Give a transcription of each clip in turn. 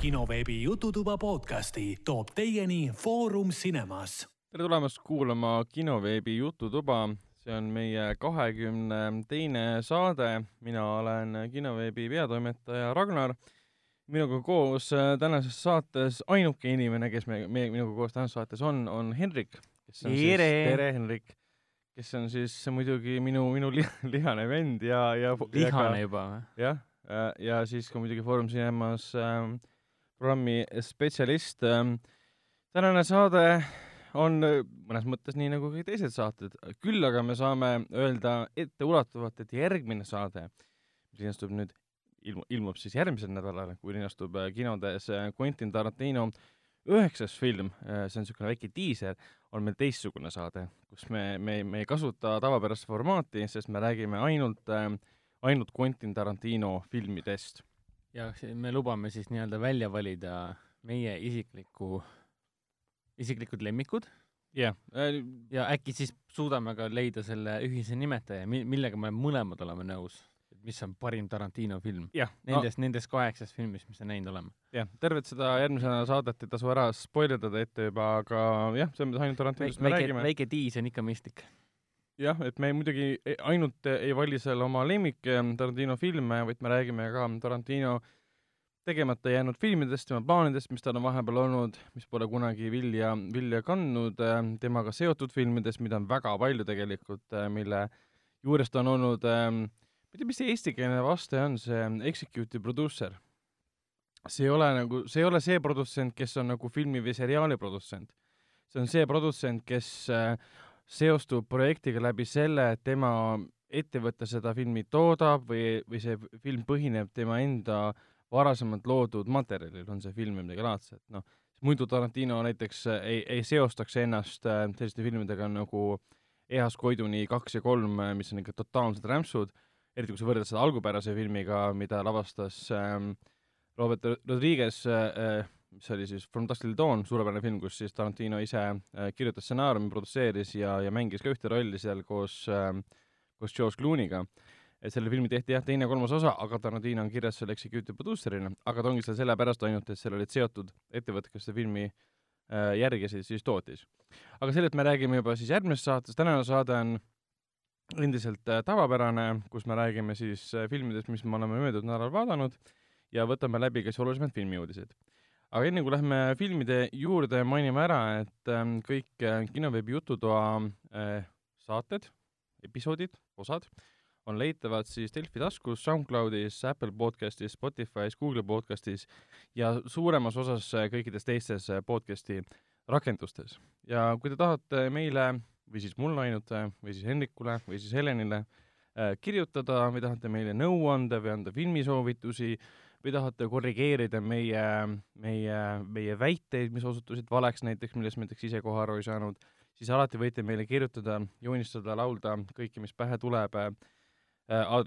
kinoveebi Jututuba podcasti toob teieni Foorum Cinemas. tere tulemast kuulama kinoveebi Jututuba, see on meie kahekümne teine saade, mina olen kinoveebi peatoimetaja Ragnar. minuga koos äh, tänases saates ainuke inimene, kes me, me, minuga koos tänases saates on, on Henrik. tere! tere, Henrik! kes on siis muidugi minu, minu li lihane vend ja, ja lihane ja juba või? jah, ja siis ka muidugi Foorum Cinemas ähm, programmi spetsialist ähm,. tänane saade on mõnes mõttes nii nagu kõik teised saated, küll aga me saame öelda etteulatuvalt, et järgmine saade, mis linastub nüüd, ilmu-, ilmub siis järgmisel nädalal, kui linastub kinodes Quentin Tarantino üheksas film, see on niisugune väike diiser, on meil teistsugune saade, kus me, me, me ei kasuta tavapärast formaati, sest me räägime ainult äh,, ainult Quentin Tarantino filmidest. Ja me lubame siis nii-öelda välja valida meie isikliku, isiklikud lemmikud. jah yeah.. ja äkki siis suudame ka leida selle ühise nimetaja, millega me mõlemad oleme nõus mis on parim Tarantino film. Nendest no., nendest kaheksast filmist, mis me näinud oleme. jah, tervet seda järgmise saadet ei tasu ära spoilerdada ette juba, aga jah, selles mõttes ainult Tarantinost me räägime. väike diis on ikka mõistlik. Jah, et me muidugi ainult ei vali seal oma lemmik Tarantino filme, vaid me räägime ka Tarantino tegemata jäänud filmidest, tema plaanidest, mis tal on vahepeal olnud, mis pole kunagi vilja, vilja kandnud, temaga seotud filmidest, mida on väga palju tegelikult, mille juures ta on olnud ma ei tea, mis see eestikeelne vaste on, see executive producer. see ei ole nagu, see ei ole see produtsent, kes on nagu filmi või seriaali produtsent. see on see produtsent, kes äh, seostub projektiga läbi selle, et tema ettevõte seda filmi toodab või, või see film põhineb tema enda varasemalt loodud materjalil, on see film või midagi laadset, noh, muidu Tarantino näiteks äh, ei, ei seostaks ennast äh, selliste filmidega nagu Ehas Koiduni kaks ja kolm, mis on ikka totaalsed rämpsud eriti kui sa võrdled seda algupärase filmiga, mida lavastas ähm, Robert Rodriguez äh,, mis oli siis From Dusk Till Dawn, suurepärane film, kus siis Tarantino ise äh, kirjutas stsenaariumi, produtseeris ja, ja mängis ka ühte rolli seal koos äh,, koos George Clooney'ga. et selle filmi tehti jah, teine ja kolmas osa, aga Tarantino on kirjas seal executive producer'ina, aga ta ongi seal sellepärast ainult, et seal olid seotud ettevõtted, kes seda filmi äh, järgisid, siis tootis. aga sellest me räägime juba siis järgmises saates, tänane saade on endiselt äh, tavapärane, kus me räägime siis äh, filmidest, mis me oleme möödunud nädalal vaadanud ja võtame läbi ka siis olulisemad filmiuudised. Aga enne kui lähme filmide juurde, mainime ära, et ähm, kõik äh, kinoveebi Jututoa saated, episoodid, osad on leitavad siis Delfi taskus, SoundCloudis, Apple podcastis, Spotify's, Google podcastis ja suuremas osas kõikides teistes podcasti rakendustes. ja kui te tahate meile või siis mulle ainult või siis Hendrikule või siis Helenile äh, kirjutada või tahate meile nõu anda või anda filmisoovitusi või tahate korrigeerida meie, meie, meie väiteid, mis osutusid valeks näiteks, millest me näiteks ise kohe aru ei saanud, siis alati võite meile kirjutada, joonistada, laulda kõike, mis pähe tuleb äh,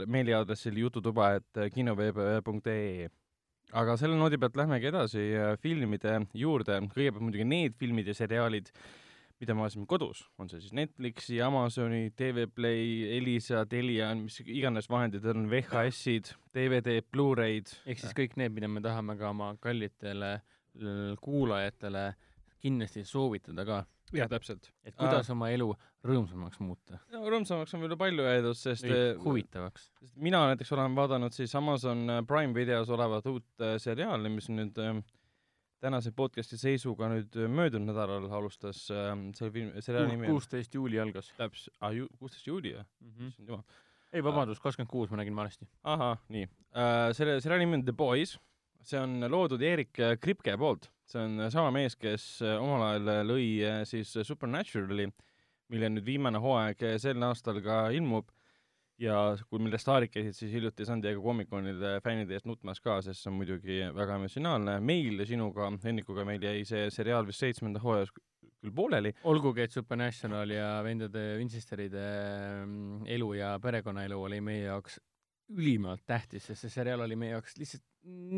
meiliaadressil jututuba, et kinoveeb.ee aga selle noodi pealt lähmegi edasi äh, filmide juurde, kõigepealt muidugi need filmid ja seriaalid, mida me vaatasime kodus, on see siis Netflixi, Amazoni, TV Play, Elisa, Telia, mis iganes vahendid on, VHS-id, DVD, Blu-ray'd. ehk siis kõik need, mida me tahame ka oma kallitele kuulajatele kindlasti soovitada ka. jah, täpselt. et kuidas Aa. oma elu rõõmsamaks muuta. no rõõmsamaks on veel palju öeldud, sest Või huvitavaks. mina näiteks olen vaadanud siis Amazon Prime videos olevat uut äh, seriaali, mis nüüd äh, tänase podcasti seisuga nüüd äh, möödunud nädalal alustas äh, selle filmi, seriaali nimi kuusteist juuli algas. täpselt, aa ju-, kuusteist juuli jah mm? -hmm. issand jumal. ei, vabandust, kakskümmend kuus, ma nägin valesti. ahah, nii äh,. selle seriaali nimi on The Boys, see on loodud Erik Kripke poolt, see on sama mees, kes äh, omal ajal lõi äh, siis Supernaturali, mille nüüd viimane hooaeg sel aastal ka ilmub ja kui meil staarid käisid siis hiljuti San Diego Comic-Conide fännide eest nutmas ka, sest see on muidugi väga emotsionaalne. meil sinuga, Hennikuga, meil jäi see seriaal vist seitsmenda hooajas küll pooleli. olgugi, et Supernational ja vendade Winchesteride mm, elu ja perekonnaelu oli meie jaoks ülimalt tähtis, sest see seriaal oli meie jaoks lihtsalt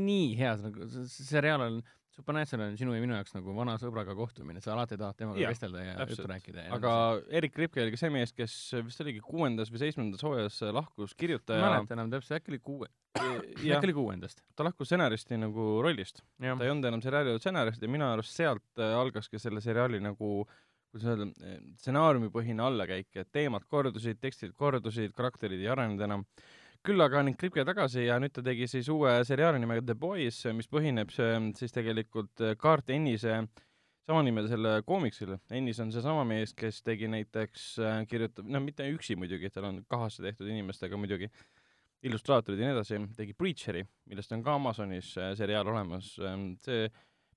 nii hea, nagu see seriaal on Supernatural on sinu ja minu jaoks nagu vana sõbraga kohtumine, sa alati tahad temaga Jaa, vestelda ja juttu rääkida ja aga Erik Ripke oli ka see mees, kes vist oligi kuuendas või seitsmendas hooajas lahkus ma ei kirjutaja. mäleta enam täpselt, äkki oli kuue, jah äkki, oli kuuendast. ta lahkus stsenaristi nagu rollist. ta ei olnud enam seriaali stsenarist ja minu arust sealt äh, algaski selle seriaali nagu kuidas öelda, stsenaariumipõhine allakäik, et teemad kordusid, tekstid kordusid, karakterid ei arenenud enam. Küll aga on Kripke tagasi ja nüüd ta tegi siis uue seriaali nimega The Boys, mis põhineb see siis tegelikult äh, Kaart Ennise samanimelisele koomiksile. Ennis on seesama mees, kes tegi näiteks, kirjutab, no mitte üksi muidugi, tal on kahasse tehtud inimestega muidugi, illustraatorid ja nii edasi, tegi Preacheri, millest on ka Amazonis äh, seriaal olemas. see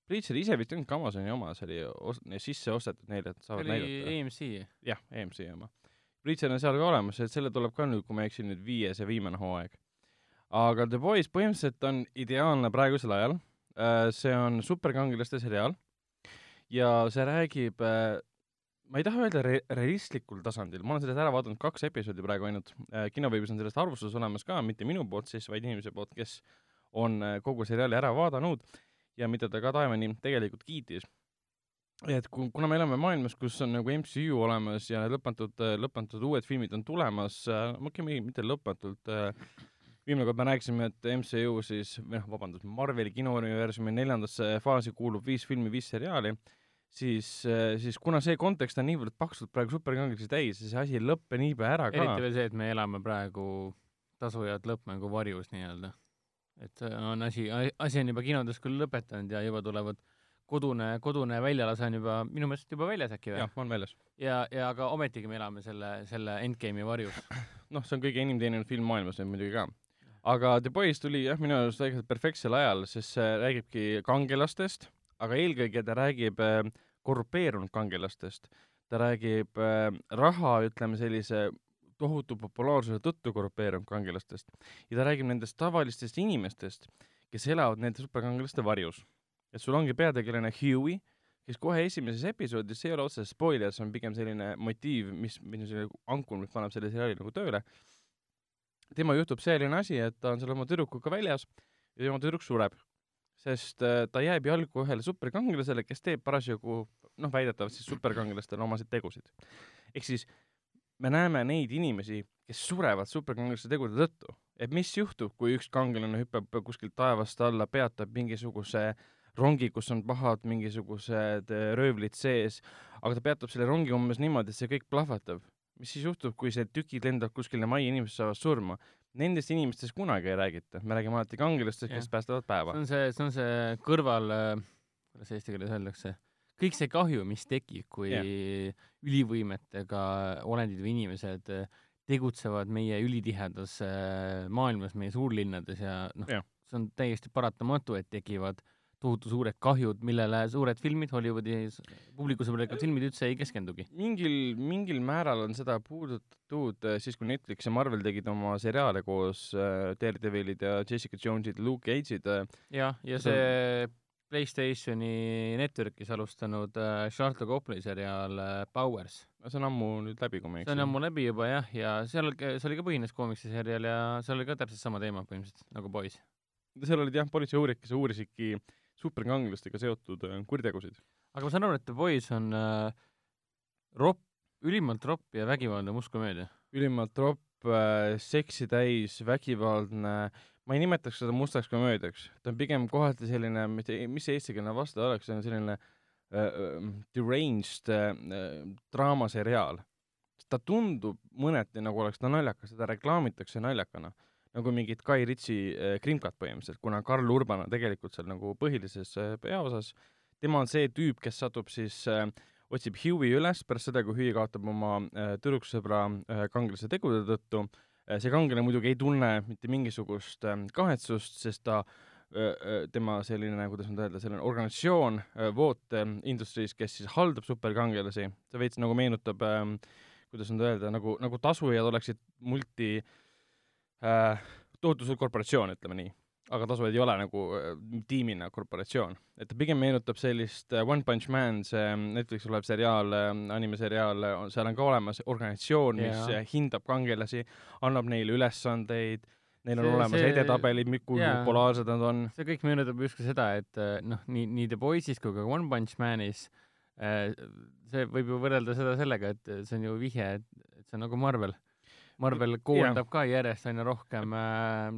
Preacher ise vist ei olnud ka Amazoni oma, see oli sisse ostetud neile, et see saavad oli näidata. EMC. jah, EMC oma. Preacher on seal ka olemas, et selle tuleb ka nüüd, kui ma ei eksi, nüüd viies ja viimane hooaeg. aga The Boys põhimõtteliselt on ideaalne praegusel ajal. see on superkangelaste seriaal ja see räägib, ma ei taha öelda re-, realistlikul tasandil, ma olen sellest ära vaadanud kaks episoodi praegu ainult. kinoveebis on sellest arvustus olemas ka, mitte minu poolt siis, vaid inimese poolt, kes on äh, kogu seriaali ära vaadanud ja mida ta ka taevani tegelikult kiitis. Et ku- kuna me elame maailmas, kus on nagu MCU olemas ja lõpmatud, lõpmatud uued filmid on tulemas, okei, mitte lõpmatult, viimane kord me rääkisime, et MCU siis, või noh, vabandust, Marveli kinouniversumi neljandasse faasi kuulub viis filmi, viis seriaali, siis, siis kuna see kontekst on niivõrd paksult praegu superkangelasi täis ja see asi ei lõppe niipea ära ka eriti, veel see, et me elame praegu tasujat lõppmängu varjus nii-öelda. et on asi, asi on juba kinodes küll lõpetanud ja juba tulevad kodune, kodune väljalase on juba minu meelest juba väljas äkki või jah?, on väljas. ja, ja aga ometigi me elame selle, selle endgame'i varjus. noh, see on kõige enim teeninud film maailmas nüüd muidugi ka. aga The Boys tuli jah, minu arust tegelikult perfektsel ajal, sest see räägibki kangelastest, aga eelkõige ta räägib äh, korrupeerunud kangelastest. ta räägib äh, raha, ütleme sellise tohutu populaarsuse tõttu korrupeerunud kangelastest ja ta räägib nendest tavalistest inimestest, kes elavad nende superkangelaste varjus. Et sul ongi peategelane Huey, kes kohe esimeses episoodis, see ei ole otseselt spoiler, see on pigem selline motiiv, mis, mis selline ankur, mis paneb selle seriaali nagu tööle. tema juhtub selline asi, et ta on seal oma tüdrukuga väljas ja tema tüdruk sureb, sest äh, ta jääb jalgu ühele superkangelasele, kes teeb parasjagu noh, väidetavalt siis superkangelastele omaseid tegusid. ehk siis me näeme neid inimesi, kes surevad superkangelaste tegude tõttu. et mis juhtub, kui üks kangelane hüppab kuskilt taevast alla, peatab mingisuguse rongi, kus on pahad mingisugused äh, röövlid sees, aga ta peatab selle rongi umbes niimoodi, et see kõik plahvatab. mis siis juhtub, kui see tükid lendavad kuskile majja, inimesed saavad surma? Nendest inimestest kunagi ei räägita, me räägime alati kangelastest, kes päästavad päeva see. on see, see on see kõrval, kuidas eesti keeles öeldakse, kõik see kahju, mis tekib, kui Jah. ülivõimetega olendid või inimesed äh, tegutsevad meie ülitihedas äh, maailmas, meie suurlinnades ja noh see on täiesti paratamatu, et tekivad tohutu suured kahjud, millele suured filmid, Hollywoodi s- publiku sõbralikud filmid üldse ei keskendugi. mingil, mingil määral on seda puudutatud äh, siis, kui Netflix ja Marvel tegid oma seriaale koos äh, Daredevilid ja Jessica Jonesid, Luke Cage'id äh,. jah, ja see Playstationi Networkis alustanud äh, Charlotte Copley seriaal äh, Powers see on ammu nüüd läbi, kui ma ei see on eksi. ammu läbi juba jah, ja seal, see oli ka põhines koomiksiserial ja seal oli ka täpselt sama teema põhimõtteliselt nagu Boys. seal olid jah, politseiuurijad, kes uurisidki superkangelastega seotud äh, kuritegusid. aga ma saan aru, et The Boys on äh, ropp, ülimalt ropp ja vägivaldne mustkomöödia. ülimalt ropp äh,, seksi täis, vägivaldne, ma ei nimetaks seda mustaks komöödiaks, ta on pigem kohati selline, mitte, mis see eestikeelne vaste oleks, see on selline äh, äh, deranged äh, draamaseriaal. ta tundub mõneti nagu oleks ta naljakas, teda reklaamitakse naljakana, nagu mingit Guy Ritchie äh, krimkat põhimõtteliselt, kuna Karl Urban on tegelikult seal nagu põhilises äh, peaosas, tema on see tüüp, kes satub siis äh, otsib Huey üles pärast seda, kui Huey kaotab oma äh, tüdruksõbra äh, kangelase tegude tõttu äh,. see kangelane muidugi ei tunne mitte mingisugust äh, kahetsust, sest ta äh, äh, tema selline, kuidas nüüd öelda, selline organisatsioon äh, Voot äh, Industries, kes siis haldab superkangelasi, see veits nagu meenutab äh, kuidas nüüd öelda, nagu, nagu tasujad oleksid multi äh, tohutu suur korporatsioon, ütleme nii. aga tasujad ei ole nagu äh, tiimina korporatsioon. et ta pigem meenutab sellist äh, One Punch Man, see Netflixis olev seriaal äh,, animeseriaal, seal on ka olemas organisatsioon, mis äh, hindab kangelasi, annab neile ülesandeid, neil on See- olemas see- edetabelid, kui jaa. populaarsed nad on. see kõik meenutab justkui seda, et äh, noh, nii, nii The Boys'is kui ka One Punch Manis äh, see võib ju võrrelda seda sellega, et see on ju vihje, et see on nagu Marvel. Marvel koondab ka järjest aina rohkem äh,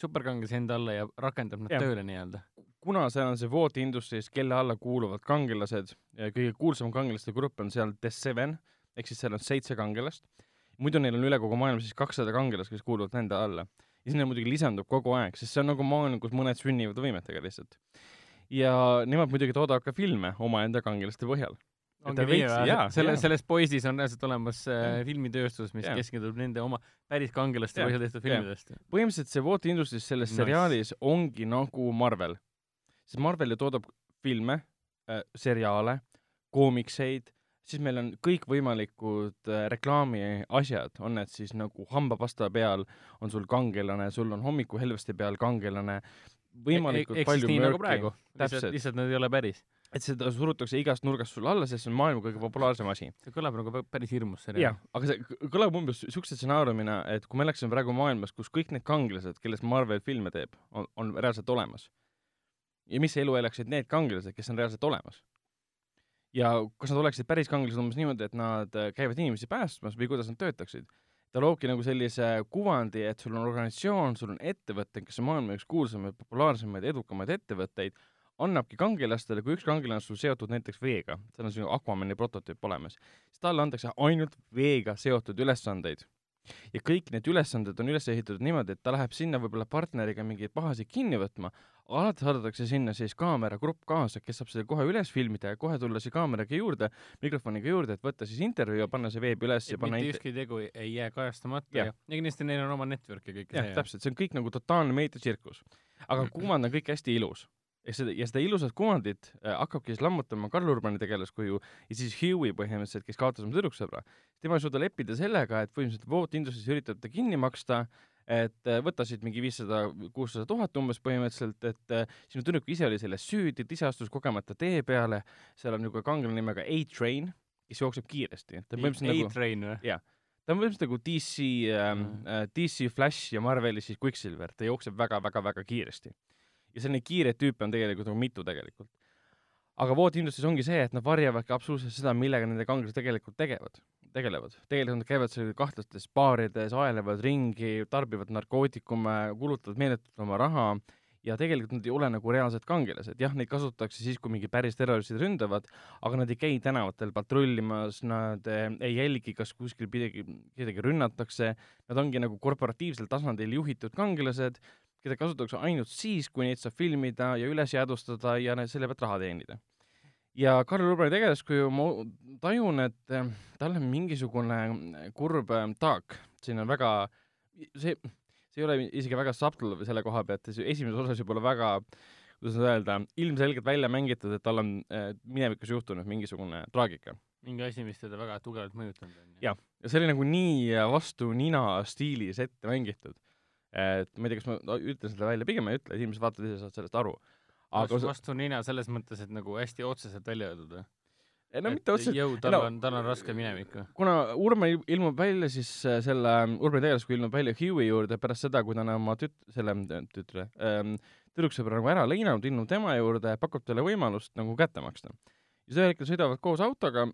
superkangelasi enda alla ja rakendab nad Jah. tööle nii-öelda. kuna seal on see Vault Industries, kelle alla kuuluvad kangelased, kõige kuulsam kangelaste grupp on seal The Seven, ehk siis seal on seitse kangelast. muidu neil on üle kogu maailma siis kakssada kangelast, kes kuuluvad nende alla. ja sinna muidugi lisandub kogu aeg, sest see on nagu maailm, kus mõned sünnivad võimetega lihtsalt. ja nemad muidugi toodavad ka filme omaenda kangelaste põhjal. Ongi nii või jaa,? selles, Boys'is on reaalselt olemas äh, filmitööstus, mis Jaa. keskendub nende oma päris kangelaste põhjal tehtud filmidest. põhimõtteliselt see Vault Industries selles Nice. seriaalis ongi nagu Marvel. sest Marvel ju toodab filme äh,, seriaale, koomikseid, siis meil on kõikvõimalikud äh, reklaamiasjad, on need siis nagu hambapasta peal on sul kangelane, sul on hommikuhelveste peal kangelane, võimalikult ehk palju siis nii nagu mürki. praegu, lihtsalt, lihtsalt nad ei ole päris. Et seda surutakse igast nurgast sulle alla, sest see on maailma kõige populaarsem asi. see kõlab nagu pä- päris hirmus jah seriaal., aga see kõlab umbes siukse stsenaariumina, et kui me elaksime praegu maailmas, kus kõik need kangelased, kellest Marvel filme teeb, on, on reaalselt olemas. ja mis elu elaksid need kangelased, kes on reaalselt olemas? ja kas nad oleksid päris kangelased umbes niimoodi, et nad äh, käivad inimesi päästmas või kuidas nad töötaksid? ta loobki nagu sellise kuvandi, et sul on organisatsioon, sul on ettevõte, kes on maailma üks kuulsamaid, populaarsemaid, edukamaid ettevõtteid, annabki kangelastele, kui üks kangelane on sul seotud näiteks veega, seal on selline Aquamani prototüüp olemas, siis talle antakse ainult veega seotud ülesandeid. ja kõik need ülesanded on üles ehitatud niimoodi, et ta läheb sinna võib-olla partneriga mingeid pahasid kinni võtma, alati saadetakse sinna siis kaameragrupp kaasa, kes saab selle kohe üles filmida ja kohe tulla siis kaameraga juurde, mikrofoniga juurde, et võtta siis intervjuu ja panna see veebi üles ja et panna mitte ükski tegu ei- jää kajastamata ja, ja kindlasti neil on oma network ja kõik jah, täpselt, see on kõik nagu totaalne meediatsirkus. aga kuvand on kõik hästi ilus. Ja seda, ja seda ilusat kuvandit äh, hakkabki siis lammutama Karl Urbani tegelaskuju ja siis Huey põhimõtteliselt, kes kaotas oma tüdruksõbra. tema ei suuda leppida sellega, et põhimõtteliselt Vault Industries üritab ta kinni maksta, et äh, võta siit mingi viissada, kuussada tuhat umbes põhimõtteliselt, et äh, sinu tüdruk ise oli selles süüdi, et ise astus kogemata tee peale, seal on niisugune kangelane nimega A-Train, kes jookseb kiiresti. nagu A-Train või? ta on põhimõtteliselt nagu DC ähm, Mhm. äh, DC Flash ja Marveli siis Quicksilver, ta jookseb väga-väga-väga kiiresti. Ja selline kiireid tüüpe on tegelikult nagu mitu tegelikult. aga Vault Industries ongi see, et nad varjavadki absoluutselt seda, millega nende kangelased tegelikult tegevad, tegelevad. tegelikult nad käivad seal kahtlastes baarides, aelevad ringi, tarbivad narkootikume, kulutavad meeletult oma raha ja tegelikult nad ei ole nagu reaalsed kangelased, jah, neid kasutatakse siis, kui mingi päris terroristid ründavad, aga nad ei käi tänavatel patrullimas, nad eh, ei jälgi, kas kuskil midagi, kedagi rünnatakse, nad ongi nagu korporatiivsel tasandil juhitud kangelased, keda kasutatakse ainult siis, kui neid saab filmida ja üles jäädvustada ja selle pealt raha teenida. ja Karl Urbani tegelaskuju, ma tajun, et eh, tal on mingisugune eh, kurb eh, taak, siin on väga, see, see ei ole isegi väga subtle selle koha pealt, esimeses osas olla väga kuidas nüüd öelda, ilmselgelt välja mängitud, et tal on minevikus juhtunud mingisugune traagika. mingi asi, mis teda väga tugevalt mõjutanud on. Jah. ja see oli nagu nii vastu nina stiilis ette mängitud. Et ma ei tea, kas ma ütlen selle välja, pigem ei ütle, inimesed vaatavad ise, saavad sellest aru. aga vastu, vastu nina selles mõttes, et nagu hästi otseselt välja öeldud või? ei, no mitte otseselt, jõu, tal no- on, tal on raske minevik või? kuna Urme il- ilmub välja siis äh, selle, Urme tegelaskuju ilmub välja Huey juurde pärast seda, kui ta on oma tüt-, selle äh, tütre ähm,, tüdruksõbra nagu ära lõinanud, ilmub tema juurde, pakub talle võimalust nagu kätte maksta. ja siis ühel hetkel sõidavad koos autoga,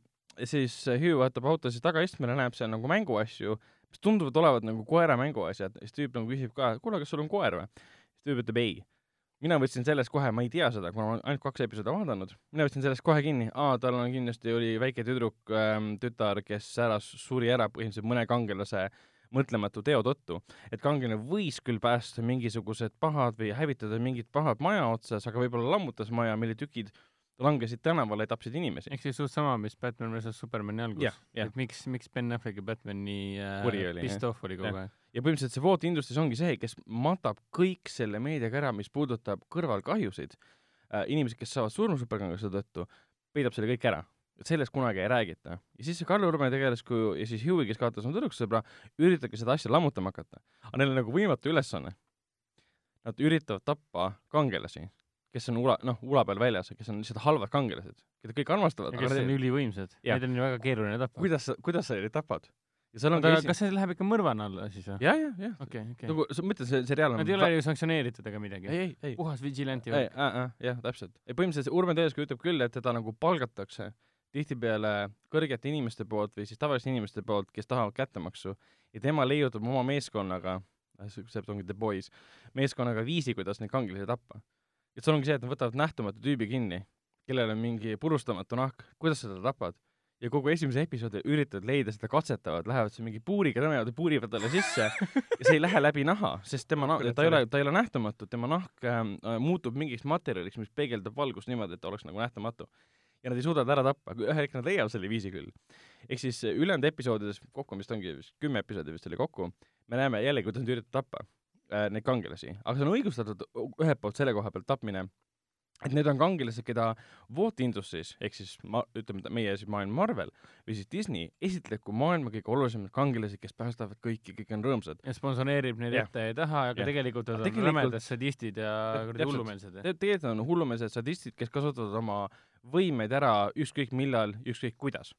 siis äh, Huey vaatab auto siis tagaistmele, näeb seal nagu mänguasju, mis tunduvad olevat nagu koera mänguasjad, siis tüüp nagu küsib ka, kuule, kas sul on koer või? siis tüüp ütleb ei mina võtsin sellest kohe, ma ei tea seda, kuna ma olen ainult kaks episoodi vaadanud, mina võtsin sellest kohe kinni, aa, tal on kindlasti oli väike tüdruk ähm,, tütar, kes ära suri ära põhimõtteliselt mõne kangelase mõtlematu teo tõttu. et kangelane võis küll päästa mingisugused pahad või hävitada mingid pahad maja otsas, aga võib-olla lammutas maja, mille tükid langesid tänavale ja tapsid inimesi. ehk siis suht sama, mis Batman versus Supermani algus jah, jah. et miks, miks Ben Affleck ja Batman nii äh, pissed off oli kogu aeg. ja põhimõtteliselt see Vault Industries ongi see, kes matab kõik selle meediaga ära, mis puudutab kõrvalkahjusid äh,, inimesed, kes saavad surma superkangelase tõttu, peidab selle kõik ära. et sellest kunagi ei räägita. ja siis see Karl Urbani tegelaskuju ja siis Huey, kes kaotas oma tüdruksõbra, üritavadki seda asja lammutama hakata. aga neil on nagu võimatu ülesanne. Nad üritavad tappa kangelasi, kes on ula, noh, ula peal väljas, kes on lihtsalt halvad kangelased, keda kõik armastavad. kes on ülivõimsad. Neid on ju väga keeruline tappa. kuidas sa, kuidas sa neid tapad? ja seal on aga esi- kas see läheb ikka mõrvana alla siis või? jah, jah, jah. okei, okei. nagu sa mõtled, see seriaal on Nad ei ole ju sanktsioneeritud ega midagi. ei, ei, ei, puhas vigilanti ei, jah, täpselt. ei põhimõtteliselt Urban Telesku ütleb küll, et teda nagu palgatakse tihtipeale kõrgete inimeste poolt või siis tavaliste inimeste poolt, kes tahavad kättemaksu ja tema leiutab oma meeskonnaga, see ongi The Boys, meeskonnaga viisi, kuidas neid kangelasi tappa. Et seal ongi see, et nad võtavad nähtamatu tüübi kinni, kellel on mingi purustamatu nahk, kuidas sa teda tapad? Ja kogu esimese episoodi üritavad leida seda katsetavad, lähevad seal mingi puuriga tõmbavad ja puurivad talle sisse ja see ei lähe läbi naha, sest tema na-, ta ei ole, ta ei ole nähtamatu, tema nahk ähm, äh, muutub mingiks materjaliks, mis peegeldab valgust niimoodi, et ta oleks nagu nähtamatu. ja nad ei suuda teda ära tappa, ühel hetkel nad leiavad selle viisi küll. ehk siis äh, ülejäänud episoodides, kokku vist ongi vist kümme episoodi vist oli kokku, me näeme jällegi, kuidas nad üritavad tappa äh, neid kangelasi, aga see on õigustatud ühelt poolt selle koha pealt tapmine, et need on kangelased, keda Walt Industries ehk siis ma, ütleme meie siis maailm Marvel või siis Disney esitleb kui maailma kõige olulisemad kangelased, kes päästavad kõiki, kõik on rõõmsad. ja sponsoreerib neid Jah. ette ja taha, aga Jah. tegelikult nad on rämedad sadistid ja kuradi hullumeelsed. Te- tegelikult on hullumeelsed sadistid, kes kasutavad oma võimeid ära ükskõik millal, ükskõik kuidas.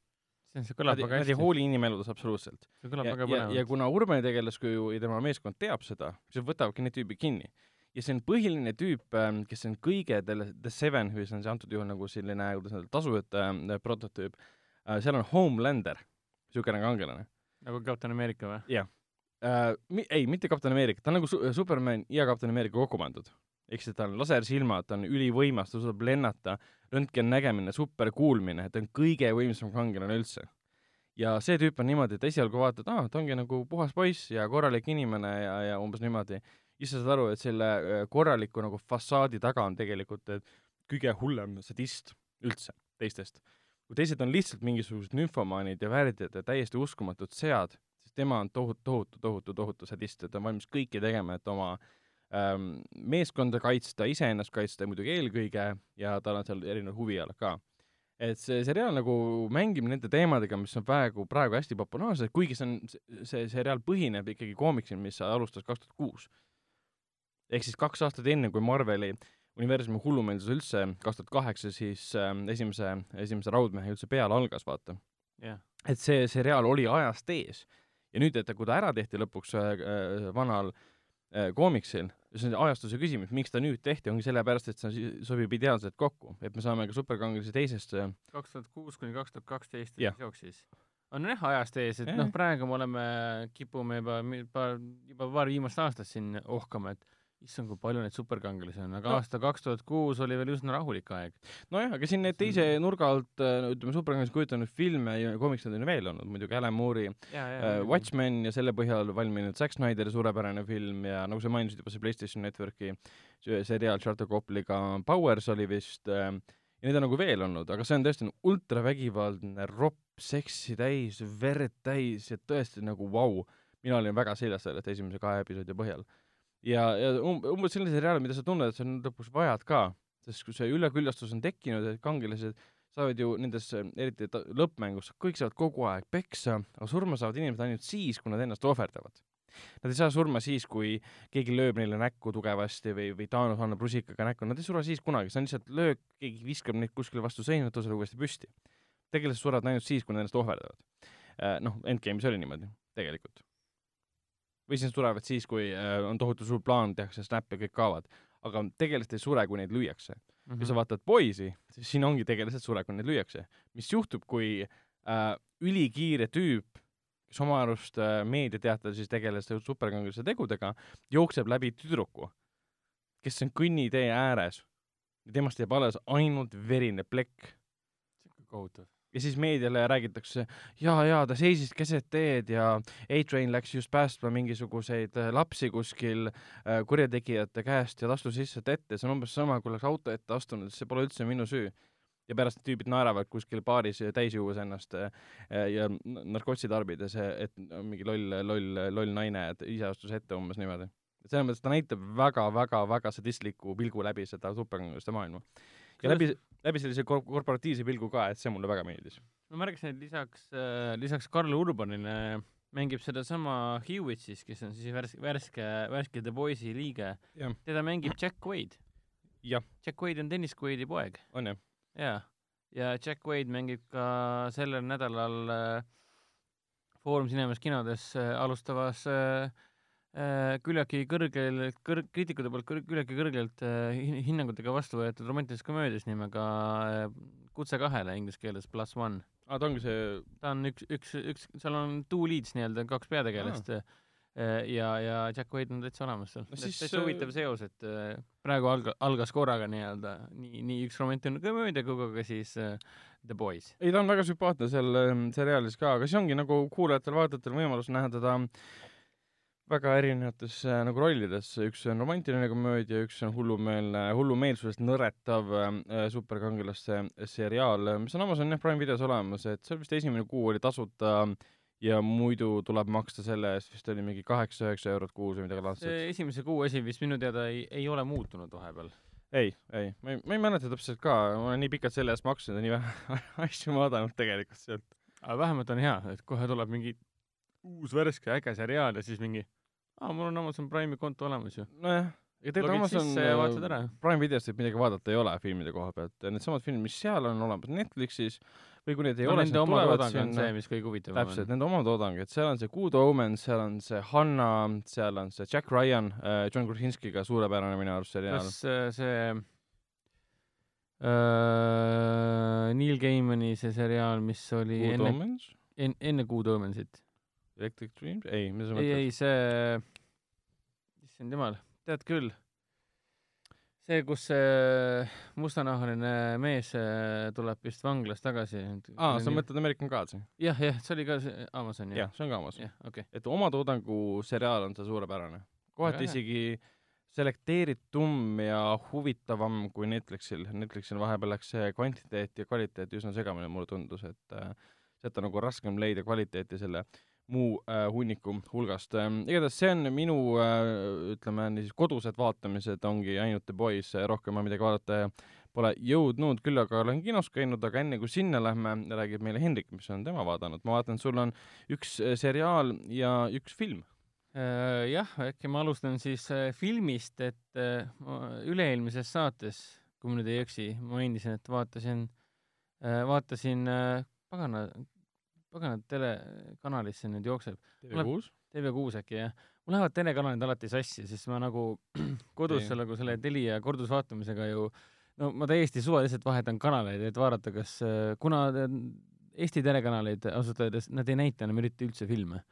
See kõlab väga nad ei hästi. hooli inimeludest absoluutselt. see kõlab ja, väga ja, ja põnevalt. kuna Urbani tegelaskuju ja tema meeskond teab seda, siis võtavadki need tüübid kinni. ja see on põhiline tüüp, kes on kõige selle The Seven, see on see antud juhul nagu selline, kuidas öelda, tasujate äh, prototüüp, seal on Homelander, niisugune kangelane nagu Captain America või? äh,. Mi-, ei, mitte Kapten Ameerika, ta on nagu su Superman ja Kapten Ameerika kokku pandud. Ehk siis tal on lasersilmad, ta on ülivõimas, ta suudab lennata, röntgennägemine, superkuulmine, ta on kõige võimsam kangelane üldse. ja see tüüp on niimoodi, et esialgu vaatad, aa, ta ongi nagu puhas poiss ja korralik inimene ja, ja umbes niimoodi. siis sa saad aru, et selle äh, korraliku nagu fassaadi taga on tegelikult äh, kõige hullem sadist üldse teistest. kui teised on lihtsalt mingisugused nümfomaanid ja värdjad ja täiesti uskumatud sead, siis tema on tohutu, tohutu, tohutu, tohutu sadist, et ta on valmis kõike tegema, et oma ähm, meeskonda kaitsta, iseennast kaitsta muidugi eelkõige ja tal on seal erinevad huvialad ka. et see seriaal nagu mängib nende teemadega, mis on praegu, praegu hästi populaarsed, kuigi see on, see seriaal põhineb ikkagi koomiksil, mis alustas kaks tuhat kuus. ehk siis kaks aastat enne, kui Marveli universumi hullumeelsus üldse kaks tuhat kaheksa siis äh, esimese, esimese Raudmehe üldse peale algas, vaata jah. et see seriaal oli ajast ees ja nüüd, et kui ta ära tehti lõpuks äh, äh, vanal äh, koomiksil, see on ajastuse küsimus, miks ta nüüd tehti, ongi sellepärast, et see sobib ideaalselt kokku, et me saame ka superkangelase teisest äh, kaks tuhat kuus kuni kaks tuhat kaksteist jooksis. on jah ajast ees, et noh, praegu me oleme, kipume juba paar, juba paar viimast aastat siin ohkama, et issand, kui palju neid superkangelasi on, aga No. aasta kaks tuhat kuus oli veel üsna rahulik aeg. nojah, aga siin neid teise nurga alt, ütleme, superkangelase kujutanud filme ja koomikseid on veel olnud, muidugi Alan Moore'i äh, Watchmen ja selle põhjal valminud Zack Snyderi suurepärane film ja nagu sa mainisid juba, see PlayStation Networki see seriaal Charter Copley'ga Powers oli vist äh, ja neid on nagu veel olnud, aga see on tõesti ultravägivaldne, ropp, seksi täis, verd täis ja tõesti nagu vau wow.. mina olin väga seljas sellest esimese kahe episoodi põhjal. ja, ja um, umbes selline seriaal, mida sa tunned, et sa lõpuks vajad ka, sest kui see üleküllastus on tekkinud, et kangelased saavad ju nendes, eriti lõppmängus, kõik saavad kogu aeg peksa, aga surma saavad inimesed ainult siis, kui nad ennast ohverdavad. Nad ei saa surma siis, kui keegi lööb neile näkku tugevasti või, või Thanos annab rusikaga näkku, nad ei sure siis kunagi, see on lihtsalt löök, keegi viskab neid kuskile vastu seina, tõuseb uuesti püsti. tegelased surevad ainult siis, kui nad ennast ohverdavad. noh, Endgame'is oli niimoodi, tegelikult. Või siis nad surevad siis, kui äh, on tohutu suur plaan, tehakse snap ja kõik kaovad. aga tegelased ei sure, kui neid lüüakse. Mhm. kui sa vaatad poisi, siis siin ongi tegelased sured, kui neid lüüakse. mis juhtub, kui äh, ülikiire tüüp, kes oma arust äh, meediateatel tegeles superkangelase tegudega, jookseb läbi tüdruku, kes on kõnnitee ääres ja temast jääb alles ainult verine plekk. kohutav. Ja siis meediale räägitakse, jaa, jaa, ta seisis keset teed ja A-Train läks just päästma mingisuguseid äh, lapsi kuskil äh, kurjategijate käest ja ta astus lihtsalt ette, see on umbes sama, kui oleks auto ette astunud, see pole üldse minu süü. ja pärast tüübid naeravad kuskil baaris täis juues ennast äh, ja narkotsi tarbides, et mingi loll, loll, loll naine, et ise astus ette umbes niimoodi. et selles mõttes ta näitab väga-väga-väga sadistliku pilgu läbi seda superkangelaste maailma. ja läbi, läbi sellise kor- korporatiivse pilgu ka, et see mulle väga meeldis. ma märkasin, et lisaks äh,, lisaks Karl Urbanile mängib sedasama Hewitt siis, kes on siis värske, värske, värske The Boys'i liige, teda mängib Jack jah, Jack Quaid on Dennis Quaidi poeg. on jah. jaa, ja Jack Quaid mängib ka sellel nädalal äh, Foorum Cinemas kinodes äh, alustavas äh, küllaltki kõrgel, kõrg-, kriitikute poolt küllaltki kõrgelt äh, hin- hinnangutega vastu võetud romantilisest komöödiast nimega äh, Kutse kahele inglise keeles Plus One. aa, ta ongi see, ta on üks, üks, üks, seal on two leads nii-öelda, kaks peategelast äh, ja, ja Jack Wade on täitsa olemas seal No täitsa äh, huvitav seos, et äh, praegu alga-, algas korraga nii-öelda nii, nii üks romantiline komöödia kui ka siis äh, The Boys. ei ta on väga sümpaatne seal ähm, seriaalis ka, aga see ongi nagu kuulajatel-vaatajatel võimalus näha teda väga erinevates äh, nagu rollides, üks on romantiline komöödia, üks on hullumeelne, hullumeelsusest nõretav äh, superkangelaste seriaal, mis on Amazon jah, Prime videos olemas, et seal vist esimene kuu oli tasuta ja muidu tuleb maksta selle eest vist oli mingi kaheksa-üheksa eurot kuus või midagi laadset. esimese kuu asi vist minu teada ei, ei ole muutunud vahepeal. ei, ei, ma ei, ma ei mäleta täpselt ka, ma olen nii pikalt selle eest maksnud ja nii vähe asju vaadanud tegelikult sealt. aga vähemalt on hea, et kohe tuleb mingi uus värske äge seriaal ja siis mingi aa, mul on Amazon Prime'i konto olemas ju. nojah, ega tegelikult Amazon sisse ja vaatad ära. Prime videost võib midagi vaadata ei ole filmide koha pealt, needsamad filmid, mis seal on olemas Netflixis või kui need ei no ole, nende oma toodang on see, mis kõige huvitavam täpselt, nende oma toodang, et seal on see Good Omen, seal on see Hanna, seal on see Jack Ryan äh,, John Krasinskiga suurepärane minu arust seriaal. kas äh, see äh, Neil Gaimani see seriaal, mis oli Good enne, en, enne Good Omensit? Electric Dreams, ei, mida sa ei, mõtled? ei see, issand jumal, tead küll. see, kus see mustanahaline mees äh, tuleb vist vanglast tagasi. aa, sa mõtled American Gods'i? jah, jah, see oli ka see Amazon jah jah, see on ka Amazon. okei. et oma toodangu seriaal on see suurepärane. kohati isegi selekteeritum ja huvitavam kui Netflixil. Netflixil vahepeal läks see kvantiteet ja kvaliteet üsna segamini, mulle tundus, et äh, sealt on nagu raskem leida kvaliteeti selle muu äh, hunniku hulgast ähm,. igatahes see on minu äh, ütleme niisiis kodused vaatamised ongi ainult The Boys, rohkem ma midagi vaadata pole jõudnud, küll aga olen kinos käinud, aga enne kui sinna lähme, räägib meile Hendrik, mis on tema vaadanud. ma vaatan, sul on üks äh, seriaal ja üks film. Äh, jah, äkki ma alustan siis äh, filmist, et äh, üle-eelmises saates, kui ma nüüd ei eksi, mainisin, et vaatasin, vaatasin äh, pagana, pagana telekanalis see nüüd jookseb, TV6? TV6 äkki jah. mul lähevad telekanalid alati sassi, sest ma nagu kodus seal nagu selle Telia kordusvaatamisega ju no ma täiesti suvaliselt vahetan kanaleid, et vaadata, kas, kuna te- Eesti telekanaleid ausalt öeldes, nad ei näita enam eriti üldse filme.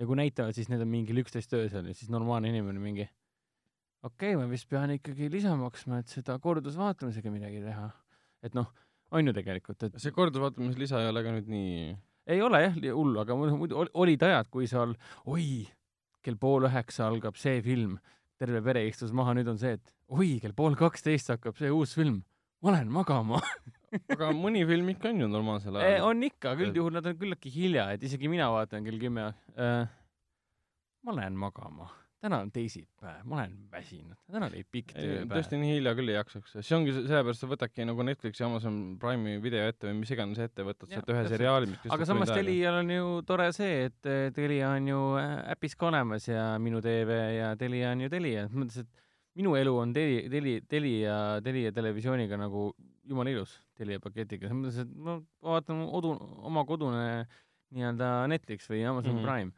ja kui näitavad, siis need on mingil üksteist öösel ja siis normaalne inimene mingi okei okay,, ma vist pean ikkagi lisa maksma, et seda kordusvaatamisega midagi teha. et noh, on ju tegelikult, et see kordusvaatamise lisa ei ole ka nüüd nii ei ole jah hullu, aga muidu muidu ol- olid ajad, kui seal, oi, kell pool üheksa algab see film, terve pere istus maha, nüüd on see, et oi, kell pool kaksteist hakkab see uus film, ma lähen magama. aga mõni film ikka on ju normaalsel ajal. on ikka, aga üldjuhul nad on küllaltki hilja, et isegi mina vaatan kell kümme äh,. ma lähen magama, täna on teisipäev, ma olen väsinud, täna oli pikk tööpäev tõesti. nii hilja küll ei jaksaks, see ongi se- sellepärast sa võtadki nagu Netflixi, Amazon Prime'i video ette või mis iganes ette, võtad sealt ühe seriaali, mis aga samas. Telial on ju tore see, et eh, Telia on ju äh, äpis ka olemas ja Minu tv ja Telia on ju Telia, selles mõttes, et minu elu on Teli, Teli, Telia, Telia televisiooniga nagu jumala ilus, Telia paketiga, selles mõttes, et ma vaatan odu, oma kodune nii-öelda Netflix või Amazon mm -hmm. Prime.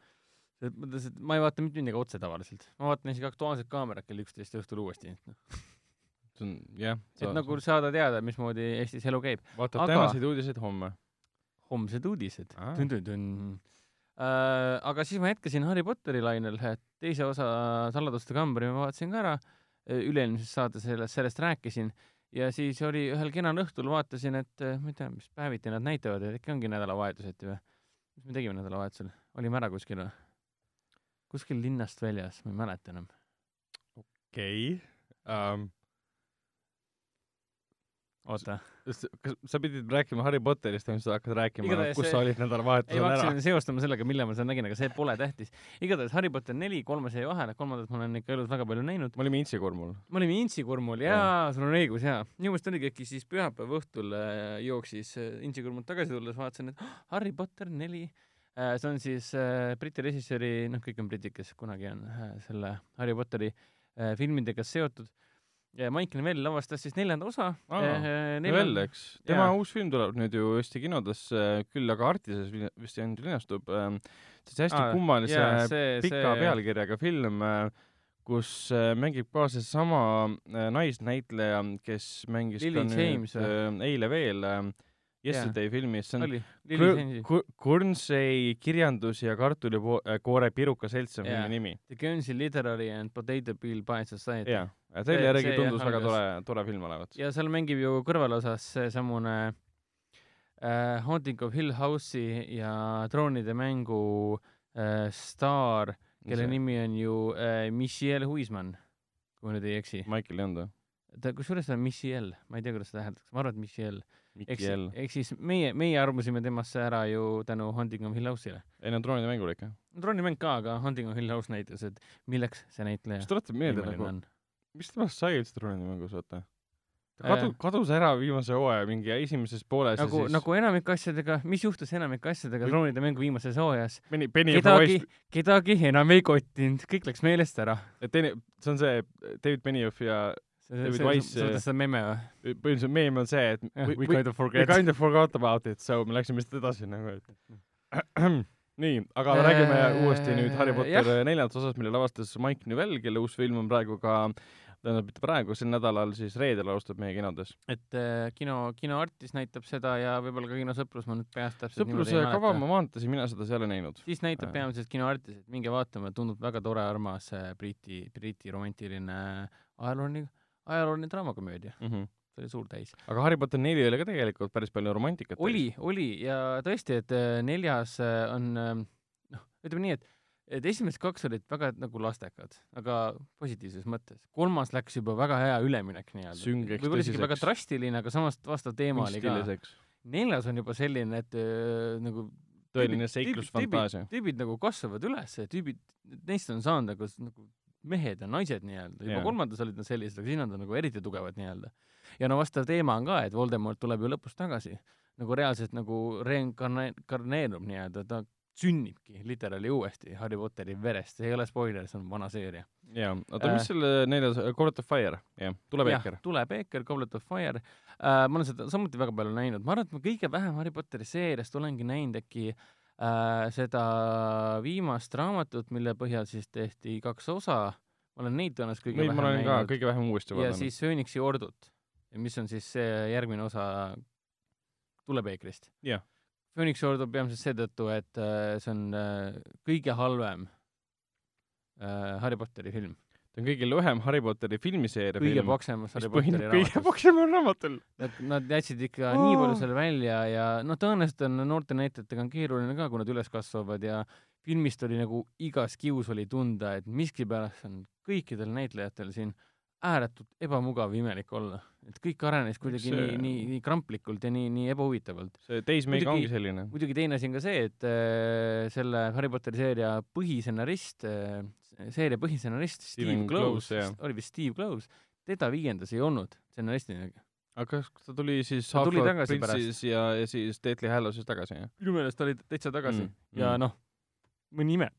Selles mõttes, et ma ei vaata mitte midagi otse tavaliselt, ma vaatan isegi Aktuaalset Kaamerat kell üksteist õhtul uuesti, et see on jah, et nagu saada teada, mismoodi Eestis elu käib. vaatad aga- tänaseid uudiseid homme. homsed uudised Aa.. tun-tun-tun. Äh, aga siis ma jätkasin Harry Potteri lainel, et teise osa Saladuste kambri ma vaatasin ka ära, üle-eelmises saates sellest, sellest rääkisin ja siis oli ühel kenal õhtul vaatasin, et äh, ma ei tea, mis päeviti nad näitavad, et äkki ongi nädalavahetuseti või? mis me tegime nädalavahetusel, olime ära kuskil või? Kuskil linnast väljas, ma ei mäleta enam. okei um,. oota, kas sa pidid rääkima Harry Potterist või sa hakkad rääkima kus see- sa olid ei nädalavahetusel ma ära? hakkasin seostama sellega, millal ma seda nägin, aga see pole tähtis. igatahes Harry Potter neli, kolmas jäi vahele, kolmandat ma olen ikka elus väga palju näinud. me olime Intsikurmul. me olime Intsikurmul jaa, sul on õigus jaa. minu meelest oligi äkki siis pühapäeva õhtul äh, jooksis äh, Intsikurmult tagasi tulles vaatasin, et oh, Harry Potter neli äh,, see on siis äh, Briti režissööri, noh, kõik on britid, kes kunagi on äh, selle Harry Potteri äh, filmidega seotud ja Mike Neville lavastas siis neljanda osa Novell, eks. tema jaa. uus film tuleb nüüd ju Eesti kinodesse, küll aga Artises vi- vist ainult linastub. see on hästi Aa, kummalise jaa, see- pika see- pealkirjaga film, kus äh, mängib ka seesama äh, naisnäitleja, kes mängis Lily James nüüd äh, eile veel äh, Yesterday filmis, see on oli Lily Kur- Jamesi Kur- Kurnsey kirjandus- ja kartulikoore piruka selts on Jaa. filmi nimi. The Guernsey Literary and Potato Peel Bias Society jaa, See- teile järgi see tundus jah, väga algas- tore, tore film olevat. ja seal mängib ju kõrvalosas seesamune äh, Haunting of Hill House'i ja Troonide mängu äh, staar, kelle nimi on ju äh, Michelle Huisman, kui ma nüüd ei eksi. Michael ei olnud või? ta, kusjuures ta on Michelle, ma ei tea, kuidas seda hääldatakse, ma arvan, et Michelle. ehk siis meie, meie armusime temasse ära ju tänu Haunting of Hill House'ile. ei no troonide mängul ikka. Trooni mäng ka, aga Haunting of Hill House näitas, et milleks see näitleja mis tuletab meelde nagu, on. mis temast sai üldse troonide mängus, vaata? ta Äh. kadu-, kadus ära viimase hooaja mingi esimeses pooles nagu ja, siis nagu enamik asjadega, mis juhtus enamike asjadega Troonide mängu viimases hooajas? Kedagi kedagi enam ei kottinud, kõik läks meelest ära. teine, see on see David Benioff ja David Wise, sa mõtled seda memme või? põhimõtteliselt meem on see, et we, We we, kind of we forget. kind of forgot about it, so me läksime lihtsalt edasi nagu, et nii, aga Äh, räägime uuesti nüüd Harry Potter jah. neljandast osast, mille lavastas Mike Nivell, kelle uus film on praegu ka tähendab, mitte praegu, sel nädalal siis reedel alustab meie kinodes. et äh, kino, Kino Artis näitab seda ja võib-olla ka Kino Sõprus, ma nüüd peast täpselt sõpruse kava ma vaatasin, mina seda seal ei näinud. siis näitab Äh. peamiselt Kino Artis, et minge vaatama, tundub väga tore, armas äh, Briti, Briti romantiline ajalooline, ajalooline draamakomöödia, Mm -hmm. see oli suur täis. aga Harry Potter neli oli ka tegelikult päris palju romantikat. oli, oli ja tõesti, et äh, neljas äh, on ähm, noh, ütleme nii, et et esimesed kaks olid väga nagu lastekad, aga positiivses mõttes. kolmas läks juba väga hea üleminek nii-öelda. Süngeks, tõsiseks. väga drastiline, aga samas vastav teema oli ka. neljas on juba selline, et äh, nagu tõeline seiklusfantaasia. tüübid, nagu kasvavad üles tüübid, neist on saanud nagu, nagu mehed ja naised nii-öelda, juba Jaa. kolmandas olid nad sellised, aga siin on ta nagu eriti tugevad nii-öelda. ja no vastav teema on ka, et Voldemort tuleb ju lõpus tagasi, nagu reaalselt nagu reinkarneerub nii-öelda, ta sünnibki literaali uuesti Harry Potteri verest, see ei ole spoiler, see on vana seeria. jaa, oota, Äh. mis selle neljas, Goblet of Fire, jah, tuleb Eeker., tuleb Eeker, Goblet of Fire äh,, ma olen seda samuti väga palju näinud, ma arvan, et ma kõige vähem Harry Potteri seeriast olengi näinud äkki äh, seda viimast raamatut, mille põhjal siis tehti kaks osa, ma olen neid tõenäoliselt kõige Neid vähem olen ka näinud kõige vähem uuesti ja vaadanud. siis Phoenixi ordut, mis on siis see järgmine osa tuleb Eekrist. Jah. Phoenixi ordu peamiselt seetõttu, et äh, see on äh, kõige halvem äh, Harry Potteri film, ta on kõige lühem Harry Potteri filmiseeria kõige film, paksemas mis Harry Potteri kõige raamatus. paksemal raamatul. Nad, nad jätsid ikka Oh. nii palju selle välja ja noh, tõenäoliselt on noorte näitlejatega on keeruline ka, kui nad üles kasvavad ja filmist oli nagu igas kius oli tunda, et miskipärast on kõikidel näitlejatel siin ääretult ebamugav ja imelik olla. et kõik arenes kuidagi See- nii, nii, nii kramplikult ja nii, nii ebahuvitavalt. see Muidugi- ongi selline. muidugi teine asi on ka see, et äh, selle Harry Potteri seeria põhistsenarist äh,, seeria põhistsenarist Steve jah., oli vist Steve Kloves, teda viiendas ei olnud stsenaristina aga kas ta tuli siis Ta tuli tagasi Prince'is ja, ja siis Deathly Hallows'is tagasi, jah? minu meelest oli ta täitsa tagasi Mm, mm, ja mm. noh, mõni ime,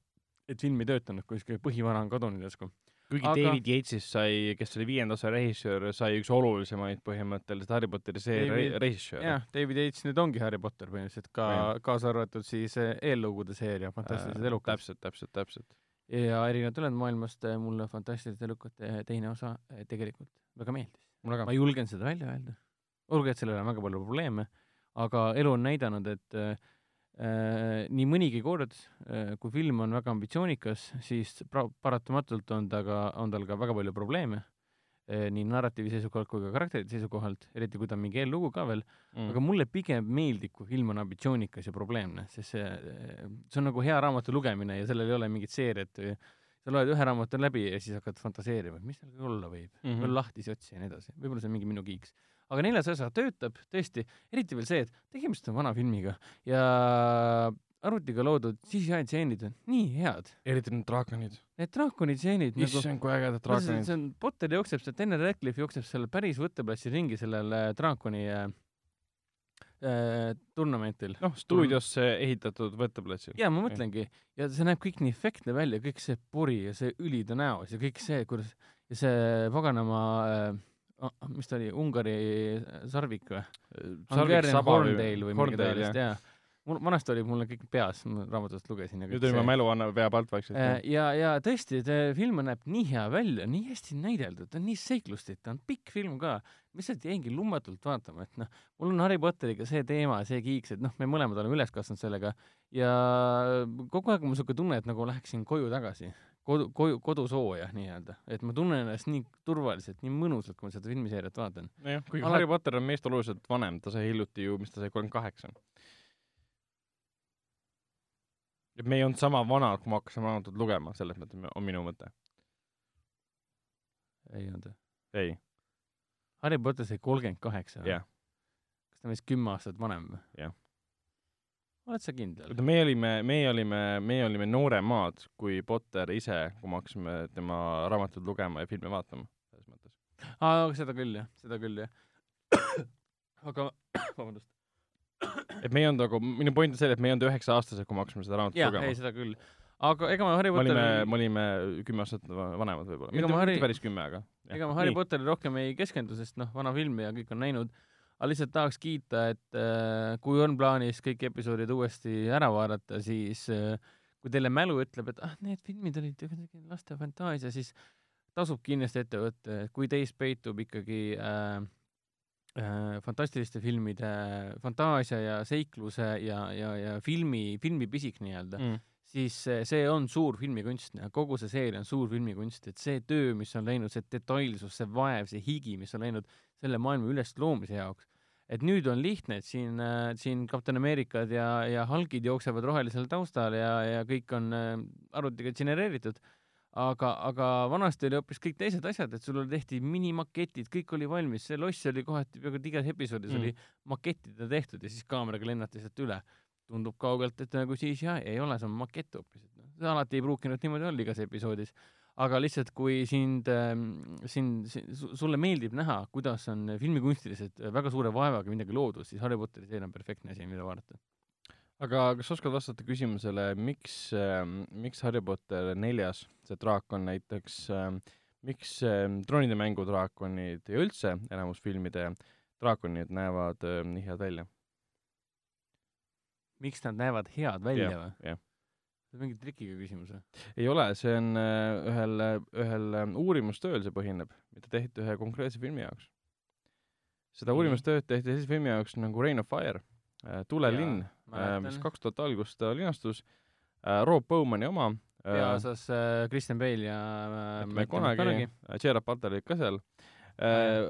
et film ei töötanud, siuke põhivara on kadunud järsku. kuigi Aga-. David Yates'ist sai, kes oli viienda osa režissöör, sai üks olulisemaid põhimõtteliselt Harry Potteri seeria David- re- režissööre. jah, David Yates nüüd ongi Harry Potter põhimõtteliselt ka kaasa arvatud siis eh, eellugude seeria Fantastilised elukad. täpselt, täpselt, täpselt. Ja erinevalt ülejäänud maailmast eh, mulle Fantastilised elukate teine osa eh, tegelikult väga meeldis. ma. julgen seda välja öelda. olgugi, et sellel on väga palju probleeme, aga elu on näidanud, et äh, nii mõnigi kord äh,, kui film on väga ambitsioonikas, siis pra- paratamatult on ta ka, on tal ka väga palju probleeme nii narratiivi seisukohalt kui ka karakterite seisukohalt, eriti kui ta on mingi eellugu ka veel mm., aga mulle pigem meeldib, kui film on ambitsioonikas ja probleemne, sest see, see on nagu hea raamatu lugemine ja sellel ei ole mingit seeriat või sa loed ühe raamatu läbi ja siis hakkad fantaseerima, et mis seal olla võib mm. -hmm. lahtisi otsi ja nii edasi, võib-olla see on mingi minu kiiks. aga neljas osa töötab tõesti, eriti veel see, et tegemist on vana filmiga ja arvutiga loodud tseenid on nii head. eriti need draakonid. Need draakoni tseenid nagu issand, kui ägedad draakonid see. on, Potter jookseb, see Daniel Radcliffe jookseb seal päris võtteplassi ringi sellel äh, draakoni äh, äh, turnamentil. noh, stuudiosse ehitatud võtteplatsil. ja ma mõtlengi ja see näeb kõik nii efektne välja, kõik see pori ja see õli ta näos ja kõik see, kuidas ja see paganama äh,, mis ta oli, Ungari sarvik või? Horndale või midagi taolist, jaa. Mul vanasti oli mul kõik peas, ma raamatust lugesin nüüd oli mu mälu annab veab alt vaikselt Äh,. ja, ja tõesti, see film näeb nii hea välja, nii hästi näideldud, ta on nii seiklustik, ta on pikk film ka, lihtsalt jäingi lummatult vaatama, et noh, mul on Harry Potteriga see teema, see kiiks, et noh, me mõlemad oleme üles kasvanud sellega ja kogu aeg on mul niisugune tunne, et nagu läheksin koju tagasi, kodu, koju, kodusooja nii-öelda, et ma tunnen ennast nii turvaliselt, nii mõnusalt, kui ma seda filmiseeriat vaatan. nojah, kuigi Ala- Harry Potter on meist oluliselt vanem, ta sai hiljuti ju, mis ta sai, kolmkümmend kaheksa. Et me ei olnud sama vanad, kui me hakkasime raamatut lugema, selles mõttes on minu mõte. ei olnud või? ei, Harry Potter sai kolmkümmend kaheksa või kas ta on vist kümme aastat vanem või? Jah. oled sa kindel? oota, meie olime, meie olime, meie olime nooremad kui Potter ise, kui me hakkasime tema raamatuid lugema ja filme vaatama, selles mõttes. aa, seda küll jah, seda küll jah. aga, vabandust. Et me ei olnud nagu, minu point on see, et me ei olnud üheksa-aastased, kui me hakkasime seda raamatut lugema ei. seda küll. aga ega ma Harry me olime, Potteri, me olime kümme aastat va- vanemad võib-olla. Mitte ma Harry- päris kümme, aga. ega ma Harry Potteri rohkem ei keskendu, sest noh, vana film ja kõik on näinud, aga lihtsalt tahaks kiita, et äh, kui on plaanis kõik episoodid uuesti ära vaadata, siis äh, kui teile mälu ütleb, et ah, need filmid olid laste fantaasia, siis tasub kindlasti ette võtta, et kui teis peitub ikkagi äh, fantastiliste filmide fantaasia ja seikluse ja, ja, ja filmi, filmipisik nii-öelda. Mm., siis see, on suur filmikunst ja kogu see seeria on suur filmikunst, et see töö, mis on läinud, see detailsus, see vaev, see higi, mis on läinud selle maailma ülesloomise jaoks, et nüüd on lihtne, et siin äh,, siin Kapten Ameerikad ja, ja Hulgid jooksevad rohelisel taustal ja, ja kõik on äh, arvutiga genereeritud, aga, aga vanasti oli hoopis kõik teised asjad, et sul tehti minimaketid, kõik oli valmis, see loss oli kohati peaaegu igas episoodis Mm. oli makettidega tehtud ja siis kaameraga lennati sealt üle tundub kaugelt, et nagu siis jah, ei ole, see on makett hoopis, et noh, see alati ei pruukinud niimoodi olla igas episoodis. aga lihtsalt, kui sind ähm,, sind, sulle meeldib näha, kuidas on filmikunstiliselt väga suure vaevaga midagi loodud, siis Harry Potteri seeria on perfektne asi, mida vaadata. Aga kas oskad vastata küsimusele, miks äh,, miks Harry Potter neljas, see draakon näiteks äh,, miks äh, troonide mängu draakonid ja üldse enamus filmide draakonid näevad nii head välja? miks nad näevad head välja Jah, või? jah. see on mingi trikiga küsimus või? ei ole, see on äh, ühel, ühel uurimustööl see põhineb, mida tehti ühe konkreetse filmi jaoks. seda uurimustööd tehti sellise filmi jaoks nagu Reign of Fire, tulelinn, mäletan. mis kaks tuhat algust ta linastus, Rob Bowmani oma, peaosas äh, Kristen Bale ja äh, Matthew McConaughey, Gerard Butler olid ka seal.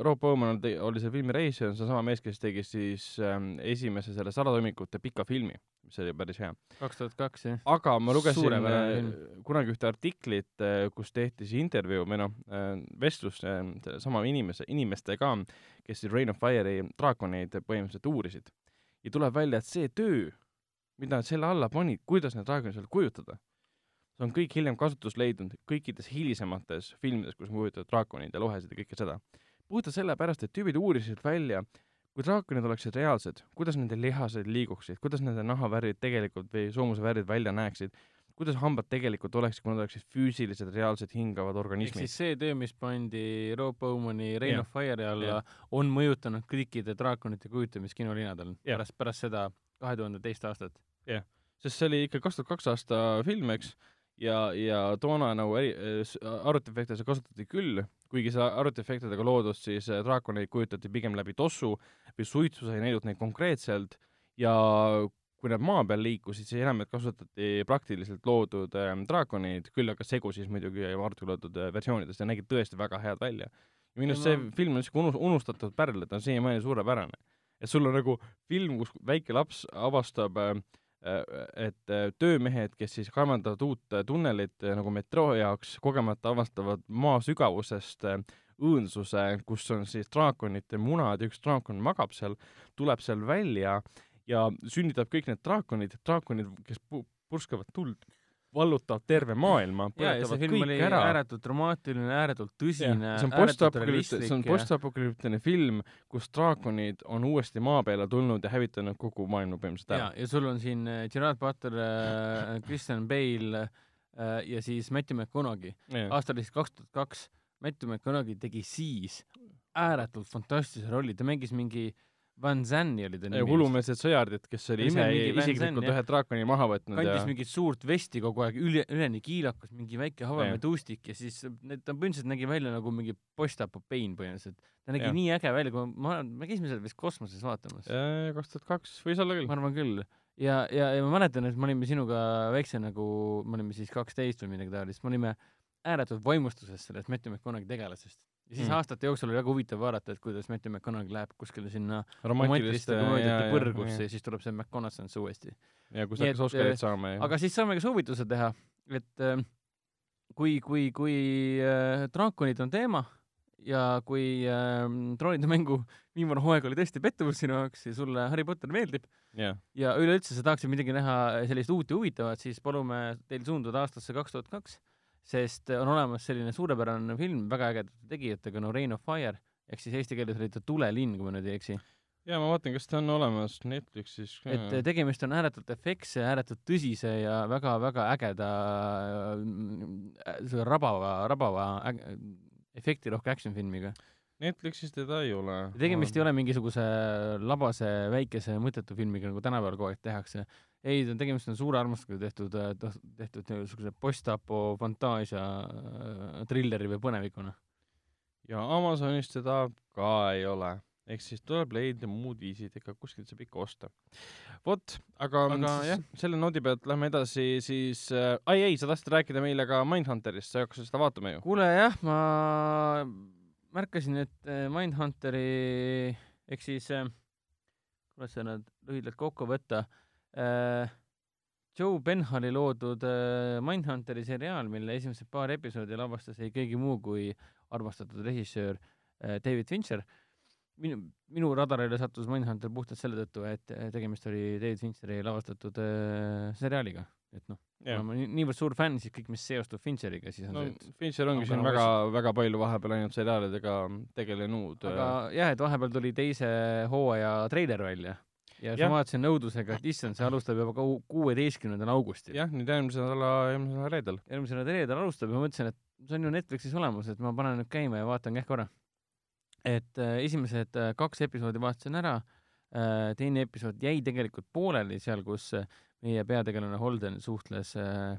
Rob Bowman oli, oli see filmi reisija, see on sama mees, kes tegi siis ähm, esimese selle salatoimikute pika filmi, mis oli päris hea. kaks tuhat kaks jah. aga ma lugesin äh, kunagi ühte artiklit, kus tehti siis intervjuu või noh, vestlus äh, sama inimese, inimestega, kes siis Reign of Fire'i draakoneid põhimõtteliselt uurisid. Ja tuleb välja, et see töö, mida nad selle alla panid, kuidas need draakonid seal kujutada, see on kõik hiljem kasutust leidnud kõikides hilisemates filmides, kus kujutavad draakonid ja lohesid ja kõike seda. puhtalt sellepärast, et tüübid uurisid välja, kui draakonid oleksid reaalsed, kuidas nende lihased liiguksid, kuidas nende nahavärvid tegelikult või soomuse värvid välja näeksid, kuidas hambad tegelikult oleksid, kui nad oleksid füüsilised, reaalsed hingavad ehk organismid siis. see töö, mis pandi Rob Bowmani Reign Jah. of Fire'i alla Jah., on mõjutanud kõikide draakonite kujutamist kinolinadel Jah. pärast, pärast seda kahe tuhande teist aastat. sest see oli ikka kaks tuhat kaks aasta film, eks, ja, ja toona nagu eri-, arvutiefekte seal kasutati küll, kuigi see arvutiefektidega loodud siis äh, draakoneid kujutati pigem läbi tossu või suitsu sai näidud neid konkreetselt ja kui nad maa peal liikusid, siis enamjaolt kasutati praktiliselt loodud ähm, draakoneid, küll aga segu siis muidugi arvuti loodud äh, versioonidest ja nägid tõesti väga head välja. ja minu arust see ma- film on niisugune unus-, unustatud pärl, et on siiamaani suurepärane. et sul on nagu film, kus väike laps avastab äh, et äh, töömehed, kes siis kaevandavad uut äh, tunnelit äh, nagu metroo jaoks, kogemata avastavad maa sügavusest äh, õõnsuse, kus on siis draakonite munad ja üks draakon magab seal, tuleb seal välja ja sünnitab kõik need draakonid, draakonid, kes pu- purskavad tuld vallutab terve maailma, põletavad kõik ära. ääretult dramaatiline, ääretult tõsine, see on postapokalüptiline, see on postapokalüptiline film, kus draakonid on uuesti maa peale tulnud ja hävitanud kogu maailma põhimõtteliselt ära., ja sul on siin äh, Gerard Butler äh,, Christian Bale äh, ja siis Matthew McConaughey. aasta oli siis kaks tuhat kaks. Matthew McConaughey tegi siis ääretult fantastilise rolli, ta mängis mingi Van Zanni oli ta nimi. hullumeelsed sõjardid, kes oli ise isiklikult ühe draakoni maha võtnud ja kandis mingit suurt vesti kogu aeg, üle, üleni kiilakas, mingi väike habemetuustik ja siis need, ta põhimõtteliselt nägi välja nagu mingi postapopein põhimõtteliselt. ta nägi ja. nii äge välja, kui ma, me käisime seal vist kosmoses vaatamas. kaks tuhat kaks võis olla küll ma. arvan küll. ja, ja, ja ma mäletan, et me olime sinuga väikse nagu, me olime siis kaksteist või midagi taolist, me olime ääretult vaimustuses sellest Matthew McConaughey tegelasest. Ja siis Mm. aastate jooksul oli väga huvitav vaadata, et kuidas Matthew McConaughey läheb kuskile sinna romantiliste komöödiate ja- põrgusse ja- ja siis tuleb see McConaughey uuesti. ja kus Nii hakkas Oscarit äh, saama ja aga siis saame ka soovituse teha, et äh, kui, kui, kui äh, draakonid on teema ja kui äh, troonide mängu viimane hooaeg oli tõesti pettumus sinu jaoks ja sulle Harry Potter meeldib jah, ja üleüldse sa tahaksid midagi näha sellist uut ja huvitavat, siis palume teil suunduda aastasse kaks tuhat kaks, sest on olemas selline suurepärane film väga ägedate tegijatega no Rain of Fire ehk siis eesti keeles oli ta Tulelinn, kui ma nüüd ei eksi. ja ma vaatan, kas ta on olemas Netflixis ka. et äh, tegemist on ääretult efektse, ääretult tõsise ja väga-väga ägeda äh, selle rabava, rabava äg- efektirohke action filmiga. Netflixis teda ei ole. tegemist ei ole mingisuguse labase väikese mõttetu filmiga, nagu tänapäeval kogu aeg tehakse. ei, ta tegemist on suure armastusega tehtud, tehtud niisuguse post-apo fantaasia äh, trilleri või põnevikuna. ja Amazonis teda ka ei ole. ehk siis tuleb leida muud viisid, ikka kuskilt saab ikka osta. vot, aga, Aga siis jah. selle noodi pealt lähme edasi siis äh,, ai ei, sa tahtsid rääkida meile ka Mindhunterist, sa ei hakka seda vaatama ju? kuule jah, ma märkasin, et äh, Mindhunteri ehk siis äh, kuidas seda nüüd lühidalt kokku võtta äh,, Joe Benhali loodud äh, Mindhunteri seriaal, mille esimesed paar episoodi lavastas ei keegi muu kui armastatud režissöör äh, David Fincher. minu, minu radarile sattus Mindhunter puhtalt selle tõttu, et äh, tegemist oli David Fincheri lavastatud äh, seriaaliga, et noh, jah ma olen nii- niivõrd suur fänn, siis kõik, mis seostub Fincheriga, siis on no see, et Fincher ongi on siin väga, väga palju vahepeal ainult seriaalidega tegelenud. aga jah, et vahepeal tuli teise hooaja treiler välja ja siis ma vaatasin nõudlusega, et issand, see alustab juba kuueteistkümnendal augustil. jah, nüüd järgmise nädala, järgmise nädala reedel. järgmisel reedel alustab ja ma mõtlesin, et see on ju Netflixis olemas, et ma panen nüüd käima ja vaatan kähku ära. et äh, esimesed äh, kaks episoodi vaatasin ära äh,, teine episood jäi tegelikult pooleli seal, kus äh, meie peategelane Holden suhtles äh,,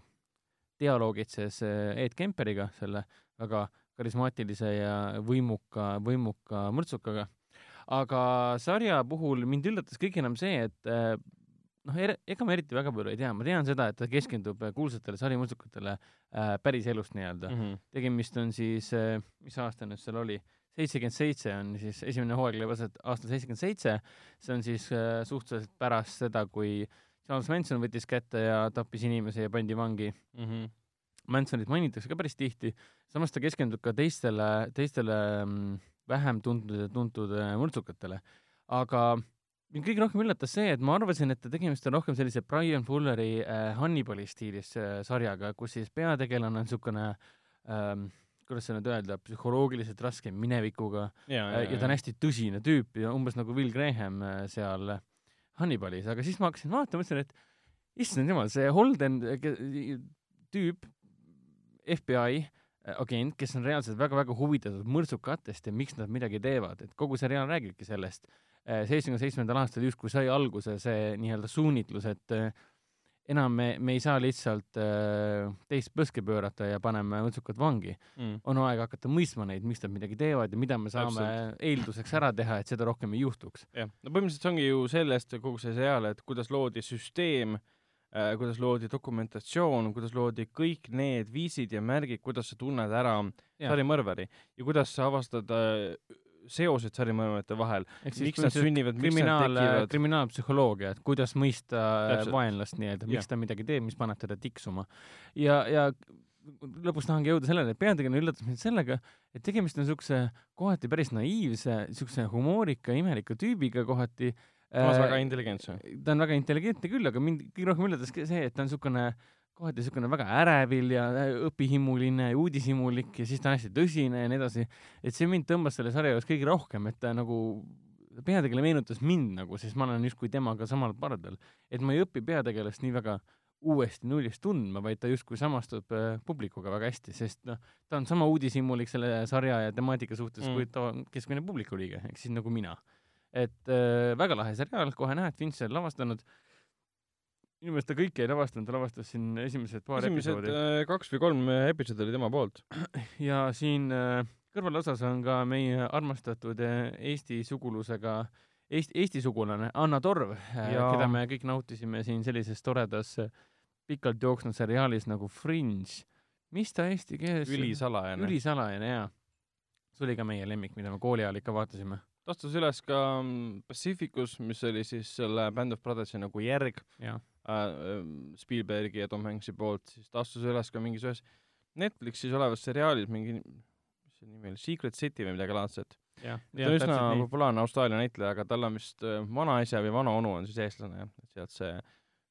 dialoogitses äh, Ed Kemperiga, selle väga karismaatilise ja võimuka, võimuka mõrtsukaga. Aga sarja puhul mind üllatas kõige enam see, et äh, noh, ega ma eriti väga palju ei tea, ma tean seda, et ta keskendub äh, kuulsatele sarimõrtsukatele äh, päris elust nii-öelda mm. -hmm. tegemist on siis, mis aasta nüüd seal oli, seitsekümmend seitse on siis esimene hooaeg leidis aset aastal seitsekümmend seitse, see on siis äh, suhteliselt pärast seda, kui Charles Manson võttis kätte ja tappis inimese ja pandi vangi. Mhm. Mansonit mainitakse ka päris tihti, samas ta keskendub ka teistele, teistele mm, vähem tuntud ja tuntud äh, mõrtsukatele. aga mind kõige rohkem üllatas see, et ma arvasin, et tegemist on rohkem sellise Brian Fulleri äh, Hannibali stiilis äh, sarjaga, kus siis peategelane on niisugune ähm, kuidas seda nüüd öelda, psühholoogiliselt raske minevikuga ja, äh, ja ta on hästi tõsine tüüp ja umbes nagu Will Graham äh, seal Hannibalis, aga siis ma hakkasin vaatama, mõtlesin, et issand jumal, see Holden tüüp, FBI agent, kes on reaalselt väga-väga huvitatud mõrtsukatest ja miks nad midagi teevad, et kogu seriaal räägibki sellest. seitsmekümne seitsmendal aastal justkui sai alguse see nii-öelda suunitlus, et äh, enam me, me ei saa lihtsalt äh, teist põske pöörata ja paneme mõrtsukad vangi mm.. on aeg hakata mõistma neid, miks nad midagi teevad ja mida me saame eelduseks ära teha, et seda rohkem ei juhtuks. jah, no põhimõtteliselt see ongi ju sellest kogu see seriaal, et kuidas loodi süsteem äh,, kuidas loodi dokumentatsioon, kuidas loodi kõik need viisid ja märgid, kuidas sa tunned ära sarimõrvari ja kuidas sa avastad äh, seosed sarimõrvarite vahel, miks nad sünnivad, kriminaal, kriminaalpsühholoogia, et kuidas mõista Täpselt. Täpselt. vaenlast nii-öelda, miks ta midagi teeb, mis paneb teda tiksuma. ja, ja lõpus tahangi jõuda sellele, et peategelane üllatas mind sellega, et tegemist on niisuguse kohati päris naiivse, niisuguse humoorika, imeliku tüübiga kohati. Samas väga intelligentse. ta on väga intelligentne küll, aga mind kõige rohkem üllatas see, et ta on niisugune kohati niisugune väga ärevil ja äh, õpihimuline ja uudishimulik ja siis ta on hästi tõsine ja nii edasi. et see mind tõmbas selle sarja juures kõige rohkem, et ta nagu, peategelane meenutas mind nagu, sest ma olen justkui temaga samal pardal. et ma ei õpi peategelast nii väga uuesti nullist tundma, vaid ta justkui samastub äh, publikuga väga hästi, sest noh, ta on sama uudishimulik selle sarja ja temaatika suhtes mm. kui ta keskmine publiku liige, ehk siis nagu mina. Et äh, väga lahe seriaal, kohe näed, Fincher lavastanud äh, minu meelest ta kõike ei lavastanud, ta lavastas siin esimesed paar esimesed episoodi. äh, kaks või kolm äh, episoodi oli tema poolt. ja siin äh, kõrvalosas on ka meie armastatud äh, Eesti sugulusega, Eesti, Eesti sugulane Anna Torv, keda me kõik nautisime siin sellises toredas pikalt jooksnud seriaalis nagu Fringe. mis ta eesti keeles ülisalajane. ülisalajane, jaa. see oli ka meie lemmik, mida me kooli ajal ikka vaatasime ta astus üles ka mm, Pacificus, mis oli siis selle Band of Brothersi nagu järg äh, ähm, Spielbergi ja Tom Hanks'i poolt, siis ta astus üles ka mingis ühes Netflixis olevas seriaalis mingi, mis see nimi oli, Secret City või midagi laadset. ta on üsna populaarne Austraalia näitleja, aga tal on vist äh, vanaisa või vanaonu on siis eestlane jah, et sealt see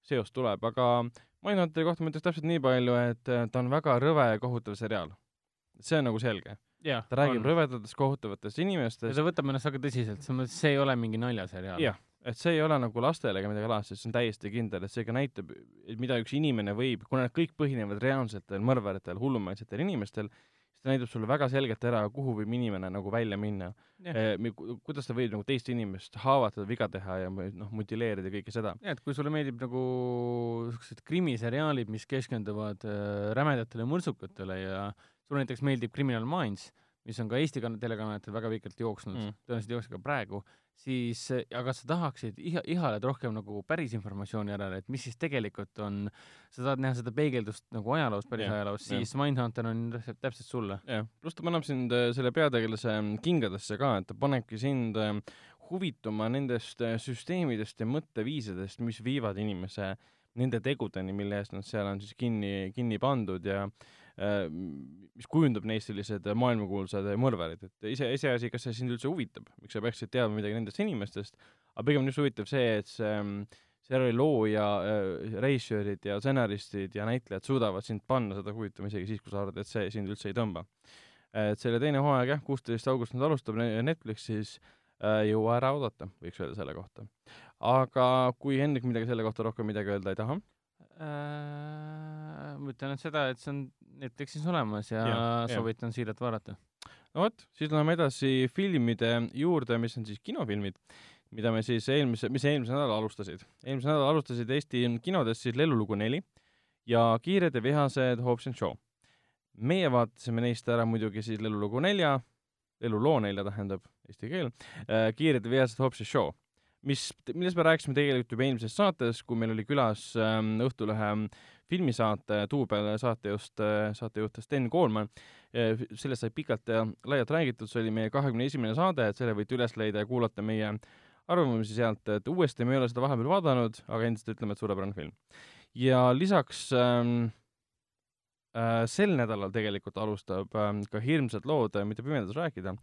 seos tuleb, aga Mindhunteri kohta ma ütleks täpselt nii palju, et äh, ta on väga rõve ja kohutav seriaal. see on nagu selge ta räägib on. rõvedatest kohutavatest inimestest. ja ta võtab ennast väga tõsiselt, selles mõttes see ei ole mingi naljaseriaal. jah, et see ei ole nagu lastele ega midagi laadset, see on täiesti kindel, et see ka näitab, mida üks inimene võib, kuna need kõik põhinevad reaalsetel mõrvaritel, hullumeelsetel inimestel, siis ta näitab sulle väga selgelt ära, kuhu võib inimene nagu välja minna. Eh, kuidas ta võib nagu teist inimest haavatada, viga teha ja noh, mutileerida kõike seda. jah, et kui sulle meeldib nagu niisugused krimiseriaalid, mis keskenduvad äh, rämedatele mõrtsukatele ja sulle näiteks meeldib Criminal Minds, mis on ka Eesti telekanalitel väga pikalt jooksnud mm., tõenäoliselt jookseb ka praegu, siis aga sa tahaksid iha, ihaled rohkem nagu päris informatsiooni järele, et mis siis tegelikult on, sa tahad näha seda peegeldust nagu ajaloos, päris yeah, ajaloos, siis yeah. Mindhunter on täpselt, täpselt sulle. jah yeah., pluss ta paneb sind äh, selle peategelase mm, kingadesse ka, et ta panebki sind äh, huvituma nendest äh, süsteemidest ja mõtteviisidest, mis viivad inimese nende tegudeni, mille eest nad seal on siis kinni, kinni pandud ja mis kujundab neist sellised maailmakuulsad mõrvarid, et ise, iseasi, kas see sind üldse huvitab, miks sa peaksid teadma midagi nendest inimestest, aga pigem on just huvitav see, et see seriaali looja äh,, režissöörid ja stsenaristid ja näitlejad suudavad sind panna seda huvitama isegi siis, kui sa arvad, et see sind üldse ei tõmba. et selle teine hooaeg jah, kuusteist august nüüd alustab Netflixis äh,, jõua ära oodata, võiks öelda selle kohta. aga kui Hendrik midagi selle kohta rohkem midagi öelda ei taha äh,? ma ütlen, et seda, et see on Netflixis olemas ja, ja soovitan siiralt vaadata. no vot, siis läheme edasi filmide juurde, mis on siis kinofilmid, mida me siis eelmise, mis eelmisel nädalal alustasid. eelmisel nädalal alustasid Eesti kinodes siis Lellulugu neli ja Kiired ja vihased Hobbs and Shaw. meie vaatasime neist ära muidugi siis Lellulugu nelja, Lelluloo nelja tähendab eesti keel äh,, Kiired ja vihased Hobbs and Shaw mis, millest me rääkisime tegelikult juba eelmises saates, kui meil oli külas ähm, Õhtulehe filmisaate Duubel saatejuht, äh, saatejuht Sten Koolman. sellest sai pikalt ja laialt räägitud, see oli meie kahekümne esimene saade, et selle võite üles leida ja kuulata meie arvamusi sealt, et uuesti me ei ole seda vahepeal vaadanud, aga endiselt ütleme, et suurepärane film. ja lisaks ähm, äh, sel nädalal tegelikult alustab ähm, ka Hirmsad lood, mida pimedas rääkida,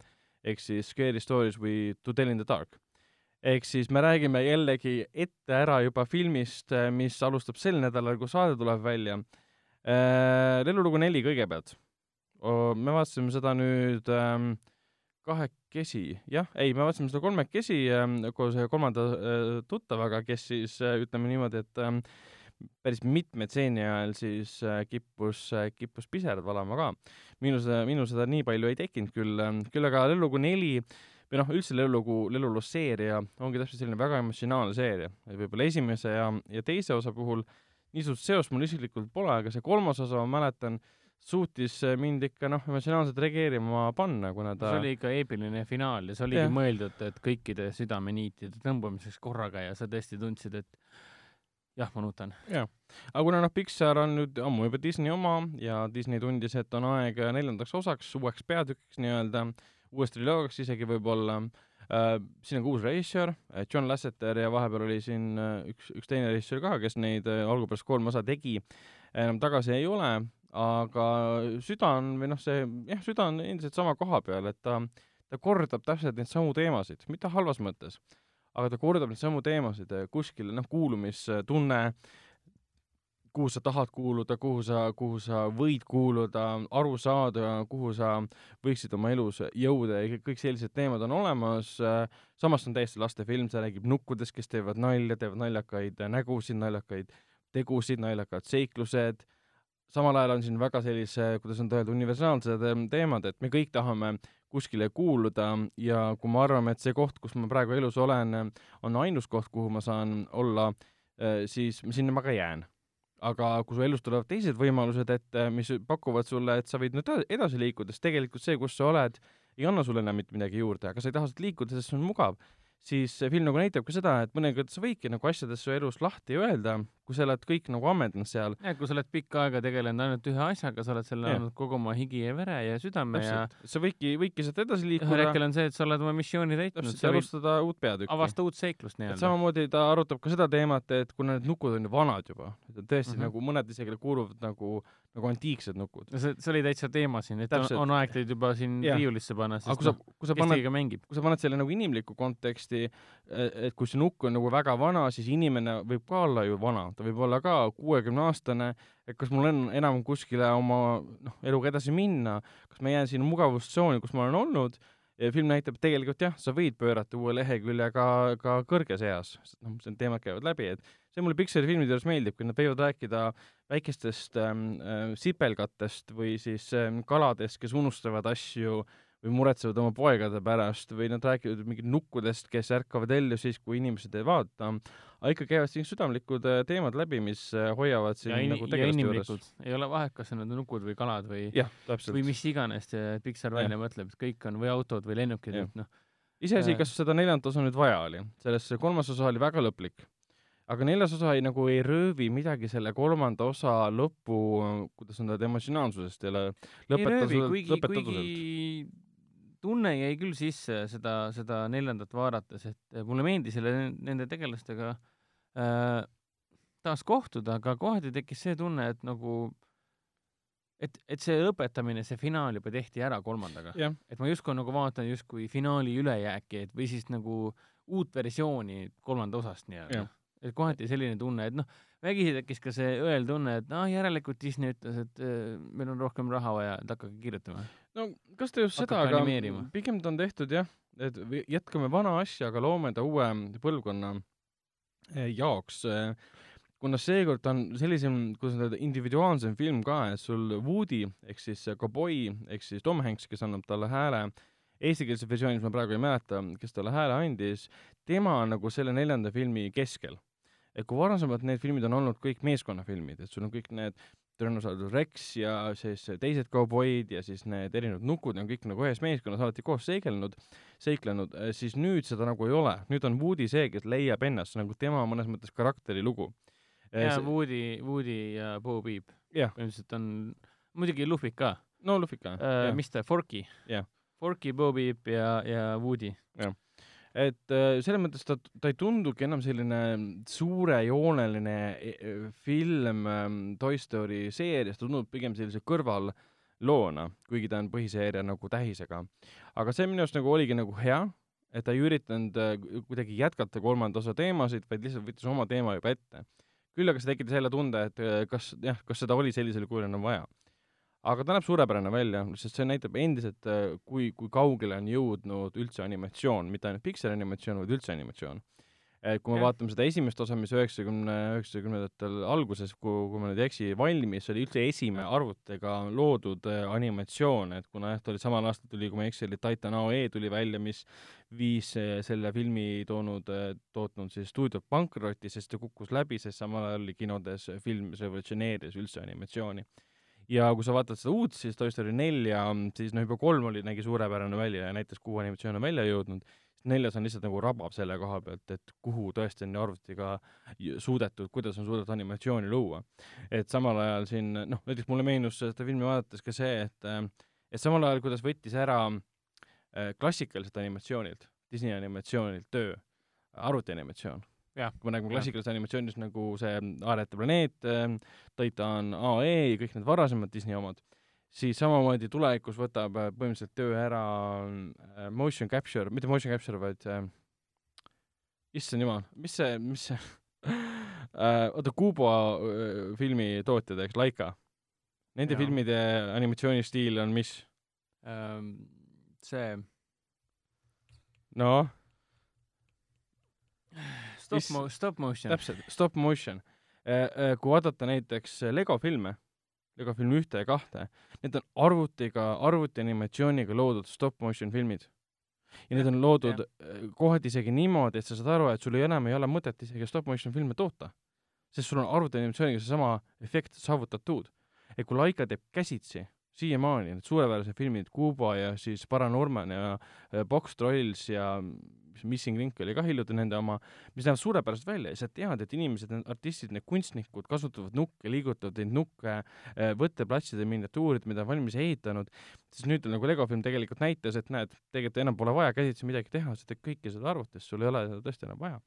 ehk siis Scary Stories või To tell in the dark ehk siis me räägime jällegi ette ära juba filmist, äh, mis alustab sel nädalal, kui saade tuleb välja. Äh, lellulugu neli kõigepealt. me vaatasime seda nüüd ähm, kahekesi, jah, ei, me vaatasime seda kolmekesi ähm, koos ühe kolmanda äh, tuttavaga, kes siis ütleme niimoodi, et ähm, päris mitme stseeni ajal siis kippus kippus pisarad valama ka. minul seda, minul seda nii palju ei tekkinud küll küll aga Lellulugu neli äh, või noh, üldse Lelulugu, Lelulus seeria ongi täpselt selline väga emotsionaalne seeria, et võib-olla esimese ja, ja teise osa puhul niisugust seost mul isiklikult pole, aga see kolmas osa, ma mäletan, suutis mind ikka noh, emotsionaalselt reageerima panna, kuna ta see oli ikka eepiline finaal ja see oligi yeah. mõeldud, et kõikide südameniitide tõmbamiseks korraga ja sa tõesti tundsid, et jah, ma nutan. jah, aga kuna noh, Pixar on nüüd ammu juba Disney oma ja Disney tundis, et on aeg neljandaks osaks, uueks peatükiks nii-öelda, uuest triloogiaks isegi võib-olla äh,, siin on ka uus režissöör, äh, John Lasseter ja vahepeal oli siin äh, üks, üks teine režissöör ka, kes neid äh, algupärast kolm osa tegi, enam tagasi ei ole, aga süda on, või noh, see, jah, süda on endiselt sama koha peal, et ta, ta kordab täpselt neid samu teemasid, mitte halvas mõttes, aga ta kordab neid samu teemasid, kuskil noh, kuulumistunne, kuhu sa tahad kuuluda, kuhu sa, kuhu sa võid kuuluda, aru saada, kuhu sa võiksid oma elus jõuda ja kõik sellised teemad on olemas. samas on täiesti lastefilm, see räägib nukkudest, kes teevad nalja, teevad naljakaid nägusid, naljakaid tegusid, naljakad seiklused. samal ajal on siin väga sellise, kuidas nüüd öelda, universaalsed teemad, et me kõik tahame kuskile kuuluda ja kui me arvame, et see koht, kus ma praegu elus olen, on ainus koht, kuhu ma saan olla, siis sinna ma ka jään aga kui su elus tulevad teised võimalused ette, mis pakuvad sulle, et sa võid nüüd edasi liikuda, siis tegelikult see, kus sa oled, ei anna sulle enam mitte midagi juurde, aga sa ei taha sealt liikuda, sest see on mugav siis see film nagu näitab ka seda, et mõnikord sa võidki nagu asjadest su elus lahti öelda, kui sa oled kõik nagu ammendanud seal. jah, kui sa oled pikka aega tegelenud ainult ühe asjaga, sa oled selle andnud kogu oma higi ja vere ja südame Täpselt. ja sa võidki, võidki sealt edasi liikuda. ühel hetkel on see, et sa oled oma missiooni täitnud. täpselt, ja alustada uut peatükki. avasta uut seiklust nii-öelda. samamoodi ta arutab ka seda teemat, et kuna need nukud on ju vanad juba, et tõesti mm -hmm. nagu mõned isegi kuuluvad nagu nagu antiiksed nukud. see, see oli täitsa teema siin, et Täpselt. on, on aeg teid juba siin riiulisse panna, sest kui sa, noh, kui sa paned, kui sa paned selle nagu inimlikku konteksti, e, et kui see nukk on nagu väga vana, siis inimene võib ka olla ju vana, ta võib olla ka kuuekümne aastane, et kas mul on enam kuskile oma noh, eluga edasi minna, kas ma jään sinna mugavustsooni, kus ma olen olnud? Ja film näitab tegelikult jah, sa võid pöörata uue lehekülje ka, ka kõrges eas, noh, need teemad käivad läbi, et see mulle Pixari filmide juures meeldib, kui nad võivad rääkida väikestest ähm, äh, sipelgatest või siis ähm, kaladest, kes unustavad asju või muretsevad oma poegade pärast või nad räägivad mingit nukkudest, kes ärkavad ellu siis, kui inimesed ei vaata. aga ikka käivad siin südamlikud äh, teemad läbi, mis äh, hoiavad siin ja nagu tegelaste juures. ei ole vahet, kas need on nukud või kalad või, või mis iganes Pixar välja mõtleb, et kõik on või autod või lennukid, et noh. iseasi, kas seda neljandat osa nüüd vaja oli, sellest kolmas osa oli väga lõplik. Aga neljas osa ei, nagu ei röövi midagi selle kolmanda osa lõpu, kuidas on ta, emotsionaalsusest ole lõpetatud, kuigi tunne jäi küll sisse seda, seda neljandat vaadates, et mulle meeldis selle, nende tegelastega äh, taas kohtuda, aga kohati tekkis see tunne, et nagu et, et see õpetamine, see finaal juba tehti ära kolmandaga. et ma justkui nagu vaatan justkui finaali ülejääki, et või siis nagu uut versiooni kolmanda osast nii-öelda et kohati selline tunne, et noh, vägisi tekkis ka see õel tunne, et noh, järelikult Disney ütles, et äh, meil on rohkem raha vaja, et hakake kirjutama. No kas ta just seda, aga pigem ta on tehtud jah, et jätkame vana asja, aga loome ta uue põlvkonna eh, jaoks eh, kuna seekord on sellisem, kuidas öelda, individuaalsem film ka, et sul Woody ehk siis Cowboy ehk siis Tom Hanks, kes annab talle hääle, eestikeelses versioonis ma praegu ei mäleta, kes talle hääle andis, tema on nagu selle neljanda filmi keskel. Et kui varasemalt need filmid on olnud kõik meeskonnafilmid, et sul on kõik need Tyrannosaurus Rex ja siis teised kauboid ja siis need erinevad nukud on kõik nagu ühes meeskonnas alati koos seigelnud, seiklenud, siis nüüd seda nagu ei ole. nüüd on Woody see, kes leiab ennast, nagu tema mõnes mõttes karakteri lugu. Jaa, Woody, Woody ja Bo Peep. põhimõtteliselt on, muidugi Luffy ka. no Luffy ka uh,. mis ta, Forky? Forky, Bo Peep ja, ja Woody. jah et äh, selles mõttes ta, ta ei tundugi enam selline suurejooneline e, e, film ähm, Toy Story seeriast, ta tundub pigem sellise kõrvalloona, kuigi ta on põhiseeria nagu tähisega. aga see minu arust nagu oligi nagu hea, et ta ei üritanud äh, kuidagi jätkata kolmanda osa teemasid, vaid lihtsalt võttis oma teema juba ette. küll aga see tekitas jälle tunde, et äh, kas jah, kas seda oli sellisel kujul enam vaja aga ta näeb suurepärane välja, sest see näitab endiselt, äh, kui, kui kaugele on jõudnud üldse animatsioon, mitte ainult Pixari animatsioon, vaid üldse animatsioon. et kui me ja. vaatame seda esimest osa, mis üheksakümne, üheksakümnendatel alguses, kui, kui ma nüüd ei eksi, valmis, see oli üldse esimene arvutega loodud äh, animatsioon, et kuna jah, ta oli samal aastal tuli, kui ma ei eksi, oli Titan AE tuli välja, mis viis äh, selle filmi toonud, tootnud siis stuudiot pankrotti, sest ta kukkus läbi, sest samal ajal oli kinodes film, mis revolutsioneeris üldse animatsiooni ja kui sa vaatad seda uut, siis Toy Story nelja, siis noh, juba kolm oli, nägi suurepärane välja ja näitas, kuhu animatsioon on välja jõudnud, neljas on lihtsalt nagu rabab selle koha pealt, et kuhu tõesti on arvutiga suudetud, kuidas on suudetud animatsiooni luua. et samal ajal siin, noh, näiteks mulle meenus seda filmi vaadates ka see, et et samal ajal, kuidas võttis ära äh, klassikaliselt animatsioonilt, Disney animatsioonilt töö, arvutianimatsioon kui me räägime klassikalisest animatsioonist nagu see Aarete planeet, ähm, Titan AE ja kõik need varasemad Disney omad, siis samamoodi tulevikus võtab äh, põhimõtteliselt töö ära äh, motion capture, mitte motion capture, vaid äh, issand jumal, mis see, mis see äh, oota, Kuubo äh, filmi tootjad, eks, Laika. Nende Jaa. filmide animatsioonistiil on mis? Ähm, see noh, stop mo-, stop motion. täpselt, stop motion. kui vaadata näiteks Lego filme, Lego film ühte ja kahte, need on arvutiga, arvutianimatsiooniga loodud stop motion filmid. ja need on loodud äh, kohati isegi niimoodi, et sa saad aru, et sul ei enam ei ole mõtet isegi stop motion filme toota. sest sul on arvutianimatsiooniga seesama efekt saavutatud. et kui Laika teeb käsitsi siiamaani need suurepärased filmid Kuuba ja siis Paranorman ja äh, Box Trolls ja mis Missing Link oli ka hiljuti nende oma, mis näevad suurepäraselt välja ja sa tead, et inimesed, need artistid, need kunstnikud kasutavad nukke, liigutavad neid nukke äh, võtteplatside miniatuurid, mida on valmis ehitanud, siis nüüd nagu Lego film tegelikult näitas, et näed, tegelikult enam pole vaja käsitsi midagi teha, sa teed kõike seda arvutis, sul ei ole seda tõesti enam vaja.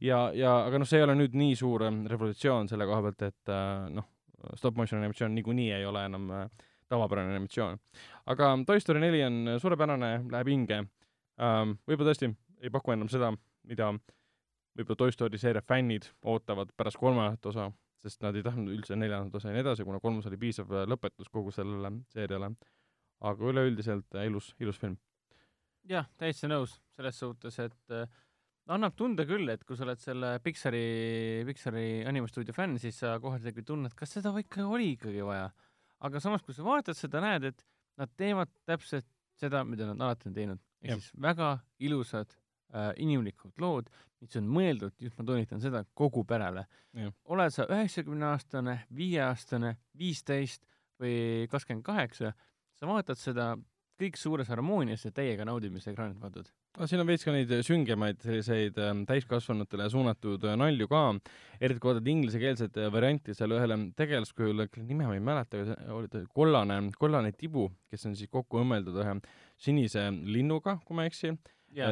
ja, ja aga noh, see ei ole nüüd nii suur ähm, revolutsioon selle koha pealt, et äh, noh, stop motion animatsioon niikuinii ei ole enam äh, tavapärane animatsioon. aga Toy Story neli on suurepärane, läheb hinge ähm,, võib-olla tõesti ei paku enam seda, mida võib-olla Toy Story seeria fännid ootavad pärast kolmandat osa, sest nad ei tahtnud üldse neljandat osa ja nii edasi, kuna kolmas oli piisav äh, lõpetus kogu sellele seeriale. aga üleüldiselt äh, ilus, ilus film. jah, täitsa nõus selles suhtes, et äh, annab tunda küll, et kui sa oled selle Pixari, Pixari animastuudio fänn, siis sa kohe tegelikult tunned, kas seda ikka oli ikkagi vaja. Aga samas, kui sa vaatad seda, näed, et nad teevad täpselt seda, mida nad alati on teinud. ehk siis väga ilusad äh, inimlikud lood, mis on mõeldud, just ma toonitan seda, kogu perele Jah.. oled sa üheksakümneaastane, viieaastane, viisteist või kakskümmend kaheksa, sa vaatad seda kõik suures harmoonias ja täiega naudid, mis sa ekraanilt vaatad. no siin on veits ka neid süngemaid selliseid ähm, täiskasvanutele suunatud äh, nalju ka, eriti kui vaatad inglisekeelset äh, varianti seal ühele tegelaskujule, kelle nime ma ei mäleta, oli ta kollane, kollane tibu, kes on siis kokku õmmeldud ühe sinise linnuga, kui ma ei eksi.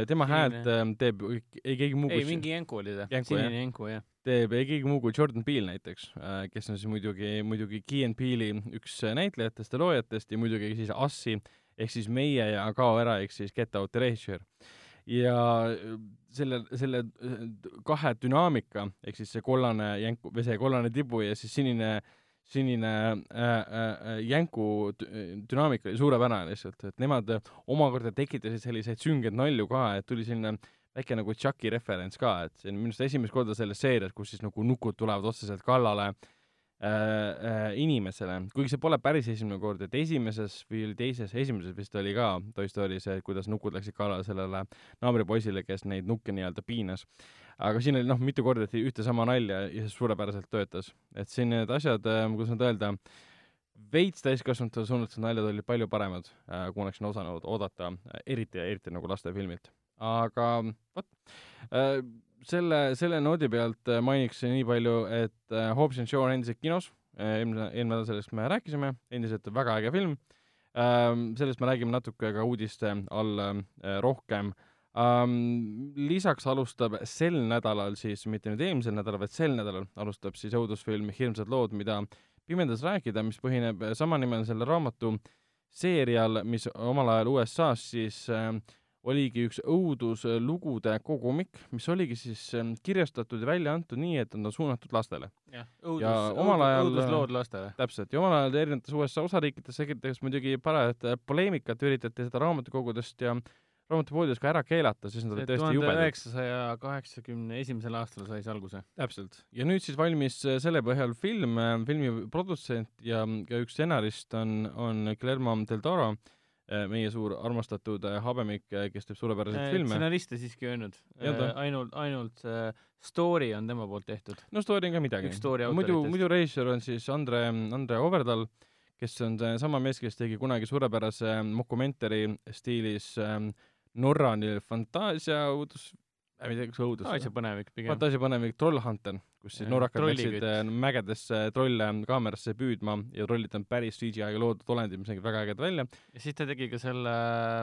tema häält äh, teeb ei keegi muu ei, kui mingi jänku oli ta, sinine jänku, jah. teeb ei keegi muu kui Jordan Peele näiteks, kes on siis muidugi, muidugi Key and Peele'i üks näitlejatest ja loojatest ja muidugi siis Assi ehk siis Meie ja Kao ära ehk siis Get Out Erasure. ja selle, selle äh, kahe dünaamika ehk siis see kollane jänku või see kollane tibu ja siis sinine sinine äh, äh, jänku dü- dünaamika oli suurepärane lihtsalt, et nemad omakorda tekitasid selliseid süngeid nalju ka, et tuli selline väike nagu Chucky referents ka, et see on minu arust esimest korda selles seerias, kus siis nagu nukud tulevad otseselt kallale äh, äh, inimesele, kuigi see pole päris esimene kord, et esimeses või oli teises, esimeses vist oli ka Toy Story see, kuidas nukud läksid kallale sellele naabripoisile, kes neid nukke nii-öelda piinas. aga siin oli noh, mitu korda ühte sama nalja ja see suurepäraselt töötas, et siin need asjad, kuidas nüüd öelda, veits täiskasvanutele suunatud naljad olid palju paremad, kui oleksin osanud oodata, eriti, eriti nagu lastefilmilt. aga vot, selle, selle noodi pealt äh, mainiks nii palju, et äh, Hobbs and Shaw on endiselt kinos, eelmine, eelmine nädal sellest me rääkisime, endiselt väga äge film. sellest me räägime natuke ka uudiste all äh, rohkem um,. lisaks alustab sel nädalal siis, mitte nüüd eelmisel nädalal, vaid sel nädalal alustab siis õudusfilm Hirmsad lood, mida pimedas rääkida, mis põhineb samanimelisel raamatu seerial, mis omal ajal USA-s siis äh, oligi üks õuduslugude kogumik, mis oligi siis ähm, kirjastatud ja välja antud nii, et on suunatud lastele. jah, Ja õudus, ajal- õuduslood lastele. täpselt, ja omal ajal erinevates USA osariikides tekitas muidugi parajat äh, poleemikat, üritati seda raamatukogudest ja raamatupoodidest ka ära keelata, sest nad olid tõesti jubedad. üheksasaja kaheksakümne esimesel aastal sai see alguse. täpselt. ja nüüd siis valmis äh, selle põhjal film, filmi produtsent ja ka üks stsenarist on, on Guillermo del Toro, meie suur armastatud äh, habemik, kes teeb suurepäraseid filme. stsenarist ta siiski öelnud ainult, ainult see story on tema poolt tehtud. no story on ka midagi muidu, muidu režissöör on siis Andre, Andre Overdal, kes on see sama mees, kes tegi kunagi suurepärase mokumentari stiilis Norra fantaasia õudus, ei tea, kas õudus asja põnevik pigem. fantaasia põnevik Trollhunter, kus siis norrakad läksid äh, mägedesse trolle kaamerasse püüdma ja trollid on päris CGI-ga loodud olendid, mis nägid väga ägedad välja. ja siis ta tegi ka selle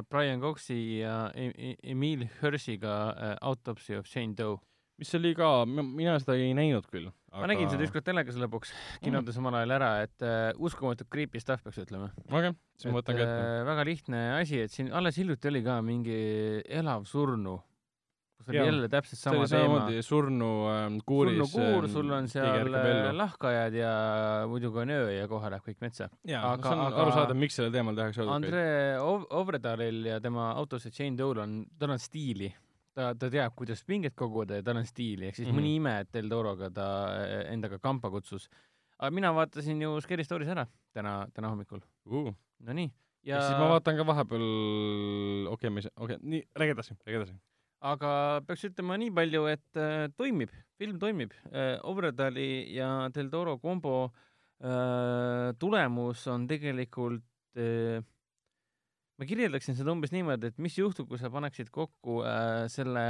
Brian Coxi ja E- E- Emil Hirsiga äh, Autopsy of Jane Doe. mis oli ka, mina seda ei näinud küll. ma nägin seda ükskord telekas lõpuks, kinodes omal ajal ära, et äh, uskumatult creepy stuff peaks ütlema. okei, siis ma võtan äh, väga lihtne asi, et siin alles hiljuti oli ka mingi elav surnu kus oli jälle täpselt see sama teema. samamoodi surnu ähm, kuuris. surnukuur, sul on seal äh, lahkajad ja muidugi on öö ja kohe läheb kõik metsa. aga- see on aga- arusaadav, miks sellel teemal tehakse. Andre Ov- Ovredalil ja tema autos see Jane Doe'l on, tal on stiili. ta, ta teab, kuidas pinget koguda ja tal on stiili, ehk siis mm. -hmm. mõni ime, et Del Toroga ta äh, endaga kampa kutsus. aga mina vaatasin ju Scary Stories ära täna, täna hommikul. uh.. Nonii. ja siis ma vaatan ka vahepeal, okei okay,, mis, okei okay,, nii, räägi edasi, räägi edasi. Aga peaks ütlema nii palju, et äh, toimib, film toimib äh,. Ovredali ja Del Toro kombo äh, tulemus on tegelikult äh, ma kirjeldaksin seda umbes niimoodi, et mis juhtub, kui sa paneksid kokku äh, selle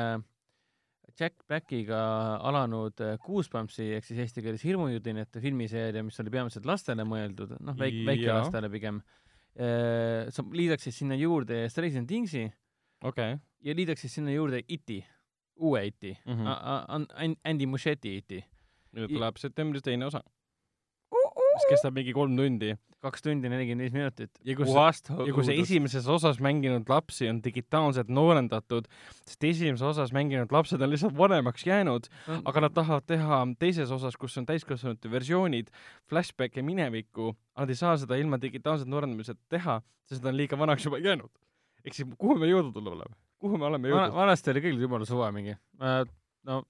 Jack Blackiga alanud äh, Goosebumpsi ehk siis eesti keeles hirmujudinate filmiseeria, mis oli peamiselt lastele mõeldud, noh, väik-, Jaa. väikelastele pigem äh,. sa liidaksid sinna juurde Stranger Thingsi okei okay.. ja liidaksid sinna juurde Iti, uue Iti mm. -hmm. Andy Muschietti Iti. nüüd tuleb septembris teine osa, mis kestab mingi kolm tundi kaks tundi nelikümmend viis minutit. ja kus puhast ja kui see esimeses osas mänginud lapsi on digitaalselt noorendatud, sest esimeses osas mänginud lapsed on lihtsalt vanemaks jäänud, aga nad tahavad teha teises osas, kus on täiskasvanute versioonid, flashback'e minevikku, nad ei saa seda ilma digitaalselt noorendamiseta teha, sest nad on liiga vanaks juba jäänud. Ehk siis kuhu me jõudnud oleme? kuhu me oleme jõudnud? vanasti oli küll jumala suva mingi. no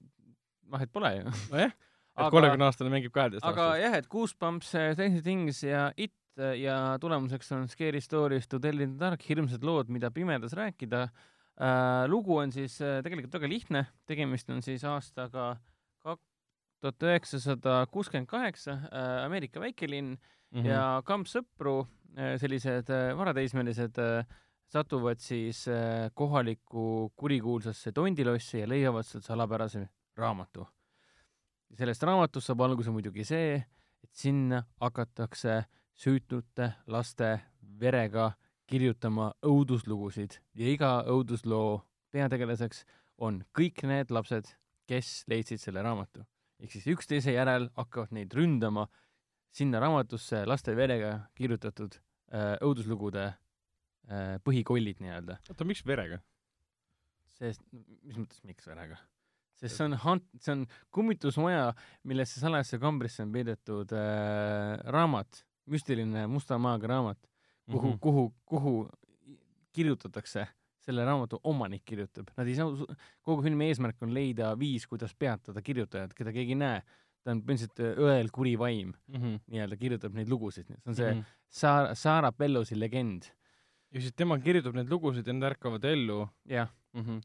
vahet pole ju. nojah, et Aga- kolmekümne aastane mängib kaheteist aga aastast. jah, et Goosebumps, Stranger Things ja It äh, ja tulemuseks on Scary Stories to tell in the dark, hirmsad lood, mida pimedas rääkida äh,. lugu on siis äh, tegelikult väga lihtne, tegemist on siis aastaga tuhat üheksasada kuuskümmend kaheksa, Ameerika väikelinn Mhm. ja kams sõpru, sellised äh, varateismelised, satuvad siis äh, kohalikku kurikuulsasse tondilossi ja leiavad sealt salapärase raamatu. sellest raamatust saab alguse muidugi see, et sinna hakatakse süütute laste verega kirjutama õuduslugusid ja iga õudusloo peategelaseks on kõik need lapsed, kes leidsid selle raamatu. ehk siis üksteise järel hakkavad neid ründama sinna raamatusse laste verega kirjutatud äh, õuduslugude põhikollid nii-öelda. oota, miks verega? sest, mis mõttes, miks verega? sest see on hant-, see on kummitusmaja, millesse salajasse kambrisse on peidetud äh, raamat, müstiline musta maaga raamat, kuhu mm. -hmm. kuhu, kuhu kirjutatakse, selle raamatu omanik kirjutab, nad ei saa, kogu filmi eesmärk on leida viis, kuidas peatada kirjutajat, keda keegi ei näe. ta on põhimõtteliselt õel kuri vaim Mhm. nii-öelda, kirjutab neid lugusid, see on see mm. -hmm. Saara, Saara Bellosi legend. Ja siis tema kirjutab neid lugusid ja nad ärkavad ellu jah mm. -hmm.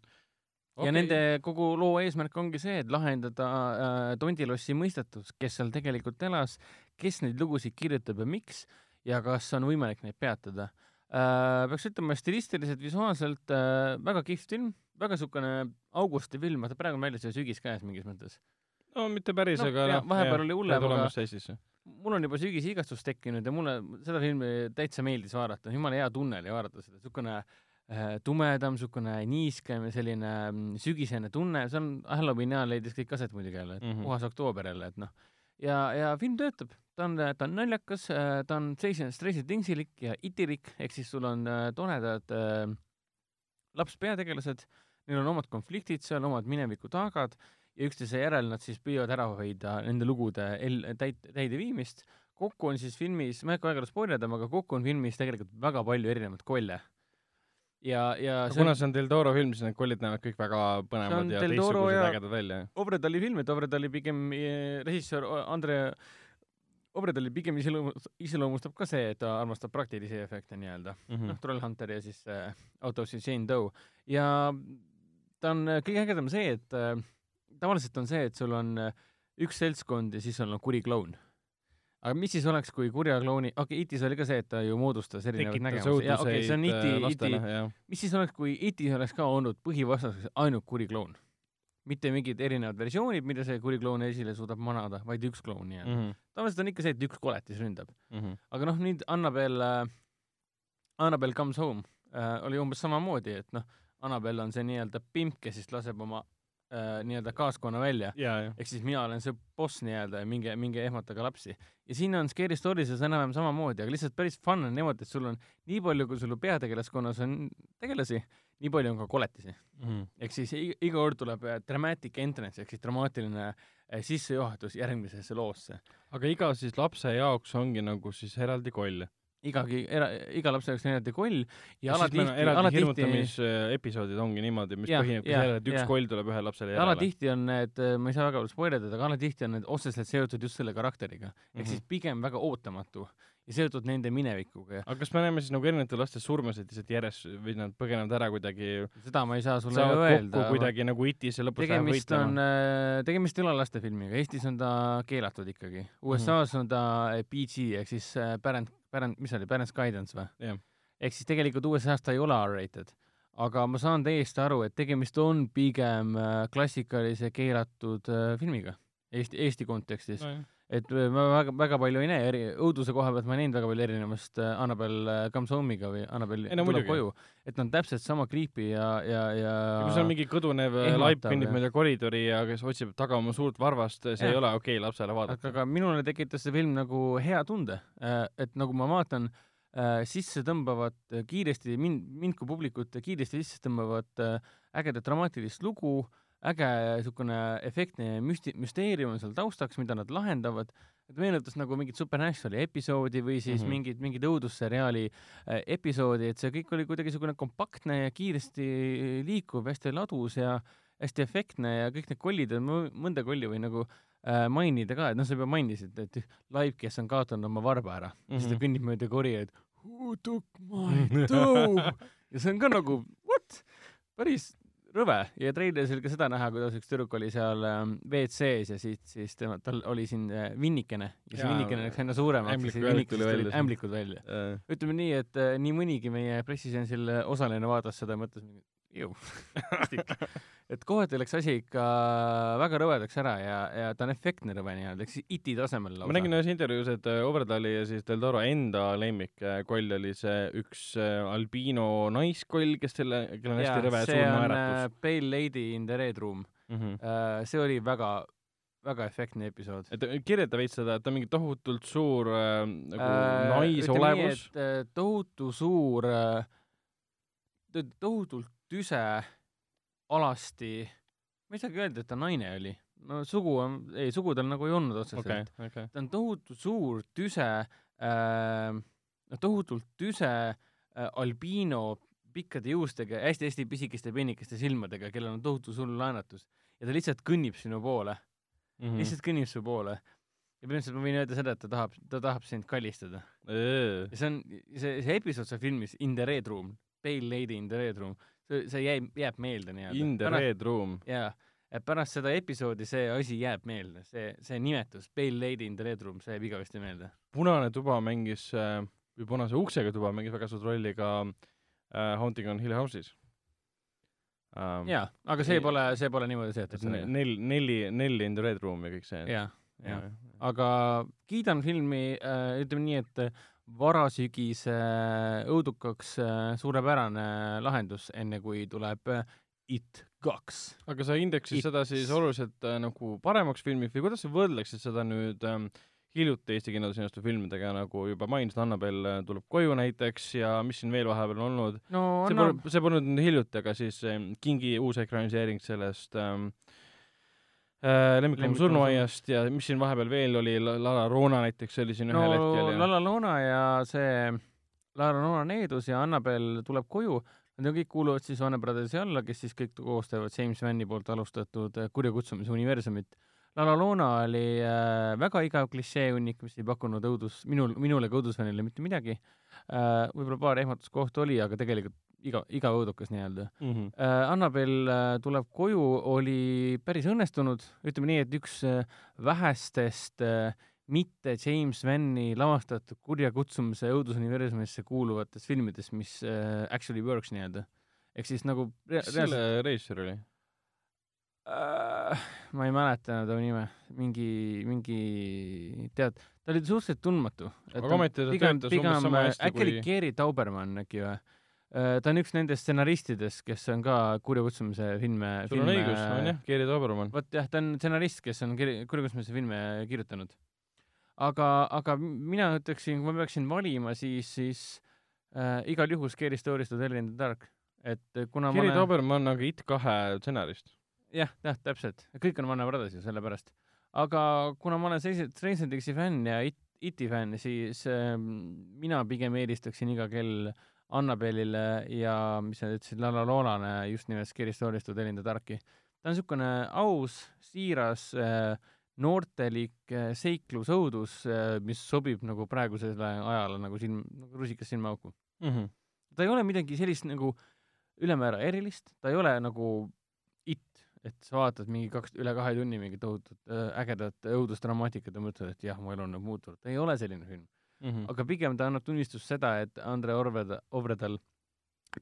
okay. ja nende kogu loo eesmärk ongi see, et lahendada äh, Tondilossi mõistatus, kes seal tegelikult elas, kes neid lugusid kirjutab ja miks ja kas on võimalik neid peatada äh,. peaks ütlema stilistiliselt, visuaalselt äh, väga kihvt film, väga siukene augusti film, vaata praegu on väljas ju sügis käes mingis mõttes. no mitte päris No, aga jaa, vahepeal oli hullem, aga-. Mul on juba sügisigastus tekkinud ja mulle seda filmi täitsa meeldis vaadata, jumala hea tunne oli vaadata seda, siukene äh, tumedam, siukene niiskem ja selline mm, sügisene tunne, see on Halloween ajal leidis kõik aset muidugi jälle, et mm. -hmm. puhas oktoober jälle, et noh. ja, ja film töötab, ta on, ta on naljakas, ta on Thingsilik ja itilik, ehk siis sul on äh, toredad äh, lapspeategelased, neil on omad konfliktid seal, omad minevikutaagad ja üksteise järel nad siis püüavad ära hoida nende lugude el-, täit-, täideviimist. kokku on siis filmis, ma ei hakka väga spoilerdama, aga kokku on filmis tegelikult väga palju erinevaid kolle. ja, ja see kuna on see on Del Toro film, siis need kollid näevad kõik väga põnevad ja Del teistsugused ja- ägedad välja. Ovredali film, et Ovredali pigem eh, režissöör Andre Ovredali pigem iseloomustab, ka see, et ta armastab praktilisi efekte nii-öelda Mhm. noh, Trollhunter ja siis äh, autopsy Jane Doe ja ta on äh, kõige ägedam see, et äh, tavaliselt on see, et sul on äh, üks seltskond ja siis sul on kuri kloun. aga mis siis oleks, kui kurja klouni, okei okay,, Itis oli ka see, et ta ju moodustas erinevaid nägemusi, jaa, okei okay,, see on Iti äh,, Iti lastele, jah. mis siis oleks, kui Itis oleks ka olnud põhivastaseks ainult kuri kloun? mitte mingid erinevad versioonid, mida see kuri kloun esile suudab manada, vaid üks kloun nii-öelda mm.. Mhm. tavaliselt on ikka see, et üks koletis ründab. Mhm. aga noh, nüüd Annabel äh,, Annabel comes home äh, oli umbes samamoodi, et noh, Annabel on see nii-öelda pimp, kes siis laseb oma äh, nii-öelda kaaskonna välja. ehk siis mina olen see boss nii-öelda ja minge, minge ehmatage lapsi. ja siin on Scary Stories'is enam-vähem samamoodi, aga lihtsalt päris fun on niimoodi, et sul on nii palju, kui sul peategelaskonnas on tegelasi, nii palju on ka koletisi. Mhm. ehk siis iga, iga kord tuleb äh, dramatic entrance ehk siis dramaatiline äh, sissejuhatus järgmisesse loosse. aga iga siis lapse jaoks ongi nagu siis eraldi koll. igagi, iga lapse jaoks on eraldi koll ja ja alatihti, eraldi alatihti, hirmutamisepisoodid ongi niimoodi, mis põhinebki sellele, et üks jah. koll tuleb ühele lapsele ja järele. alatihti on need, ma ei saa väga palju spoilerdada, aga alatihti on need otseselt seotud just selle karakteriga. ehk Mhm. siis pigem väga ootamatu ja seotud nende minevikuga ja aga kas me näeme siis nagu erinevate laste surmasid lihtsalt järjest või nad põgenevad ära kuidagi, seda ma ei saa sulle öelda kuidagi nagu itis ja lõpus on võitlema?, tegemist ei ole lastefilmiga, Eestis on ta keelatud ikkagi. Mhm. USA-s on ta eh, PG ehk siis äh, parent, parent, mis see oli, parents guidance või Jah.? ehk siis tegelikult USA-s ta ei ole R-rated. aga ma saan täiesti aru, et tegemist on pigem äh, klassikalise keelatud äh, filmiga Eesti, Eesti kontekstis no,. Et äh, ma väga, väga palju ei näe eri, õuduse koha pealt ma ei näinud väga palju erinevust äh, Annabel äh, Comes Home'iga või Annabel Ei no tuleb muidugi. koju. et nad on täpselt sama creepy ja, ja, ja kui seal mingi kõdunev äh, laip kõnnib ja- mööda koridori ja kes otsib taga oma suurt varvast, see Jah. ei ole okei okay lapsele aga vaadata. ka minule tekitas see film nagu hea tunde, et nagu ma vaatan äh, sisse tõmbavat äh, kiiresti mind, mind kui publikut kiiresti sisse tõmbavat äh, ägedat dramaatilist lugu, äge niisugune efektne müsti-, müsteerium on seal taustaks, mida nad lahendavad, et meenutas nagu mingit Supernaturali episoodi või siis mm. -hmm. mingit, mingit õudusseriaali äh, episoodi, et see kõik oli kuidagi niisugune kompaktne ja kiiresti liikuv, hästi ladus ja hästi efektne ja kõik need kollid, mõnda kolli või nagu äh, mainida ka, et noh, sa juba mainisid, et Laip, kes on kaotanud oma varba ära mm, -hmm. siis ta Mhm. kõnnib mööda kori, et who took my dough ja see on ka nagu what, päris rõve ja treileris oli ka seda näha, kuidas üks tüdruk oli seal ähm, WC-s ja siis, siis tema, tal oli siin äh, vinnikene ja see vinnikene läks aina suuremaks ja siis tuli tulid välja. ämblikud välja. ütleme nii, et äh, nii mõnigi meie pressiseansil äh, osaline vaatas seda ja mõtles, et kohati läks asi ikka väga rõvedaks ära ja, ja ta on efektne rõve nii-öelda, ehk siis iti tasemel lausa. ma nägin ühes intervjuus, et äh, Overdali ja siis Del Toro enda lemmikkoll oli see üks äh, albiino naiskoll, kes selle, kellel on hästi rõve äh, Pale Lady in the Red Room. mm. -hmm. see oli väga, väga efektne episood. et äh, kirjelda veits seda, et ta on mingi tohutult suur äh, nagu naisolevus. äh, tohutu suur, tohutult tüse, alasti, ma ei saagi öelda, et ta naine oli. no sugu on, ei sugu tal nagu ei olnud otseselt okei, okei. ta on tohutu suur tüse äh,, tohutult tüse äh, albiino pikkade juustega ja hästi-hästi pisikeste peenikeste silmadega, kellel on tohutu suur laenatus ja ta lihtsalt kõnnib sinu poole mm., lihtsalt kõnnib su poole. ja põhimõtteliselt ma võin öelda seda, et ta tahab, ta tahab sind kallistada. ja see on, see, see episood seal filmis In the Red Room, Pale Lady in the Red Room, see, see jäi, jääb meelde nii-öelda. In the red room. jaa, et pärast seda episoodi see asi jääb meelde, see, see nimetus, Pale Lady in the Red Room, see jääb igavesti meelde. punane tuba mängis äh, või punase uksega tuba mängis väga suurt rolli ka äh, Haunting on Hill House'is ähm,. jaa, aga see pole, see pole niimoodi seotud sellega. nel-, Nelli, Nelli in the red room ja kõik see. jaa, jaa. aga kiidan filmi äh,, ütleme nii, et varasügise õudukaks äh, suurepärane lahendus, enne kui tuleb äh, It kaks. aga sa indeksid seda siis oluliselt äh, nagu paremaks filmiks või kuidas sa võrdleksid seda nüüd ähm, hiljuti Eesti kinodes linnastu filmidega, nagu juba mainisid, Annabel äh, tuleb koju näiteks ja mis siin veel vahepeal on olnud, no see pole, see polnud nüüd hiljuti, aga siis ähm, Kingi uus ekraniseering sellest ähm, äh, Lemmikloomu surnuaiast ja mis siin vahepeal veel oli, Lara Roona näiteks oli siin no ühel hetkel ja Lala Loona ja see Lala Loona Needus ja Annabel tuleb koju, nad kõik kuuluvad siis Warner Brothersi alla, kes siis kõik koos teevad James Vanni poolt alustatud äh, kurja kutsumise universumit. Lala Loona oli äh, väga igav klišeehunnik, mis ei pakkunud õudus, minul, minule kui õudusfännile mitte midagi äh,. võib-olla paar ehmatuskohta oli, aga tegelikult iga, igav õudukas nii-öelda mm -hmm. äh,. Annabel äh, tuleb koju oli päris õnnestunud, ütleme nii, et üks äh, vähestest äh, mitte James Vanni lavastatud kurja kutsumise õudusuniversumisse kuuluvatest filmidest, mis äh, actually works nii-öelda. ehk siis nagu rea- kes selle režissöör oli? äh, ma ei mäleta ta nime, mingi, mingi tead, ta oli suhteliselt tundmatu. Aga ometi ta töötas umbes sama äh, hästi äkki oli kui- Geri Taubermann äkki või? Ta on üks nendest stsenaristidest, kes on ka kurja kutsumise filme, sul on filme õigus, on jah, Geri Dobermann. vot jah, ta on stsenarist, kes on kurjakutsumuse filme kirjutanud. aga, aga mina ütleksin, kui ma peaksin valima, siis, siis äh, igal juhul Scary Stories to tell in the dark. et äh, kuna ma olen Dobermann on aga It kahe stsenarist. jah, jah, täpselt, kõik on Warner Brothersil sellepärast. aga kuna ma olen Stranger Thingsi fänn ja It, Iti fänn, siis äh, mina pigem eelistaksin iga kell Annabelile ja mis sa ütlesid, Lala Loolane just nimelt Scary Story'st või Telinda Tarki. ta on niisugune aus, siiras äh, noortelik äh, seiklusõudus, mis sobib nagu praegusele ajale nagu silm, nagu rusikas silmaauku. Mhm. ta ei ole midagi sellist nagu ülemäära erilist, ta ei ole nagu It, et sa vaatad mingi kaks, üle kahe tunni mingit tohutut äh, ägedat õudusdramaatikat ja mõtled, et jah, mu elu on nüüd muutunud, ta ei ole selline film. Mhm. aga pigem ta annab tunnistust seda, et Andre Orved-, Ovredal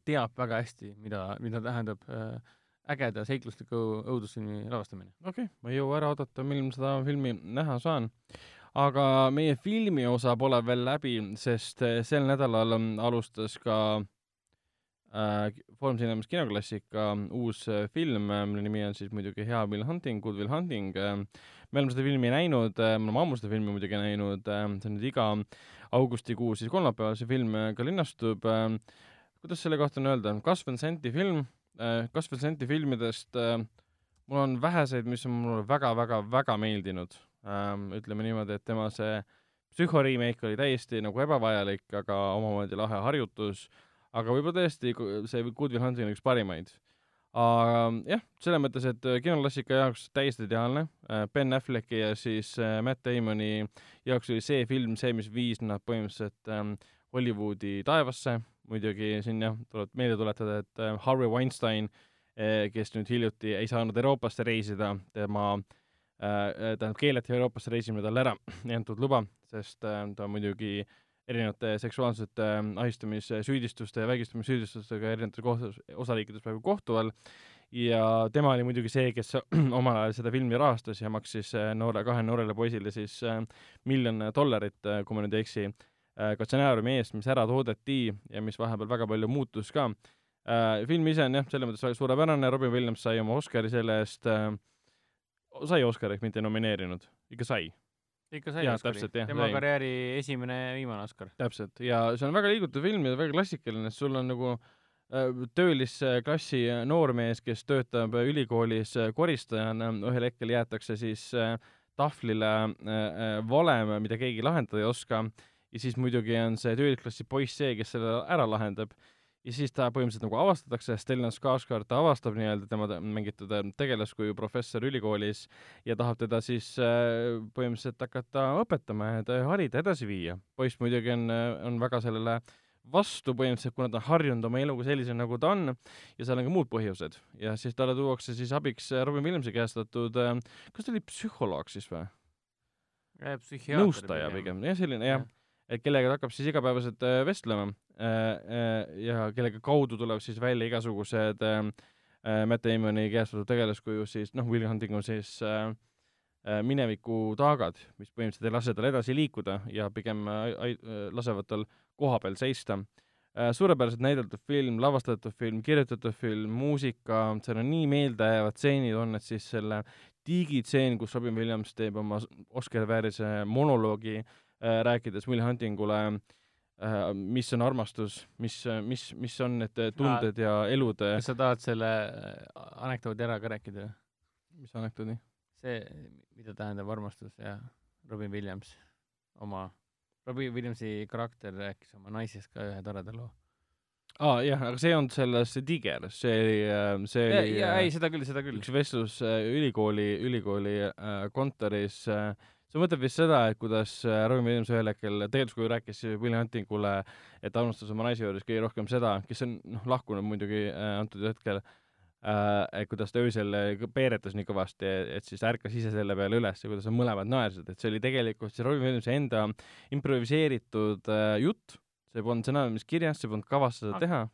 teab väga hästi, mida, mida tähendab äh, ägeda seiklusliku õudusfilmi lavastamine. okei okay,, ma ei jõua ära oodata, millal ma seda filmi näha saan. aga meie filmi osa pole veel läbi, sest eh, sel nädalal mm, alustas ka äh, Foorum Cinemas kinoklassika uus äh, film, mille nimi on siis muidugi Hea Will Hunting, Good Will Hunting. me oleme seda filmi näinud, me oleme ammu seda filmi muidugi näinud, see on nüüd iga augustikuu siis kolmapäeval see film äh, ka linnastub. kuidas selle kohta on öelda, Gus Van Santi film, Gus Van Santi filmidest äh, mul on väheseid, mis on mulle väga-väga-väga meeldinud ähm,. ütleme niimoodi, et tema see Psühho remake oli täiesti nagu ebavajalik, aga omamoodi lahe harjutus, aga võib-olla tõesti see Good Will Hunting on üks parimaid. aga jah, selles mõttes, et äh, kinoklassika jaoks täiesti ideaalne, Ben Afflecki ja siis äh, Matt Damoni jaoks oli see film see, mis viis nad põhimõtteliselt ähm, Hollywoodi taevasse, muidugi siin jah, tuleb meelde tuletada, et äh, Harvey Weinstein kes nüüd hiljuti ei saanud Euroopasse reisida, tema äh, tähendab, keelati Euroopasse reisimine talle ära, ei antud luba, sest äh, ta muidugi erinevate seksuaalsete äh, ahistamissüüdistuste ja vägistamissüüdistustega erinevates kohtades, osariikides praegu kohtu all. Ja tema oli muidugi see, kes omal ajal seda filmi rahastas ja maksis äh, noore, kahele noorele poisile siis äh, miljon dollarit, kui ma nüüd ei eksi, ka stsenaariumi eest, mis ära toodeti ja mis vahepeal väga palju muutus ka. Äh,. film ise on jah, selles mõttes suurepärane, Robin Williams sai oma Oscari selle eest äh,, sai Oscari, mitte nomineerinud, ikka sai, ikka sai Jaa, Oscari tema sai. karjääri esimene ja viimane Oscar. täpselt, ja see on väga liigutav film ja väga klassikaline, sest sul on nagu äh, töölisklassi noormees, kes töötab ülikoolis koristajana, ühel hetkel jäetakse siis äh, tahvlile äh, valem, mida keegi lahendada ei oska ja siis muidugi on see töölisklassi poiss see, kes selle ära lahendab ja siis ta põhimõtteliselt nagu avastatakse, Stellan Skarsgård ta avastab nii-öelda tema te- mängitud äh, tegelaskuju professor ülikoolis ja tahab teda siis äh, põhimõtteliselt hakata õpetama ja ta harida, edasi viia. poiss muidugi on, on väga sellele vastu põhimõtteliselt, kuna ta on harjunud oma eluga sellisena, nagu ta on ja seal on ka muud põhjused. Ja siis talle tuuakse siis abiks äh, Robin Williamsi käestatud äh,, kas ta oli psühholoog siis või? nõustaja pigem, jah, selline jah. Et kellega ta hakkab siis igapäevaselt äh, vestlema. Äh, äh, ja kellega kaudu tuleb siis välja igasugused Matt Damoni käestatud tegelaskuju siis noh, Will Hunting on siis äh, mineviku taagad, mis põhimõtteliselt ei lase tal edasi liikuda ja pigem lasevad tal koha peal seista. Suurepäraselt näideldud film, lavastatud film, kirjutatud film, muusika, seal on nii meeldejäävad stseenid on, et siis selle diigitseen, kus Robin Williams teeb oma väärise monoloogi äh,, rääkides Will Huntingule äh,, mis on armastus, mis, mis, mis on need äh, tunded ja elud, kas sa tahad selle äh, anekdoodi ära ka rääkida? mis anekdoodi? see, mida tähendab armastus ja Robin Williams oma, Robin Williamsi karakter rääkis oma naisest ka ühe toreda loo. aa jah, aga see ei olnud selles Tiger, see oli, see ja, oli ja äh, ei, seda küll, seda küll. üks vestlus äh, ülikooli, ülikooli äh, kontoris äh,, see mõtleb vist seda, et kuidas äh, Robin Williams ühel hetkel tegelaskuju rääkis Will Huntingule, et ta armastas oma naise juures kõige rohkem seda, kes on noh, lahkunud muidugi äh, antud hetkel äh,, et kuidas ta öösel äh, peeretas nii kõvasti, et siis ärkas ise selle peale üles ja kuidas nad mõlemad naersid, et see oli tegelikult see Robin Williamsi enda improviseeritud äh, jutt, see polnud stsenaariumis kirjas, see polnud kavas seda teha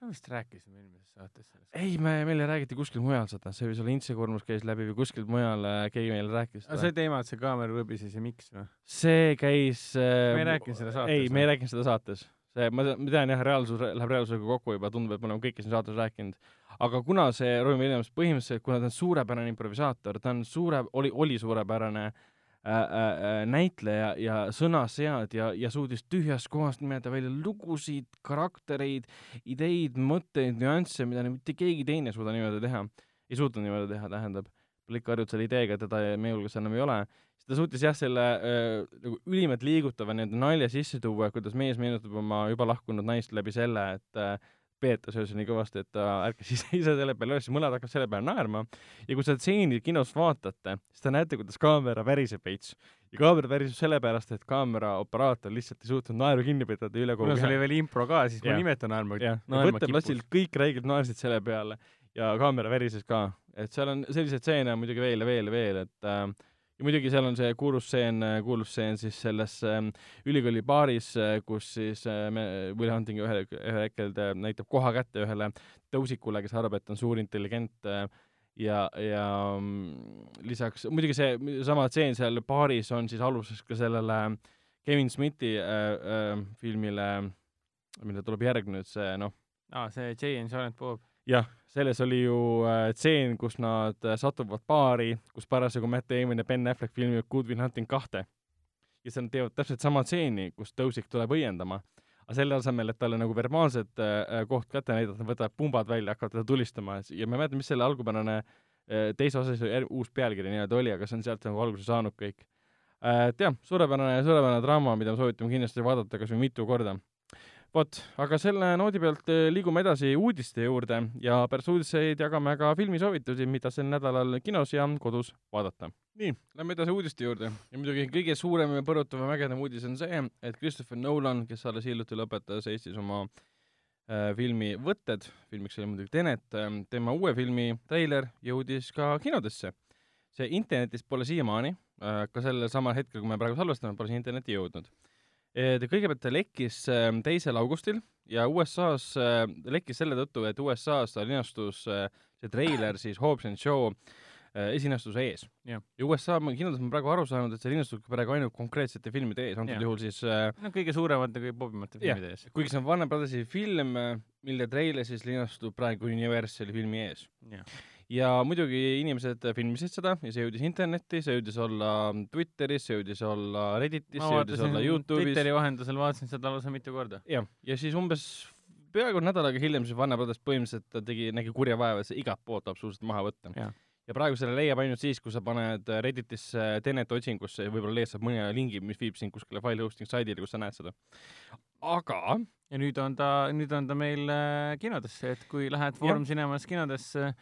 me vist rääkisime eelmises saates sellest. ei, me, meile räägiti kuskil mujal seda, see võis olla Intsikurmus käis läbi või kuskilt mujal äh, keegi meile rääkis see teema, et see kaamera võbises ja miks või? see käis äh, Me ei rääkinud seda saates, ei, me ei rääkinud seda saates. see, ma ma tean jah, reaalsus läheb reaalsusega kokku juba, tundub, et me oleme kõike siin saates rääkinud. aga kuna see Robin Williams põhimõtteliselt, kuna ta on suurepärane improvisaator, ta on suure, oli, oli suurepärane äh, äh, näitleja ja sõnaseadja ja suutis tühjast kohast nimetada välja lugusid, karaktereid, ideid, mõtteid, nüansse, mida mitte keegi teine ei suuda niimoodi teha. ei suutnud niimoodi teha, tähendab. Plikk harjub selle ideega, teda meie hulgas enam ei ole ta suutis jah, selle äh, nagu ülimalt liigutava nii-öelda nalja sisse tuua, kuidas mees meenutab oma juba lahkunud naist läbi selle, et äh, peetas öösel nii kõvasti, et ta ärkas ise, ise selle peale üles, mõned hakkavad selle peale naerma. ja kui seda stseeni kinos vaatate, siis te näete, kuidas kaamera väriseb veits. ja kaamera väriseb sellepärast, et kaamera operaator lihtsalt ei suutnud naeru kinni pidada üle kogu kuna see oli veel impro ka, siis Jah. ma nimetan naerma, jah, kippus. kõik räigelt naersid selle peale ja kaamera värises ka, et seal on selliseid stseene muidugi veel ja veel ja veel, et äh, ja muidugi seal on see kuulus stseen, kuulus stseen siis selles ähm, ülikooli baaris, kus siis äh, Will Hunting ühel, ühel hetkel ta näitab koha kätte ühele tõusikule, kes arvab, et on suur intelligent äh, ja, ja mm, lisaks muidugi see sama stseen seal baaris on siis aluseks ka sellele Kevin Smithi äh, äh, filmile, mille tuleb järg nüüd, see noh, aa, see Jay and Silent Bob. jah, selles oli ju äh, tseen, kus nad äh, satuvad baari, kus parasjagu Matt Damon ja Ben Affleck filmivad Good Will Hunting kahte. ja seal nad teevad täpselt sama tseeni, kus tõusik tuleb õiendama. aga selle asemel, et talle nagu verbaalset äh, koht kätte näidata, nad võtavad pumbad välja, hakkavad teda tulistama ja ma ei mäleta, mis selle algupärane teise osa siis er- uus pealkiri nii-öelda oli, aga see on sealt nagu alguse saanud kõik et jah, suurepärane, suurepärane draama, mida me soovitame kindlasti vaadata kas või mitu korda vot, aga selle noodi pealt eh, liigume edasi uudiste juurde ja pärast uudiseid jagame ka filmisoovitusi, mida sel nädalal kinos ja kodus vaadata. nii, lähme edasi uudiste juurde ja muidugi kõige suurem ja põrutavam ägedam uudis on see, et Christopher Nolan, kes alles hiljuti lõpetas Eestis oma äh, filmi Võtted, filmiks oli muidugi Tenet äh,, tema uue filmi treiler jõudis ka kinodesse. see internetis pole siiamaani äh,, ka sellel samal hetkel, kui me praegu salvestame, pole see internetti jõudnud ta kõigepealt lekkis äh, teisel augustil ja USA-s äh, lekkis selle tõttu, et USA-s ta linastus äh, see treiler siis Hobbs and Shaw äh, esinastuse ees. Jah. ja USA ma- kinodes ma praegu aru saanud, et see linastus praegu ainult konkreetsete filmide ees, antud Jah. juhul siis äh, no kõige suuremate, kõige popimate filmide ees. kuigi see on Warner Brothersi film, mille treiler siis linastub praegu Universali filmi ees. Ja muidugi inimesed filmisid seda ja see jõudis internetti, see jõudis olla Twitteris, see jõudis olla Redditis, see jõudis olla Youtube'is. Twitteri vahendusel, vaatasin seda lausa mitu korda. jah, ja siis umbes peaaegu nädal aega hiljem siis Warner Brothers põhimõtteliselt ta tegi, nägi kurja vaeva, et see igalt poolt absoluutselt maha võtta. Ja praegu selle leiab ainult siis, kui sa paned Redditisse Tenet otsingusse ja võib-olla leiad sealt mõne lingi, mis viib sind kuskile file hosting saidile, kus sa näed seda. aga ja nüüd on ta, nüüd on ta meil äh, kinodesse, et kui lähed Foorum Cinemas kinodesse,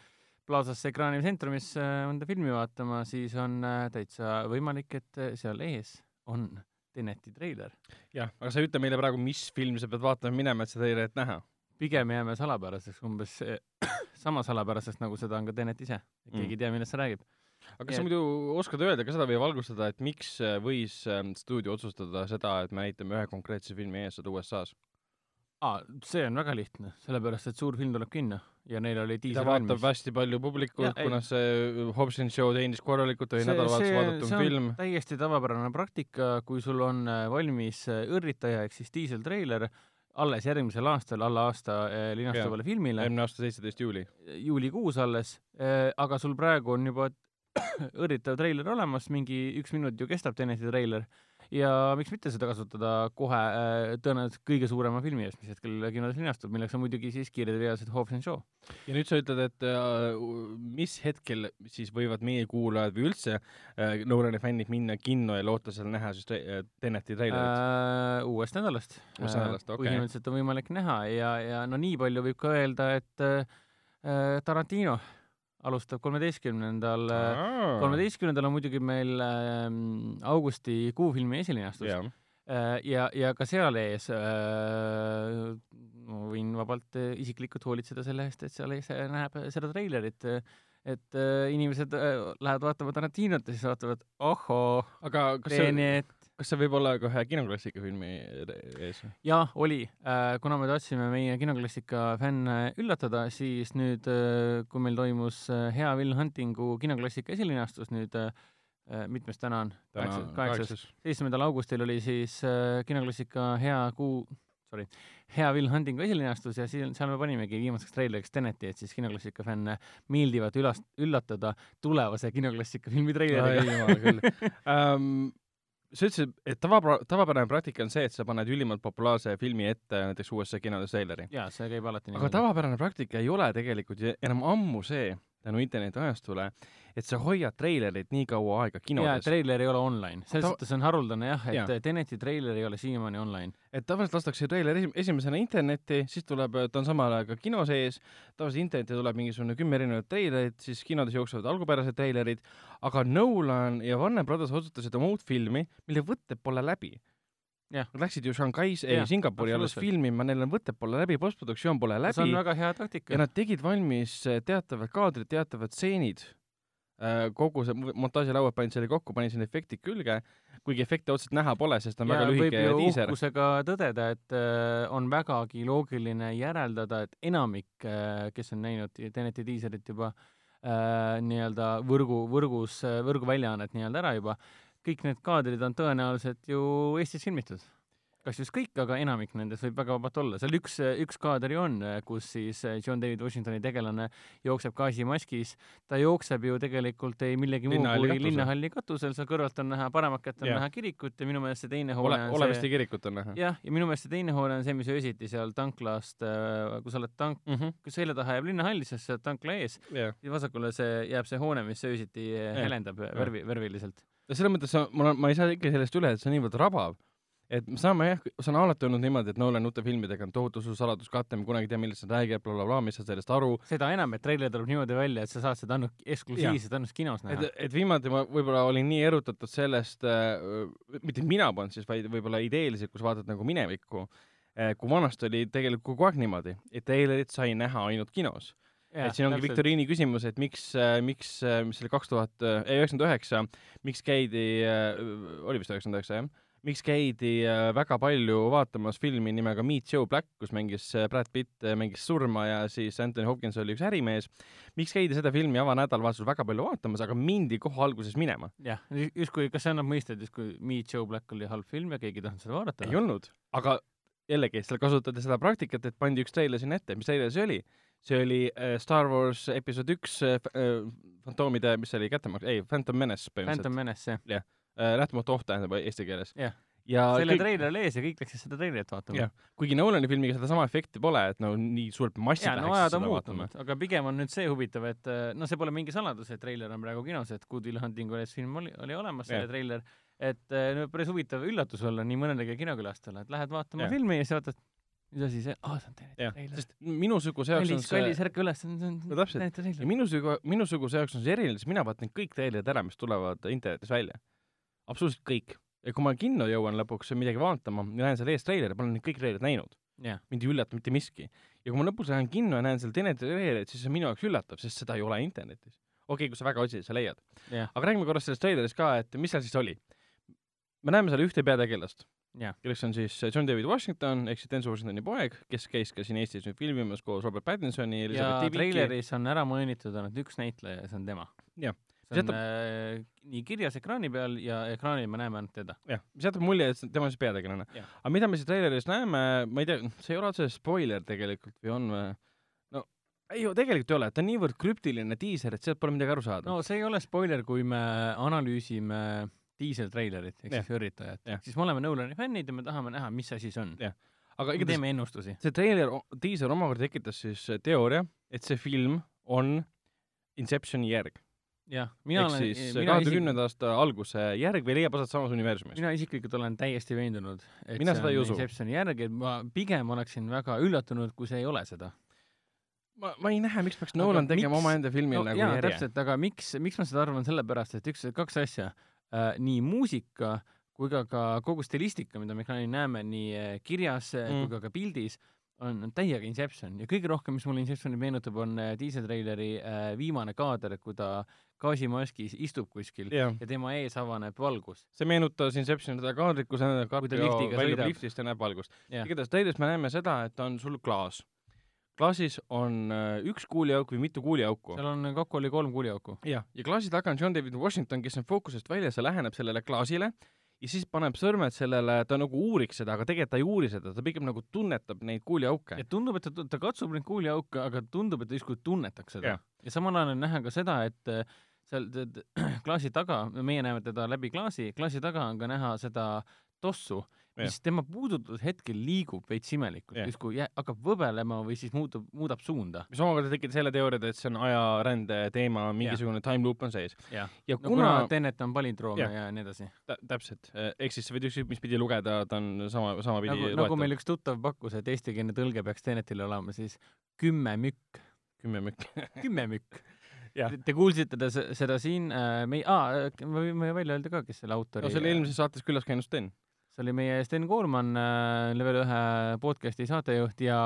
Plazasse Ekraani Centrumisse mõnda filmi vaatama, siis on äh, täitsa võimalik, et äh, seal ees on Teneti treiler. jah, aga sa ei ütle meile praegu, mis filmi sa pead vaatama minema, et seda treilerit näha. pigem jääme salapäraseks, umbes äh, sama salapäraseks, nagu seda on ka Tenet ise. Mm. keegi ei tea, millest see räägib. aga kas Ja- sa muidu oskad öelda ka seda või valgustada, et miks äh, võis äh, stuudio otsustada seda, et me näitame ühe konkreetse filmi ees seda USA-s? aa, see on väga lihtne, sellepärast et suur film tuleb kinno ja neil oli diisel vaatab valmis. hästi palju publikut kuna see Hobbs and Show teenis korralikult, oli nädalavahetusel on film. täiesti tavapärane praktika, kui sul on äh, valmis äh, õrritaja ehk siis diiseltreiler alles järgmisel aastal alla aasta äh, linastuvale filmile, eelmine aasta seitseteist juuli. juulikuus alles, aga sul praegu on juba õrritav treiler olemas, mingi üks minut ju kestab Teneti treiler ja miks mitte seda kasutada kohe äh, tõenäoliselt kõige suurema filmi eest, mis hetkel kinodes linastub, milleks on muidugi siis Kiired ja veased Hobbs and Shaw. ja nüüd sa ütled, et äh, mis hetkel siis võivad meie kuulajad või üldse äh, Nolani fännid minna kinno ja loota seal näha siis äh, Teneti treilerit äh,? Äh, uuest nädalast. Uuest nädalast, okei. põhimõtteliselt on võimalik näha ja, ja no nii palju võib ka öelda, et äh, Tarantino alustab kolmeteistkümnendal äh,, kolmeteistkümnendal on muidugi meil äh, augustikuu filmi esilinastus jah, äh, ja, ja ka seal ees äh, ma võin vabalt äh, isiklikult hoolitseda selle eest, et seal ees äh, näeb seda treilerit. Äh, et äh, inimesed äh, lähevad vaatama Tarantinot ja siis vaatavad, ohoo, aga kas see, Tenet, kas see võib olla ka ühe kinoklassika filmi ees? jah, oli. kuna me tahtsime meie kinoklassika fänne üllatada, siis nüüd, kui meil toimus äh, Hea Will Huntingu kinoklassika esilinastus nüüd, mitmes täna on? kaheksas, seitsmendal augustil oli siis äh, kinoklassika Hea kuu, sorry, hea Will Huntingu esilinastus ja siin, seal me panimegi viimaseks treileriks Teneti, et siis kinoklassika fänne meeldivat ülas-, üllatada tulevase kinoklassika filmi treileriga. jumal küll um. sa ütlesid, et tava, tavapärane praktika on see, et sa paned ülimalt populaarse filmi ette näiteks USA kinodes treileri. jaa, see käib alati aga. tavapärane praktika ei ole tegelikult enam ammu see, tänu internetiajastule, et sa hoiad treilerit nii kaua aega jaa, kinodes. treiler ei ole online, selles suhtes on haruldane jah, et Jaa. ja. Teneti treiler ei ole siiamaani online. et tavaliselt lastakse treiler esim- esimesena internetti, siis tuleb, ta on samal ajal ka kino sees, tavaliselt internetti tuleb mingisugune kümme erinevat treilerit, siis kinodes jooksevad algupärased treilerid, aga Nolan ja Warner Brothers otsustasid oma uut filmi, mille võtted pole läbi. Nad läksid ju Shanghais, ei Singapuri alles filmima, neil on võtted pole läbi, postproduktsioon pole see on läbi väga hea taktika ja. nad tegid valmis eh, teatavad kaadrid, teatavad stseenid. kogu see montaažilauad panid selle kokku, panin sinna efektid külge, kuigi efekte otseselt näha pole, sest on väga ja võib lühike diiser. uhkusega tõdeda, et äh, on vägagi loogiline järeldada, et enamik, kes on näinud Teneti diiserit juba nii-öelda võrgu, võrgus, võrguväljaannet nii-öelda ära juba, kõik need kaadrid on tõenäoliselt ju Eestis filmitud. kas just kõik, aga enamik nendest võib väga vabalt olla. seal üks, üks kaader ju on, kus siis äh, John David Washingtoni tegelane jookseb gaasimaskis. ta jookseb ju tegelikult ei millegi muu kui linnahalli katusel, seal kõrvalt on näha, paremat kätt on Jah. näha kirikut ja minu meelest see teine hoone ole, on Oleviste see kirikut on näha. jah, ja minu meelest see teine hoone on see, mis öösiti seal tanklast, kui sa oled tank, kui selja taha jääb linnahalli, siis sa oled tankla ees, jah, ja vasakule see jääb see hoone, mis öösiti Jah. helendab värvi, värviliselt. Selles mõttes sa, on, ma ei saa ikka sellest üle, et see on niivõrd rabav. et me saame jah, see on alati olnud niimoodi, et Nolan uute filmidega on tohutu suur saladuskate, me kunagi ei tea, millest see räägib, blablabla, mis saad sellest aru. seda enam, et treiler tuleb niimoodi välja, et sa saad seda ainult eksklusiivselt ainult kinos et näha., et viimati ma võib-olla olin nii erutatud sellest äh,, mitte mina polnud siis, vaid võib-olla ideeliselt, kui sa vaatad nagu minevikku äh,, kui vanasti oli tegelikult kogu aeg niimoodi, et treilerit sai näha ainult kinos et siin ongi viktoriini küsimus, et miks, miks, mis see oli kaks tuhat, ei üheksakümmend üheksa, miks käidi, oli vist üheksakümmend üheksa jah, miks käidi äh, väga palju vaatamas filmi nimega Meet Joe Black, kus mängis äh, Brad Pitt, mängis surma ja siis Anthony Hopkins oli üks ärimees. miks käidi seda filmi avanädalavahetusel väga palju vaatamas, aga mindi kohe alguses minema? jah, justkui, kas see annab mõista, et justkui Meet Joe Black oli halb film ja keegi ei tahtnud seda vaadata? ei olnud, aga jällegi, seal kasutati seda praktikat, et pandi üks treiler sinna ette, mis treiler see oli? See oli äh, Star Wars episood üks äh, äh, fantoomide, mis see oli, kättemaks, ei, Phantom Menace põhimõtteliselt Phantom. Menace, jah. äh, nähtamatu oht tähendab eesti keeles Jah.. ja selle kõik, treiler oli ees ja kõik läksid seda treilerit vaatama jah, kuigi Nolani filmiga sedasama efekti pole, et no nii suurt massi no läheks on seda vaatama. aga pigem on nüüd see huvitav, et no see pole mingi saladus, et treiler on praegu kinos, et Good Will Hunting oli film oli, oli olemas, selle Jah. treiler, et no päris huvitav üllatus olla nii mõnelegi kinokülastajale, et lähed vaatama Jah. filmi ja siis vaatad, mis asi see, aa see on jah, treiler. sest minusuguse jaoks on see kallis, ärka üles, see on, No täpselt. teine ja minusugu, minusuguse jaoks on see eriline, sest mina vaatan kõik treilerid ära, mis tulevad internetis välja. absoluutselt kõik. ja kui ma kinno jõuan lõpuks midagi vaatama ja näen seal ees treileri, ma olen kõik treilerid näinud. jah, mind ei üllata mitte miski. ja kui ma lõpus lähen kinno ja näen seal teine treilerit, siis see on minu jaoks üllatav, sest seda ei ole internetis. okei okay,, kui sa väga otsid, sa leiad. jah, aga räägime korra sellest treilerist ka, et mis seal siis oli. me näeme seal ühte peategelast, jah, kelleks on siis John David Washington ehk siis Denzel Washingtoni poeg, kes käis ka siin Eestis nüüd filmimas koos Robert Pattinsoni, ja Debicki. treileris on ära mainitud ainult üks näitleja ja see on tema. Jah. see on Jätab- äh, nii kirjas ekraani peal ja ekraanil me näeme ainult teda. jah, mis jätab mulje, et tema on siis peategelane aga mida me siis treileris näeme, ma ei tea, see ei ole otseselt spoiler tegelikult või on või? no ei tegelikult ei ole, ta on niivõrd krüptiline diiser, et sealt pole midagi aru saada no see ei ole spoiler, kui me analüüsime diiseltreilerit ehk siis üritajat Jah., siis me oleme Nolani fännid ja me tahame näha, mis asi see on. Aga igatahes teeme ennustusi. see treiler, diiser omakorda tekitas siis äh, teooria, et see film on Inceptioni järg. jah, mina ehk olen, siis mina kahe tuhande isik- aasta alguse järg või leiab aset samas universumis. mina isiklikult olen täiesti veendunud, et Mina see on. Inceptioni järg, et ma pigem oleksin väga üllatunud, kui see ei ole seda. ma, ma ei näe, miks peaks Nolan tegema omaenda filmil no nagu jaa, täpselt, aga miks, miks ma seda arvan, sellepärast et üks, kaks asja äh,, nii muusika kui ka ka kogu stilistika, mida me ekraanil näeme nii äh, kirjas mm. Mm. kui ka ka pildis, on, täiega Inception ja kõige rohkem, mis mulle Inceptioni meenutab, on äh, diiseltreileri äh, viimane kaader, kui ta gaasimaskis istub kuskil jah, ja tema ees avaneb valgus. see meenutas Inceptioni seda kaadrit, kus ta väljub liftist ja näeb valgust. jah, igatahes treilis me näeme seda, et on sul klaas. Klaasis on äh, üks kuuliauk või mitu kuuliauku. seal on kokku oli kolm kuuliauku. jah, ja klaasi taga on John David Washington, kes on fookusest väljas ja läheneb sellele klaasile ja siis paneb sõrmed sellele, ta nagu uuriks seda, aga tegelikult ta ei uuri seda, ta pigem nagu tunnetab neid kuuliauke ja. tundub, et ta, ta katsub neid kuuliauke, aga tundub, et ta justkui tunnetaks seda ja samal ajal on näha ka seda, et äh, seal klaasi taga, meie näeme teda läbi klaasi, klaasi taga on ka näha seda tossu, mis tema puudutatud hetkel liigub veits imelikult justkui hakkab võbelema või siis muutub, muudab suunda. mis omakorda tekitab selle teooria, et see on ajarände teema, mingisugune time loop on sees. ja no kuna, kuna Tenet on palindroom Jah. ja nii edasi. tä- täpselt, ehk siis sa võid ükskõik mis pidi lugeda, ta on sama, samapidi nagu, nagu meil üks tuttav pakkus, et eestikeelne tõlge peaks Tenetile olema siis kümme mükk, kümme mükki. kümme mükk. Jah. Te kuulsite ta se- seda siin äh,, me, aa, me võime välja öelda ka, kes selle autor no see oli eelmises saates külas käinud Sten. See oli meie Sten Koorman äh,, level ühe podcasti saatejuht ja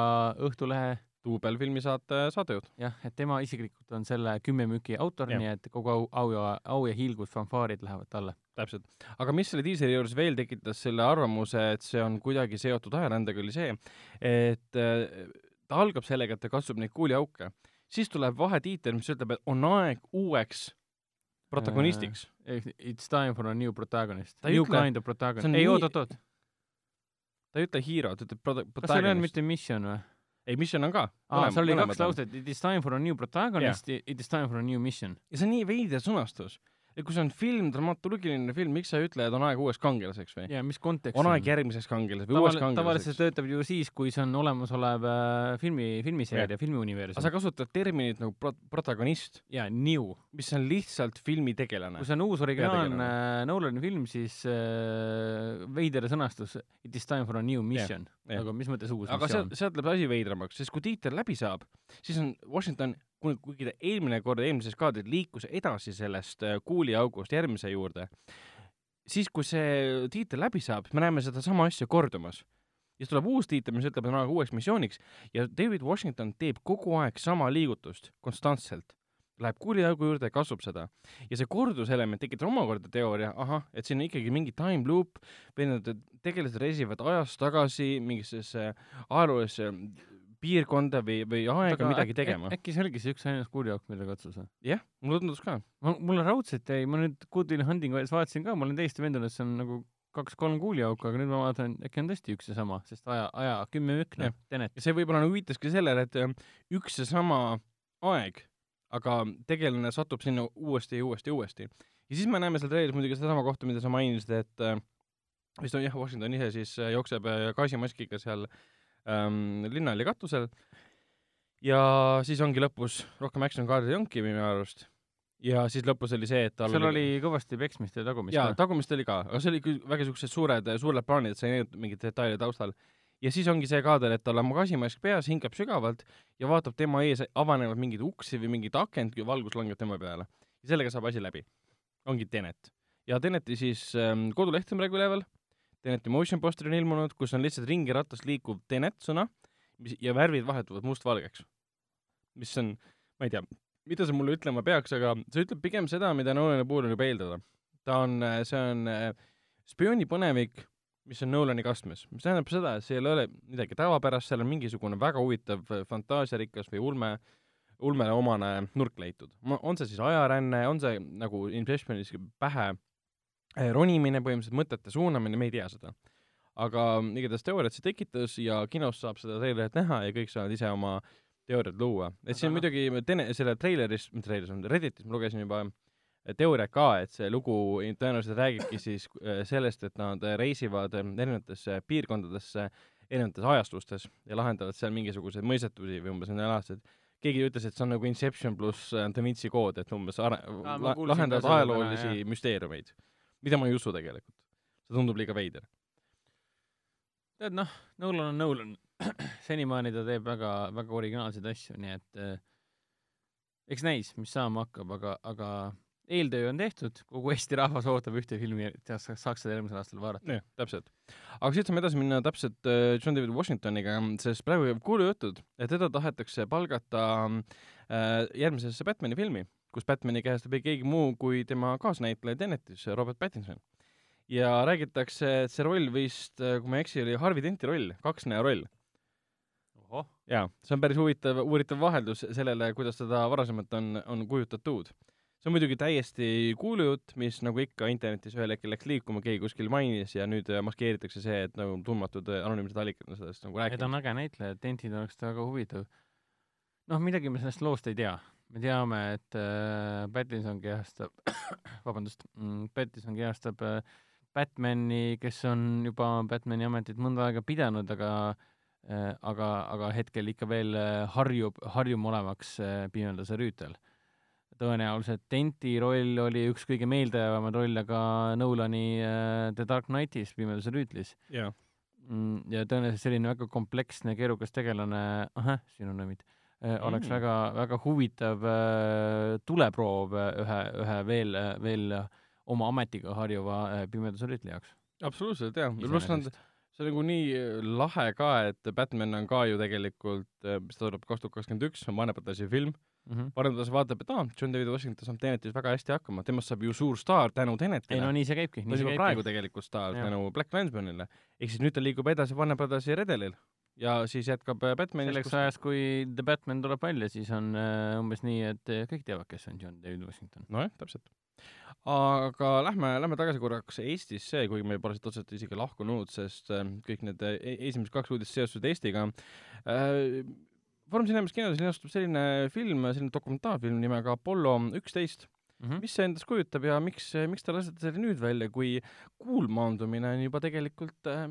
Õhtulehe duubelfilmi saate saatejuht. jah, et tema isiklikult on selle Kümme müüki autor, nii et kogu au, au ja, au ja hiilgus fanfaarid lähevad talle. täpselt. aga mis selle diiseri juures veel tekitas selle arvamuse, et see on kuidagi seotud ajarändega, oli see, et äh, ta algab sellega, et ta katsub neid kuuliauke, siis tuleb vahetiitel, mis ütleb, et on aeg uueks protagonistiks. It's time for a new protagonist. New ütle- kind of protagonist see on. ei, nii- oot-oot-oot, ta ei ütle hero, ta ütleb prota-, kas seal ei olnud protagonist. mitte mission või? ei, mission on ka. aa, seal oli kaks lauset, it is time for a new protagonist, it is time for a new mission. ja see on nii veider sõnastus. Et kui see on film, dramaturgiline film, miks sa ei ütle, et on aeg uueks kangelaseks või? ja mis kontekst on aeg järgmiseks kangelaseks või uueks Tavali- tavaliselt kangelaseks. see töötab ju siis, kui see on olemasolev äh, filmi, filmiseeria, aga filmiuniversum sa. kasutad terminit nagu pro-, protagonist, ja new. mis on lihtsalt filmi tegelane kui. see on uus originaalne Peategelane. Nolani film, siis äh, veider sõnastus It is time for a new mission. aga mis mõttes uus aga missioon? sealt läheb asi veidramaks, sest kui tiiter läbi saab, siis on Washington, kuigi ta eelmine kord, eelmises kaadris liikus edasi sellest äh, kuuliaugust järgmise juurde, siis kui see tiitel läbi saab, me näeme sedasama asja kordumas. ja siis tuleb uus tiitel, mis ütleb, et on aeg uueks missiooniks ja David Washington teeb kogu aeg sama liigutust konstantselt. Läheb kuuliaugu juurde ja kasvab seda. ja see korduselement tekitab omakorda teooria, ahah, et siin on ikkagi mingi time loop või need tegelased reisivad ajas tagasi mingisse ajaloolisse piirkonda või, või aega midagi tegema. äkki see oligi see üks ainus kurjauk, mille katsus või? jah, mulle tundus ka. mulle raudselt jäi, ma nüüd Good Will Hunting Wiles vaatasin ka, ma olen täiesti veendunud, et see on nagu kaks-kolm kuuliauku, aga nüüd ma vaatan, äkki on tõesti üks ja sama, sest aja, aja kümme mükk, Jah., Tenet. see võib-olla nagu viitaski sellele, et äh, üks ja sama aeg, aga tegelane satub sinna uuesti ja uuesti ja uuesti. ja siis me näeme seal treilis muidugi sedasama kohta, mida sa mainisid, et äh, vist on jah, Washington ise siis äh, jookseb äh, gaasimaskiga seal ähm, linnahalli katusel ja siis ongi lõpus rohkem action-kaardi ei olnudki minu arust. ja siis lõpus oli see, et tal seal oli kõvasti peksmist ja tagumist jaa, tagumist oli ka, aga see oli küll väga siuksed suured, suured plaanid, sa ei näinud mingeid detaile taustal. ja siis ongi see kaader, et tal on gaasimask peas, hingab sügavalt ja vaatab tema ees avanevad mingeid uksi või mingit akent, valgus langeb tema peale. ja sellega saab asi läbi. ongi Tenet. ja Teneti siis ähm, koduleht on praegu üleval, Teneti motion poster on ilmunud, kus on lihtsalt ringiratast liikuv Tenet sõna mis, ja värvid vahetuvad mustvalgeks. mis on, ma ei tea, mida see mulle ütlema peaks, aga see ütleb pigem seda, mida Nolani puhul on juba eeldada ta on, see on äh, spioonipõnevik, mis on Nolani kastmes, mis tähendab seda, et see ei ole midagi tavapärast, seal on mingisugune väga huvitav äh, fantaasiarikas või ulme, ulmele omane nurk leitud. on see siis ajaränne, on see nagu Inceptionis pähe äh, ronimine, põhimõtteliselt mõtete suunamine, me ei tea seda. aga igatahes teooriat see tekitas ja kinos saab seda treilerit näha ja kõik saavad ise oma teooriat luua. et siin noh. muidugi tene-, selle treileris, mitte treileris, Redditis ma lugesin juba teooriat ka, et see lugu tõenäoliselt räägibki siis äh, sellest, et nad reisivad äh, erinevatesse piirkondadesse erinevates ajastustes ja lahendavad seal mingisuguseid mõistetusi või umbes need alased keegi ütles, et see on nagu Inception pluss äh, Da Vinci kood, et umbes are- ma la, lahendavad ajaloolisi müsteeriumeid, mida ma ei usu tegelikult. see tundub liiga veider. tead noh, Nolan on Nolan. senimaani ta teeb väga, väga originaalseid asju, nii et eh, eks näis, mis saama hakkab, aga, aga eeltöö on tehtud, kogu Eesti rahvas ootab ühte filmi, saaks, seda järgmisel aastal vaadata. jah, täpselt. aga siit saame edasi minna täpselt äh, John David Washingtoniga, sest praegu jääb kuulujutud, et teda tahetakse palgata äh, järgmisesse Batman'i filmi, kus Batman'i käest ei keegi muu kui tema kaasnäitleja Tenetis, Robert Pattinson. ja räägitakse, et see roll vist, kui ma ei eksi, oli Harvey Denti roll, kaksnäo roll. jaa, see on päris huvitav, uuritav vaheldus sellele, kuidas teda varasemalt on, on kujutatud. see on muidugi täiesti kuulujutt, mis nagu ikka internetis ühel hetkel läks liikuma, keegi kuskil mainis ja nüüd maskeeritakse see, et nagu tundmatud anonüümsed allikad on sellest nagu ei ta on rääkinud. äge näitleja, Dentid oleks väga huvitav. noh, midagi me sellest loost ei tea. Me teame, et äh, Pattinson kehastab, vabandust mm,, Pattinson kehastab äh, Batmani, kes on juba Batmani ametit mõnda aega pidanud, aga äh, aga, aga hetkel ikka veel äh, harjub, harjuma olevaks äh, pimedase rüütel. tõenäoliselt Denti roll oli üks kõige meeldejäävamaid rolle ka Nolani äh, The Dark Knightis, Pimedase rüütlis. Jaa, Mm, ja tõenäoliselt selline väga kompleksne, keerukas tegelane, ahah, siin on nõmid, oleks Mm. väga, väga huvitav äh, tuleproov äh, ühe, ühe veel, veel oma ametiga harjuva äh, pimeduse rüütli jaoks. absoluutselt jaa, pluss nad, see on nagu nii äh, lahe ka, et Batman on ka ju tegelikult, mis ta tuleb kaks tuhat kakskümmend üks, on Brothersi film, mm. -hmm. Brothers vaatab, et aa, John David Washington saab Tenetis väga hästi hakkama, temast saab ju suur staar tänu Tenetile ei no nii see käibki, ta on juba praegu tegelikult staar Jah. tänu Black Landsmanile. ehk siis nüüd ta liigub edasi Brothersi redelil ja siis jätkab äh, Batmanis selleks ajaks, kui The Batman tuleb välja, siis on äh, umbes nii, et äh, kõik teavad, kes on John David Washington. nojah, täpselt. aga lähme, lähme tagasi korraks Eestisse, kuigi me pole siit otseselt isegi lahkunud, sest kõik need e- esimesed kaks uudist seostusid Eestiga. Foorum Cinemas kinos linastub selline film, selline dokumentaalfilm nimega Apollo üksteist, Mm -hmm. mis see endast kujutab ja miks, miks te lasete selle nüüd välja, kui kuulmaandumine on juba tegelikult äh,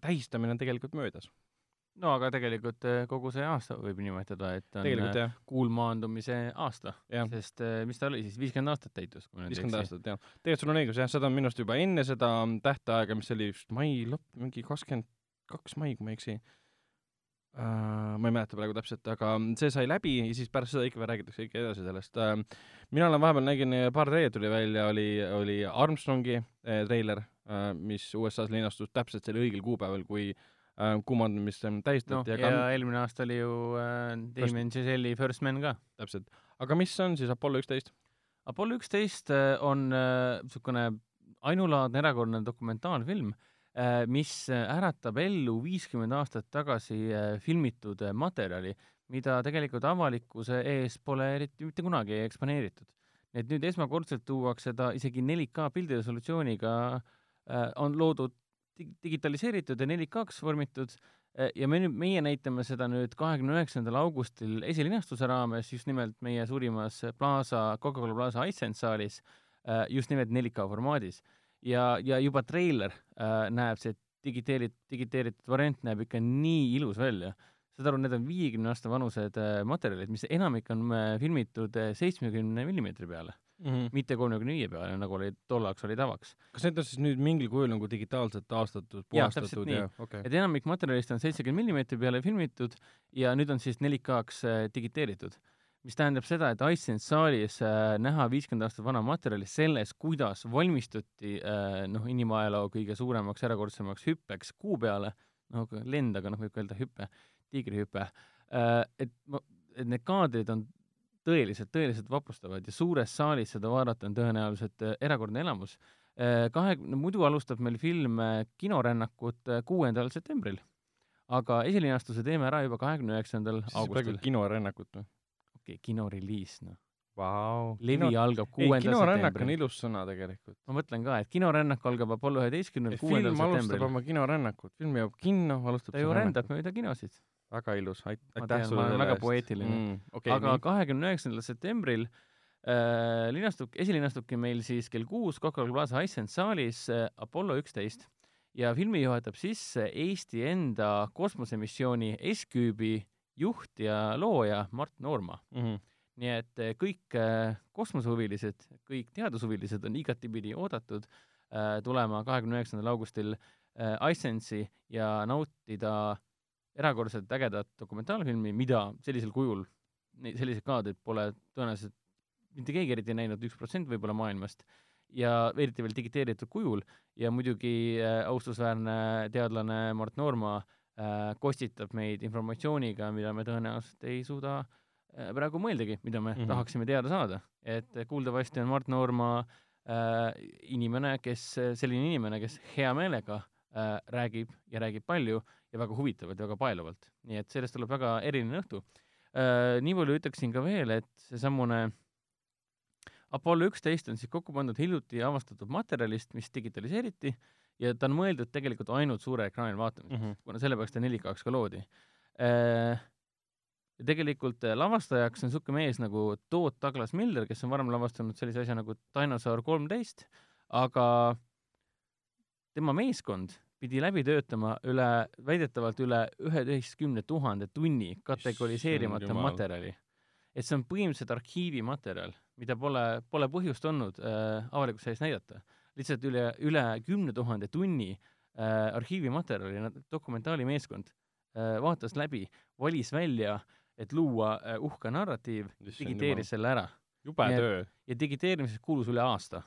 tähistamine on tegelikult möödas? No aga tegelikult äh, kogu see aasta võib nimetada, et on jah, kuulmaandumise aasta, sest äh, mis ta oli siis, viiskümmend aastat täitus, viiskümmend aastat jah. tegelikult sul on õigus jah, seda on minu arust juba enne seda tähtaega, mis oli vist mai lõpp, mingi kakskümmend kaks mai, kui ma ei eksi uh,. ma ei mäleta praegu täpselt, aga see sai läbi ja siis pärast seda ikka veel räägitakse ikka edasi sellest uh,. mina olen vahepeal nägin, paar treilet tuli välja, oli, oli Armstrongi uh, treiler uh,, mis USA-s linastus täpselt sel õigel kuupäeval, kui uh, kuumandamist um, noh, tähistati, ja aga eelmine aasta oli ju äh, Damien Chazelle First Man ka. täpselt, aga mis on siis Apollo üksteist? Apollo üksteist äh, on niisugune ainulaadne erakordne dokumentaalfilm, mis äh, äratab ellu viiskümmend aastat tagasi äh, filmitud äh, materjali, mida tegelikult avalikkuse ees pole eriti mitte kunagi eksponeeritud. et nüüd esmakordselt tuuakse ta isegi 4K pildiresolutsiooniga, on loodud digitaliseeritud ja 4K-ks vormitud äh, ja me nüüd, meie näitame seda nüüd kahekümne üheksandal augustil esilinastuse raames just nimelt meie suurimas Plaza, Coca-Cola Plaza Iceland saalis äh, just nimelt 4K formaadis. ja, ja juba treiler äh, näeb see digiteeritud, digiteeritud variant näeb ikka nii ilus välja. saad aru, need on viiekümne aasta vanused materjalid, mis enamik on filmitud seitsmekümne millimeetri peale, Mm -hmm. mitte kolmekümne viie peale, nagu oli tollaks oli tavaks. kas need on siis nüüd mingil kujul nagu digitaalselt taastatud, puhastatud nii. ja okei et enamik materjalist on seitsekümmend millimeetri peale filmitud ja nüüd on siis 4K-ks äh, digiteeritud. mis tähendab seda, et Iceland saalis äh, näha viiskümmend aastat vana materjali selles, kuidas valmistuti äh, noh, inimajaloo kõige suuremaks erakordsemaks hüppeks kuu peale, noh, lend, aga noh, võib ka öelda hüpe, tiigrihüpe äh,, et ma, et need kaadrid on tõeliselt, tõeliselt vapustavad ja suures saalis seda vaadata on tõenäoliselt äh, erakordne elamus kahekümne, muidu alustab meil film äh, kinorännakut äh, kuuendal septembril, aga esilinastuse teeme ära juba kahekümne üheksandal augustil. kinorännakut või? okei, kinoreliis, noh. Vau. levi algab ei, kuuendal kinorännak on septembril. ilus sõna tegelikult. ma mõtlen ka, et kinorännak algab Apollo üheteistkümnendal, kuuendal film alustab septembril. oma kinorännakut, film jõuab kinno, alustab ta ju rändab mööda kinosid. Väga ilus, aitäh sulle selle väga poeetiline. mm,. okei aga okay,, kahekümne üheksandal septembril äh, linastub, esilinastubki meil siis kell kuus Coca-Cola Plaza Iceland saalis äh, Apollo üksteist ja filmi juhatab sisse Eesti enda kosmosemissiooni S-Cube'i juht ja looja Mart Noorma. mm. -hmm. nii et äh, kõik äh, kosmosehuvilised, kõik teadushuvilised on igatipidi oodatud äh, tulema kahekümne üheksandal augustil Icelandsi ja nautida erakordselt ägedat dokumentaalfilmi, mida sellisel kujul, selliseid kaadreid pole tõenäoliselt mitte keegi eriti näinud, üks protsent võib-olla maailmast, ja eriti veel digiteeritud kujul ja muidugi äh, austusväärne teadlane Mart Noorma äh, kostitab meid informatsiooniga, mida me tõenäoliselt ei suuda äh, praegu mõeldagi, mida me mm. -hmm. tahaksime teada saada. et kuuldavasti on Mart Noorma äh, inimene, kes, selline inimene, kes hea meelega äh, räägib ja räägib palju ja väga huvitavalt ja väga paeluvalt. nii et sellest tuleb väga eriline õhtu äh,. nii palju ütleksin ka veel, et seesamune Apollo üksteist on siis kokku pandud hiljuti avastatud materjalist, mis digitaliseeriti ja ta on mõeldud tegelikult ainult suure ekraanil vaatamiseks Mhm. kuna sellepärast ta 4K-ks ka loodi. ja tegelikult äh, lavastajaks on niisugune mees nagu Toot Douglas Miller, kes on varem lavastanud sellise asja nagu Dinosaur kolmteist, aga tema meeskond pidi läbi töötama üle, väidetavalt üle üheteistkümne tuhande tunni kategoriseerimata materjali. et see on põhimõtteliselt arhiivimaterjal, mida pole, pole põhjust olnud äh, avalikkuse ees näidata. lihtsalt üle, üle kümne tuhande tunni äh, arhiivimaterjali, dokumentaalimeeskond äh, vaatas läbi, valis välja, et luua äh, uhke narratiiv, digiteeris selle ära jube töö, ja digiteerimiseks kulus üle aasta.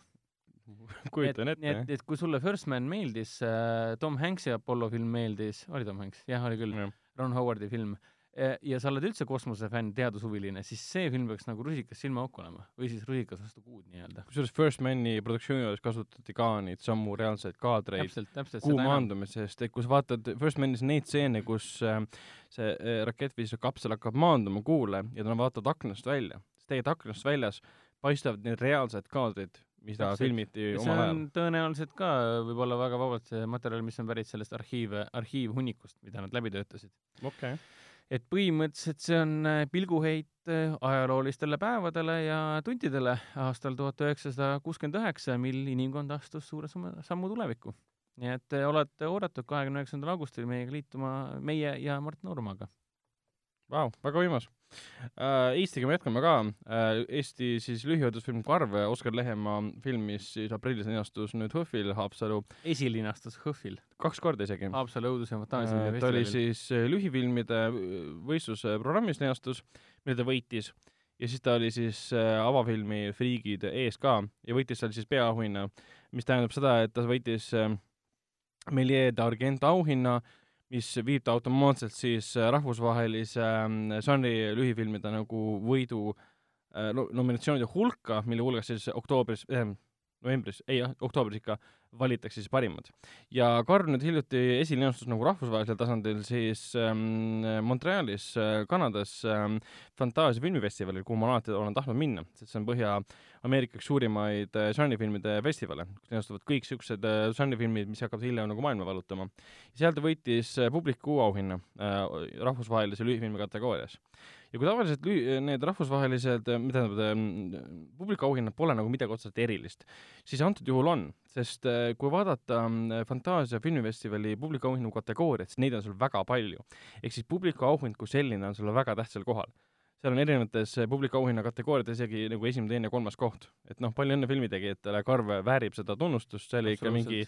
kujutan et, ette. et kui sulle First Man meeldis äh,, Tom Hanks'i Apollo film meeldis, oli Tom Hanks, jah, oli küll, jah, Ron Howardi film, ja sa oled üldse kosmosefänn, teadushuviline, siis see film peaks nagu rusikas silmaauku olema. Või siis rusikas vastu kuud nii-öelda. kusjuures First Mani produktsiooni juures kasutati ka neid samu reaalseid kaadreid kuu maandumisest, et kui sa vaatad First Manis neid stseene, kus äh, see äh, rakett või see kapsel hakkab maanduma kuule ja ta vaatad aknast välja, siis tegelikult aknast väljas paistavad need reaalsed kaadrid, mida Täpselt. filmiti omal ajal on. tõenäoliselt ka võib-olla väga vabalt see materjal, mis on pärit sellest arhiive, arhiivhunnikust, mida nad läbi töötasid. okei okay., et põhimõtteliselt see on äh, pilguheit äh, ajaloolistele päevadele ja tundidele aastal tuhat üheksasada kuuskümmend üheksa, mil inimkond astus suure sammu- sammu tulevikku. nii et äh, olete oodatud kahekümne üheksandal augustil meiega liituma, meie ja Mart Noormaga. Vau, väga võimas äh,. Eestiga me jätkame ka äh,. Eesti siis lühijutusfilm Karv, Oskar Lehemaa film, mis siis aprillis linastus nüüd HÖFFil Haapsalu esilinastus HÖFFil, kaks korda isegi. Haapsalu õudus- ja Äh, fantaasiafilmi ta oli siis äh, lühifilmide äh, võistluse programmis linastus, mille ta võitis ja siis ta oli siis äh, avafilmi Friigid ees ka ja võitis seal siis peaauhinna, mis tähendab seda, et ta võitis äh, Melier d'Argent auhinna, mis viib ta automaatselt siis äh, rahvusvahelise äh, žanri lühifilmide nagu võidu äh, no, nominatsioonide hulka, mille hulgas siis oktoobris äh,, novembris, ei jah, oktoobris ikka valitakse siis parimad. ja Karl nüüd hiljuti esilinastus nagu rahvusvahelisel tasandil siis ähm, Montrealis äh,, Kanadas ähm, Fantaasia filmifestivalil, kuhu ma alati olen tahtnud minna, sest see on Põhja-Ameerika üks suurimaid äh, žanrifilmide festivale, kus linastuvad kõik siuksed äh, žanrifilmid, mis hakkavad hiljem nagu maailma vallutama. seal ta võitis äh, publiku auhinna äh, rahvusvahelise lühifilmi kategoorias ja kui tavaliselt lühi-, need rahvusvahelised, tähendab, publiku auhinnad pole nagu midagi otseselt erilist, siis antud juhul on, sest kui vaadata Fantaasia filmifestivali publiku auhinnu kategooriat, siis neid on seal väga palju. ehk siis publiku auhind kui selline on sulle väga tähtsal kohal. seal on erinevates äh, publiku auhinna kategooriates isegi nagu esimene, teine, kolmas koht. et noh, palju õnne filmitegijatele, Karv väärib seda tunnustust, see oli ikka mingi,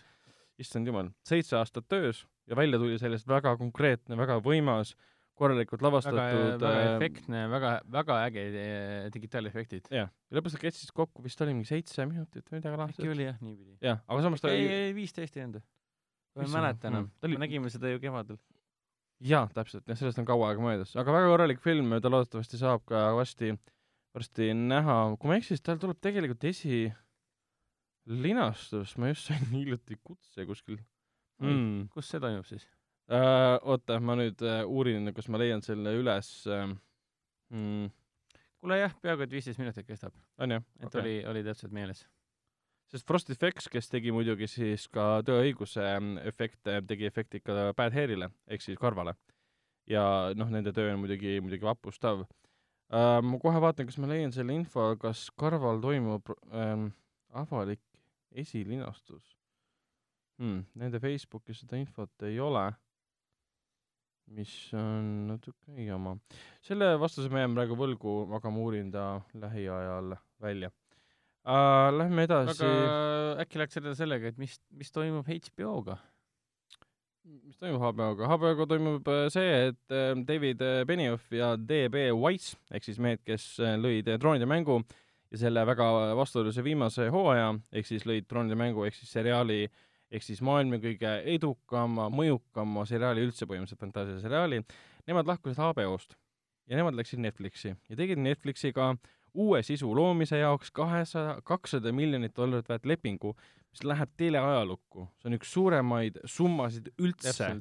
issand jumal, seitse aastat töös ja välja tuli sellest väga konkreetne, väga võimas, korralikult väga, lavastatud väga äh, efektne, väga, väga äge eh, digitaalefektid. jah, ja lõpuks ta kestis kokku vist oli mingi seitse minutit või midagi äkki laadset. oli jah, niipidi. jah, aga samas ta ei, ei viisteist ei olnud. ma ei mäleta enam mm,, me nägime seda ju kevadel. jaa, täpselt, jah, sellest on kaua aega möödas, aga väga korralik film, ta loodetavasti saab ka varsti, varsti näha, kui ma ei eksi, siis tal tuleb tegelikult esilinastus, ma just sain hiljuti kutse kuskil mm.. kus see toimub siis? Uh, oota, ma nüüd uh, uurin, kas ma leian selle üles uh,. Mm, kuule jah, peaaegu et viisteist minutit kestab, on jah? et okay. oli, oli täpselt meeles. sest Frost Effects, kes tegi muidugi siis ka Tõeõiguse ähm, efekte, tegi efektid ka Bad Hairile ehk siis Karvale. ja noh, nende töö on muidugi, muidugi vapustav uh,. ma kohe vaatan, kas ma leian selle info, kas Karval toimub ähm, avalik esilinastus hmm,. Nende Facebookis seda infot ei ole, mis on natuke jama. selle vastuse ma jään praegu võlgu, aga ma uurin ta lähiajal välja uh,. Lähme edasi aga äkki läks seda sellega, et mis, mis toimub HBO-ga? mis toimub HBO-ga? HBO-ga toimub äh, see, et äh, David Benioff ja DB Weiss ehk siis mehed, kes lõid Troonide mängu ja selle väga vastuolulise viimase hooaja ehk siis lõid Troonide mängu ehk siis seriaali ehk siis maailma kõige edukama, mõjukama seriaali üldse põhimõtteliselt, fantaasiaseriaali, nemad lahkusid HBO-st. Ja nemad läksid Netflixi. Ja tegid Netflixiga uue sisu loomise jaoks kahesaja, kakssada miljonit dollarit väärt lepingu, mis läheb teleajalukku. see on üks suuremaid summasid üldse,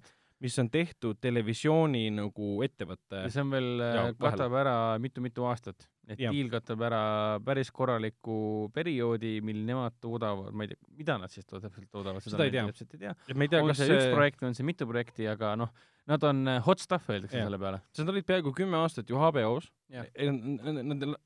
mis on tehtud televisiooni nagu ettevõtte ja see on veel äh, katab ära mitu-mitu aastat, et Jah. diil katab ära päris korraliku perioodi, mil nemad toodavad, ma ei tea, mida nad siis täpselt toodavad, Seda ei me tea. täpselt ei tea. et me ei tea, kas see üks projekt või on see mitu projekti, aga noh, nad on äh, hot stuff, öeldakse selle peale. Nad olid peaaegu kümme aastat ju HBO-s. Nad, nad,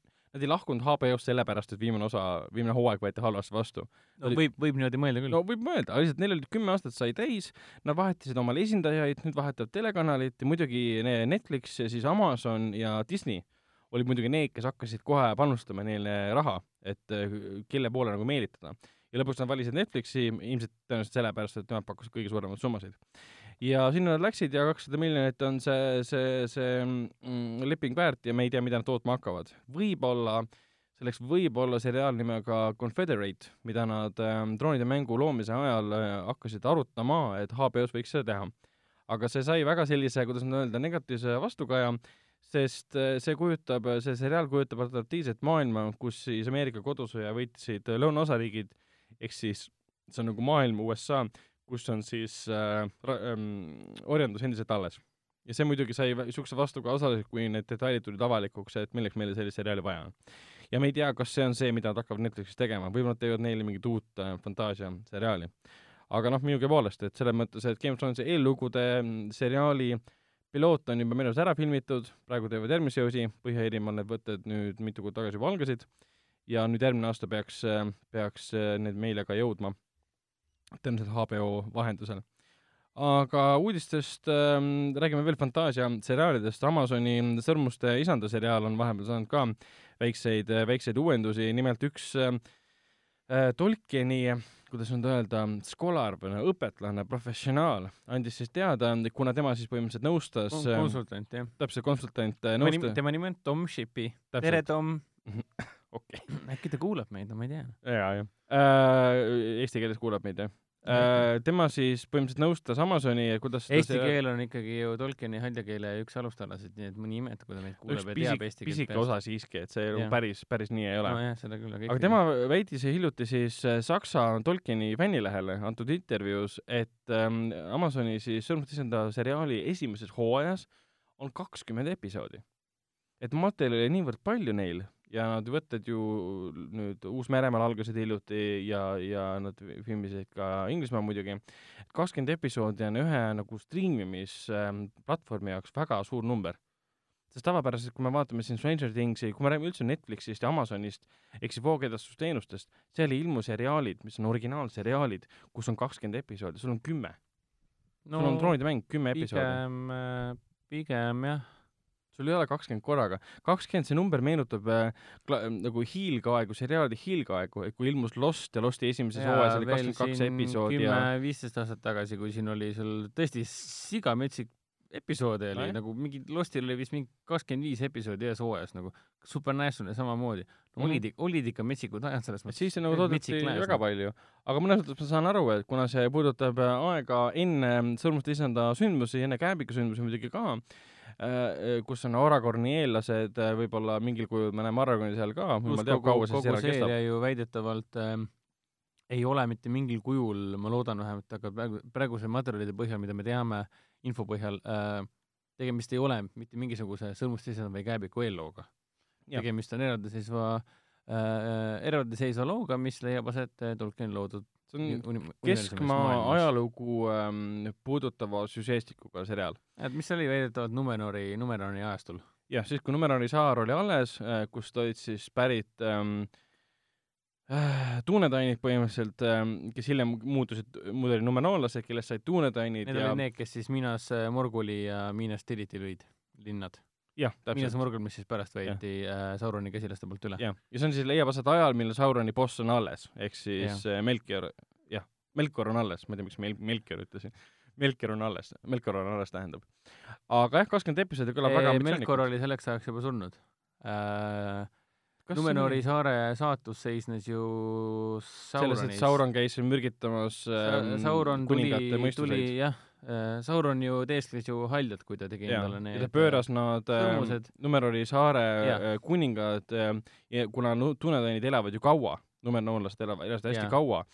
ei lahkunud HBO-st sellepärast, et viimane osa, viimane hooaeg võeti halvasti vastu. no Oli- võib, võib niimoodi mõelda küll no võib mõelda, lihtsalt neil olid kümme aastat sai täis, nad vahetasid omale esindajaid, nüüd vahetavad telekanalit ja muidugi ne- Netflix ja siis Amazon ja Disney olid muidugi need, kes hakkasid kohe panustama neile raha, et eh, kelle poole nagu meelitada. ja lõpuks nad valisid Netflixi ilmselt tõenäoliselt sellepärast, et nemad pakkusid kõige suuremaid summasid. ja sinna nad läksid ja kakssada miljonit on see, see, see mm, leping väärt ja me ei tea, mida nad tootma hakkavad. võib-olla selleks võib olla seriaal nimega Confederate, mida nad ähm, droonide mängu loomise ajal äh, hakkasid arutama, et HBO-s võiks seda teha. aga see sai väga sellise, kuidas nüüd öelda, negatiivse vastukaja, sest äh, see kujutab, see seriaal kujutab alternatiivset maailma, kus siis Ameerika kodusõja võitsid äh, lõunaosariigid, ehk siis see on nagu maailm USA, kus on siis äh, ähm, orjandus endiselt alles. ja see muidugi sai niisuguse vastukaja osaliseks, kui need detailid tulid avalikuks, et milleks meile sellist seriaali vaja on ja me ei tea, kas see on see, mida nad hakkavad Netflixis tegema, võib-olla nad teevad neile mingit uut äh, fantaasiaseriaali. aga noh, minugi poolest, et selles mõttes, et Game of Thronesi eellugude mm, seriaali piloot on juba minu arust ära filmitud, praegu teevad järgmisi osi, Põhja-Iirimaal need võtted nüüd mitu kuud tagasi juba algasid ja nüüd järgmine aasta peaks, peaks äh, need meile ka jõudma, tõenäoliselt HBO vahendusel. aga uudistest ähm, räägime veel fantaasiaseriaalidest, Amazoni Sõrmuste isanda seriaal on vahepeal saanud ka väikseid, väikseid uuendusi, nimelt üks äh, äh, Tolkieni kuidas nüüd öelda, skolar või no õpetlane, professionaal andis siis teada, kuna tema siis põhimõtteliselt nõustas äh, konsultant, jah. täpselt konsultant äh, tema nimi, nõusta- tema nimi on Tom Shipi. Tere, Tom. okei äkki ta kuulab meid, no ma ei tea. jaa, jah äh,. Eesti keeles kuulab meid, jah. Tema siis põhimõtteliselt nõustas Amazoni, kuidas Eesti see- keel on ikkagi ju Tolkieni haljakeele üks alustalasid, nii et mõni ei imeta, kui ta meid üks kuulab ja teab, eesti keelt pisike osa siiski, et see Jah. päris, päris nii ei ole. nojah, seda küll, aga aga tema väitis hiljuti siis äh, Saksa Tolkieni fännilehele antud intervjuus, et ähm, Amazoni siis Sõrmuste isanda seriaali esimeses hooajas on kakskümmend episoodi. et materjali oli niivõrd palju neil ja nad võtted ju nüüd Uus-Meremaal algasid hiljuti ja, ja nad filmisid ka Inglismaal muidugi, kakskümmend episoodi on ühe nagu striimimisplatvormi jaoks väga suur number sest tavapäraselt, kui me vaatame siin Stranger Thingsi, kui me räägime üldse Netflixist ja Amazonist ehk siis voogedastusteenustest, seal ei ilmu seriaalid, mis on originaalseriaalid, kus on kakskümmend episoodi, sul on kümme no,. sul on troonide mäng, kümme episoodi. pigem, pigem jah, sul ei ole kakskümmend korraga. kakskümmend, see number meenutab äh, nagu hiilgeaegu, seriaalide hiilgeaegu, et kui ilmus Lost ja Losti esimeses hooajas oli kakskümmend kaks episoodi ja kümme-viisteist aastat tagasi, kui siin oli sul tõesti sigametsik episoode oli Nojah. nagu mingi, Lostil oli vist mingi kakskümmend viis episoodi ühes hooajas nagu, Supernatural samamoodi no,. Mhm. olid, olid ikka metsikud ajad selles mõttes. siis nagu et toodeti väga palju, aga mõnes mõttes ma saan aru, et kuna see puudutab äh, aega enne Sõrmuste isanda sündmusi, enne Kääbiku sündmusi muidugi ka, kus on Aragorni eellased, võib-olla mingil kujul me näeme Aragorni seal ka, jumal teab, kaua see seriaal kestab. ju väidetavalt ähm, ei ole mitte mingil kujul, ma loodan vähemalt, aga praegu, praeguse materjalide põhjal, mida me teame, info põhjal äh,, tegemist ei ole mitte mingisuguse sõrmuste sisenda või käebiku eellooga. Tegemist on eraldiseisva äh,, eraldiseisva looga, mis leiab aset äh, Tolkieni loodud see on keskmaa ajalugu ähm, puudutava süžeestikuga seriaal. et mis oli väidetavalt Numenori, Numenori ajastul. jah, siis kui Numenori saar oli alles, kust olid siis pärit ähm, äh, tuunetainid põhimõtteliselt ähm,, kes hiljem muutusid, muud olid numenoollased, kellest said tuunetainid Need ja olid need, kes siis Minas äh, Morguli ja Minas Tiriti lõid, linnad. jah, Minas täpselt. Morgul, mis siis pärast võeti äh, Sauroni käsilaste poolt üle. jah, ja see on siis, leiab aset ajal, mil Sauroni boss on alles, ehk siis ja. Melchior, jah, Melkor on alles, ma ei tea, miks Mel-, Melchior ütlesin. Melchior on alles, Melkor on alles tähendab. aga jah, kakskümmend episoodi kõlab väga Melkor oli selleks ajaks juba surnud äh,. Kas Numenori nii? saare saatus seisnes ju selles, et Sauronis. Sauron käis mürgitamas ähm, Sauron tuli tuli jah, Sauron ju teeskles ju haljalt, kui ta tegi ja, endale ja need ta pööras nad äh, sõrmused. Numenori saare Jah. äh, kuningad äh, ja kuna tunnetainid elavad ju kaua, numenoonlased elavad, elasid hästi Jah. kaua,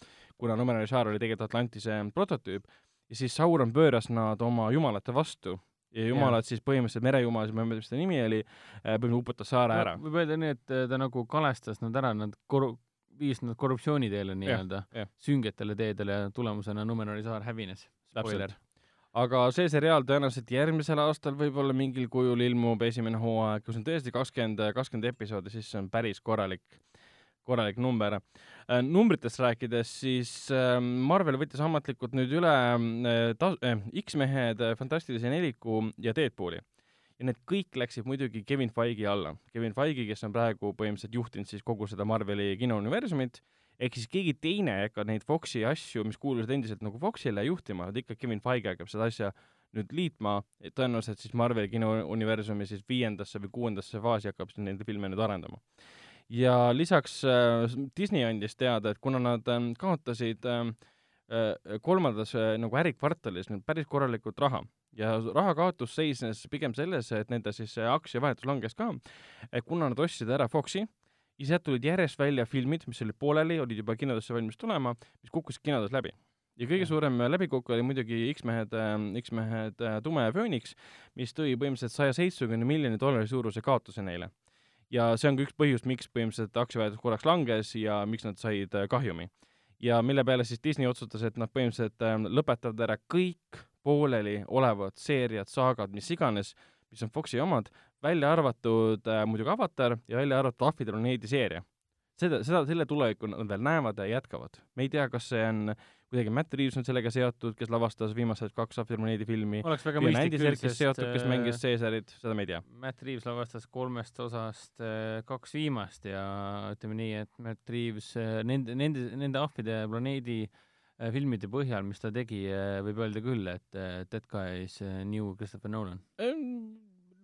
kuna Numenori saar oli tegelikult Atlantise prototüüp ja siis Sauron pööras nad oma jumalate vastu ja jumalad siis põhimõtteliselt merejumal, ma ei mäleta, mis ta nimi oli, põhimõtteliselt uputas saare ära. võib öelda nii, et ta nagu kalestas nad ära, nad koru-, viis nad korruptsiooni teele nii-öelda, süngetele teedele ja tulemusena Numenori saar hävines. spoiler. Aga see seriaal tõenäoliselt järgmisel aastal võib-olla mingil kujul ilmub esimene hooaeg, kus on tõesti kakskümmend, kakskümmend episoodi, siis see on päris korralik, korralik number. Äh, numbritest rääkides, siis ähm, Marvel võttis ametlikult nüüd üle äh, ta-, äh, X-mehed, Fantastilise neliku ja Deadpooli ja need kõik läksid muidugi Kevin Feige alla. Kevin Feige, kes on praegu põhimõtteliselt juhtinud siis kogu seda Marveli kinouniversumit, ehk siis keegi teine ei hakka neid Foxi asju, mis kuulusid endiselt nagu Foxile juhtima, vaid ikka Kevin Feige hakkab seda asja nüüd liitma, tõenäoliselt siis Marveli kinouniversumi siis viiendasse või kuuendasse faasi hakkab siis neid filme nüüd arendama. ja lisaks äh, Disney andis teada, et kuna nad äh, kaotasid äh, äh kolmandas äh, nagu ärikvartalis nüüd päris korralikult raha, ja raha kaotus seisnes pigem selles, et nende siis aktsiavahetus langes ka, kuna nad ostsid ära Foxi, ja sealt tulid järjest välja filmid, mis olid pooleli, olid juba kinodesse valmis tulema, mis kukkusid kinodes läbi. ja kõige suurem läbikukk oli muidugi X-mehed, X-mehed Tume ja Phoenix, mis tõi põhimõtteliselt saja seitsmekümne miljoni dollari suuruse kaotuse neile. ja see on ka üks põhjus, miks põhimõtteliselt aktsiavahetus korraks langes ja miks nad said kahjumi. ja mille peale siis Disney otsustas, et nad põhimõtteliselt lõpetavad ära kõik pooleli olevad seeriad, saagad, mis iganes, mis on Foxi omad, välja arvatud äh, muidugi Avatar ja välja arvatud Ahvide planeedi seeria. seda, seda, selle tulevikku nad veel näevad ja jätkavad. me ei tea, kas see on kuidagi Matt Reaves on sellega seotud, kes lavastas viimased kaks planeedi filmi. oleks väga mõistlik küll, sest seotud, kes mängis Caesarit, seda me ei tea. Matt Reaves lavastas kolmest osast äh, kaks viimast ja ütleme nii, et Matt Reaves äh, nende, nende, nende Ahvide planeedi äh, Äh, filmide põhjal, mis ta tegi, äh, võib öelda küll, et Dead Guy is New Christopher Nolan.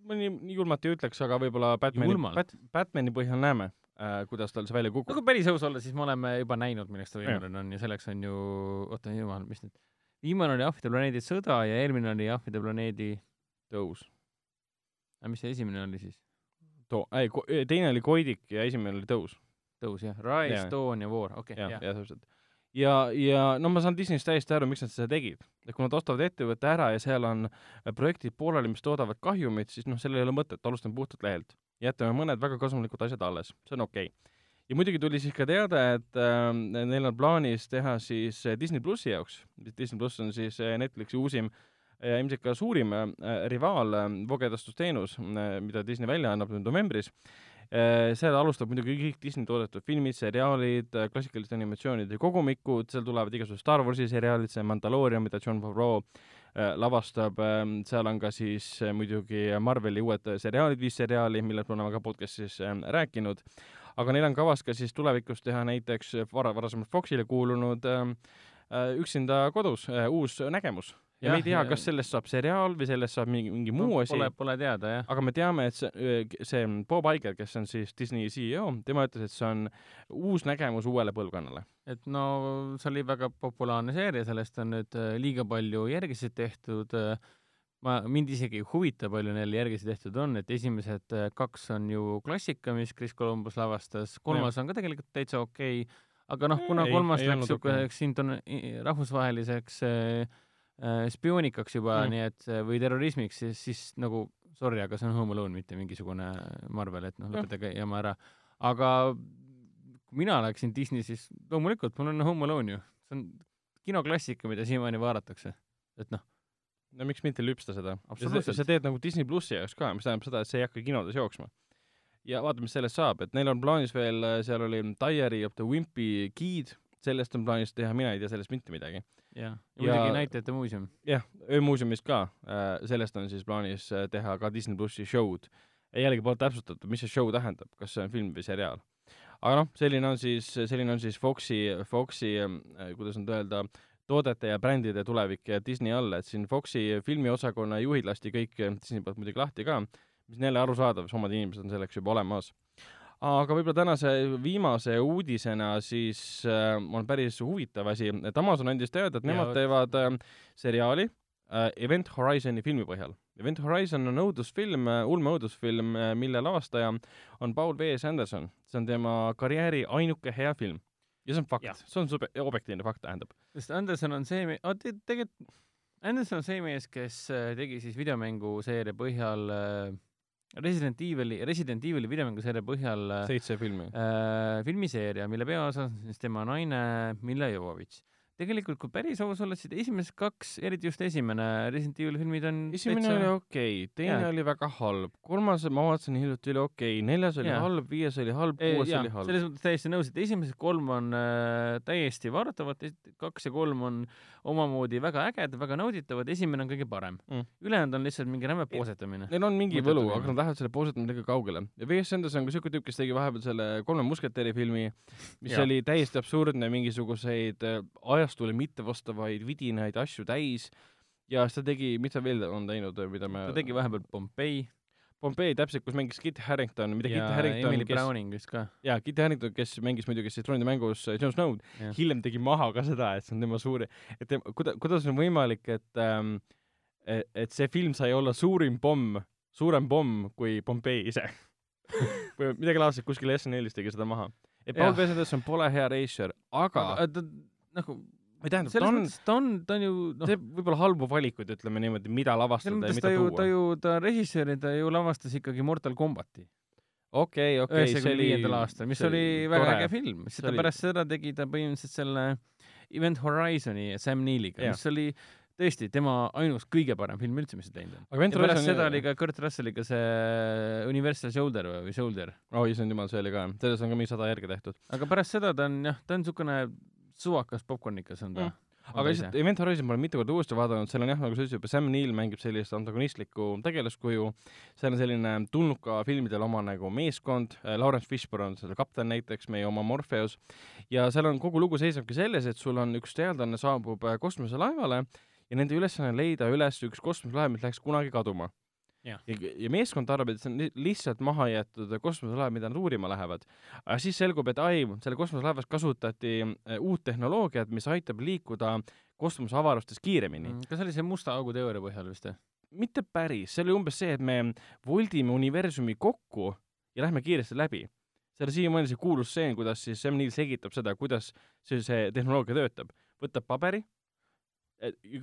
ma nii, nii julmalt ei ütleks, aga võib-olla Batmani, Bat, Batmani põhjal näeme äh,, kuidas tal see välja kukub. no kui päris aus olla, siis me oleme juba näinud, milleks ta võimeline on ja selleks on ju, oota, jumal, mis nüüd, viimane oli Ahvide planeedi sõda ja eelmine oli Ahvide planeedi tõus. aga mis see esimene oli siis? too, ei, teine oli Koidik ja esimene oli tõus. tõus jah, Rise, Dawn ja War, okei okay,. jah, jah, täpselt ja, ja no ma saan Disneyst täiesti aru, miks nad seda tegid. et kui nad ostavad ettevõtte ära ja seal on äh, projektid pooleli, mis toodavad kahjumit, siis noh, sellel ei ole mõtet, alustame puhtalt lehelt. jätame mõned väga kasumlikud asjad alles, see on okei okay. ja muidugi tuli siis ka teade, et äh, neil on plaanis teha siis äh, Disney plussi jaoks, Disney pluss on siis äh, Netflixi uusim ja ilmselt ka suurim äh, rivaal äh, voogedastusteenus äh,, mida Disney välja annab nüüd novembris Äh, seal alustab muidugi kõik Disney toodetud filmid, seriaalid, äh, klassikaliste animatsioonide kogumikud, seal tulevad igasugused Star Warsi seriaalid, see Mandalorian, mida John Favreau äh, lavastab, ähm, seal on ka siis muidugi Marveli uued seriaalid, viis seriaali, millest me oleme ka podcast'is ähm, rääkinud, aga neil on kavas ka siis tulevikus teha näiteks vara, varasemalt Foxile kuulunud ähm, üksinda kodus uus nägemus ja, ja me ei tea, kas sellest saab seriaal või sellest saab mingi, mingi muu no, asi. Pole, pole teada, jah. aga me teame, et see, see Bob Iger, kes on siis Disney CEO, tema ütles, et see on uus nägemus uuele põlvkonnale. et no see oli väga populaarne seeria, sellest on nüüd liiga palju järgisid tehtud, ma, mind isegi ei huvita, palju neil järgisi tehtud on, et esimesed kaks on ju klassika, mis Chris Columbus lavastas, kolmas ja. on ka tegelikult täitsa okei okay,, aga noh, kuna ei, kolmas ei läks okay. rahvusvaheliseks äh, Äh, spioonikaks juba mm., nii et või terrorismiks, siis, siis nagu sorry, aga see on Home Alone, mitte mingisugune Marvel, et noh, lõpetage jama ära. aga kui mina läksin Disney, siis loomulikult mul on Home Alone ju, see on kinoklassika, mida siiamaani vaadatakse, et noh. no miks mitte lüpsta seda? sa teed nagu Disney plussi jaoks ka, mis tähendab seda, et see ei hakka kinodes jooksma. ja vaata, mis sellest saab, et neil on plaanis veel, seal oli Diary of the Wimpy Kid, sellest on plaanis teha, mina ei tea sellest mitte midagi jah, ja muidugi Näitajate muuseum. jah, öömuuseumist ka, äh, sellest on siis plaanis äh, teha ka Disney plussi show'd. jällegi pole täpsustatud, mis see show tähendab, kas see on film või seriaal. aga noh, selline on siis, selline on siis Foxi, Foxi, äh, kuidas nüüd öelda, toodete ja brändide tulevik Disney all, et siin Foxi filmiosakonna juhid lasti kõik Disney poolt muidugi lahti ka, mis on jälle arusaadav, sest omad inimesed on selleks juba olemas aga võib-olla tänase viimase uudisena siis äh, on päris huvitav asi, et Amazon andis teada, et nemad ja, teevad äh, seriaali äh, Event Horizoni filmi põhjal. Event Horizon on õudusfilm äh,, ulmeõudusfilm äh,, mille lavastaja on Paul V. Sanderson. see on tema karjääri ainuke hea film. ja see on fakt, see on sube-, objektiivne fakt, tähendab. sest Anderson on see, tegelikult Anderson on see mees, kes äh, tegi siis videomänguseeria põhjal äh, Resident Evil'i, Resident Evil'i videomänguseeria põhjal seitse filmi. äh, filmiseeria, mille peaosas on siis tema naine Milla Jovovitš. tegelikult, kui päris aus olla, siis esimesed kaks, eriti just esimene Resident Evil'i filmid on esimene oli okei okay,, teine Jaa. oli väga halb, kolmas ma vaatasin hiljuti oli okei okay., neljas oli Jaa. halb, viies oli halb, kuues jaa, oli halb. selles mõttes täiesti nõus, et esimesed kolm on äh, täiesti vaadatavad, kaks ja kolm on omamoodi väga ägedad, väga nauditavad, esimene on kõige parem Mm. ülejäänud on lihtsalt mingi räme poosetamine. Neil on mingi võlu, aga nad lähevad selle poosetamisega kaugele. ja V.S. Anderson on ka siuke tüüp, kes tegi vahepeal selle Kolme musketäri filmi, mis ja. Oli täiesti absurdne, mingisuguseid äh, ajastule mittevastavaid vidinaid asju täis ja siis ta tegi, mis ta veel on teinud, mida me ta tegi vahepeal Pompei Pompei täpselt, kus mängis Kit Harington, Kit ja Harington, Emily kes Browning vist ka. jaa, Kit Harington, kes mängis muidugi siis troonide mängus äh, Jon Snow'd, hiljem tegi maha ka seda, et see on tema suur, et tema, kuida-, kuidas on võimalik, et ähm, et, et see film sai olla suurim pomm, suurem pomm kui Pompei ise või midagi laadset, kuskil SNL-is tegi seda maha. et Paul. Anderson pole hea reisijal, aga, aga ta nagu või tähendab, ta on, ta on, ta on ju noh, teeb võib-olla halbu valikuid, ütleme niimoodi, mida lavastada ja mida ta ju, ta tuua. ju, ta režissöör ja ta ju lavastas ikkagi Mortal Combati okei, okei, see üheksakümne oli viiendal aastal, mis oli väga tore. äge film, siis See ta oli- pärast seda tegi ta põhimõtteliselt selle Event Horizoni Sam Neiliga, mis oli tõesti tema ainus kõige parem film üldse, mis ta teinud on. ja pärast seda oli ka Kurt Russelliga see Universal Shoulder või Shoulder, oi issand jumal, see oli ka, selles on ka mingi sada järge tehtud. aga pärast seda ta on jah, ta on niisugune suvakas popkornikas on ta. Mm. aga lihtsalt Event Horizon ma olen mitu korda uuesti vaadanud, seal on jah, nagu sa ütlesid juba, Sam Neill mängib sellist antagonistlikku tegelaskuju, seal on selline tulnuka filmidel oma nagu meeskond, Lawrence Fishburne on selle kapten näiteks, meie oma Morpheus, ja seal on kogu lugu seisnebki selles, et sul on üks teadlane saabub äh, kosmoselaevale ja nende ülesanne on leida üles üks kosmoselaev, mis läks kunagi kaduma. Jah. ja, ja meeskond arvab, et see on li- lihtsalt maha jäetud kosmoselaev, mida nad uurima lähevad. aga siis selgub, et ai, selle kosmoselaevas kasutati äh, uut tehnoloogiat, mis aitab liikuda kosmoseavarustes kiiremini mm.. kas see oli see musta augu teooria põhjal vist või? mitte päris, see oli umbes see, et me voldime universumi kokku ja lähme kiiresti läbi. seal on siiamaani see kuulus stseen, kuidas siis Sam Neill selgitab seda, kuidas see, see tehnoloogia töötab. võtab paberi,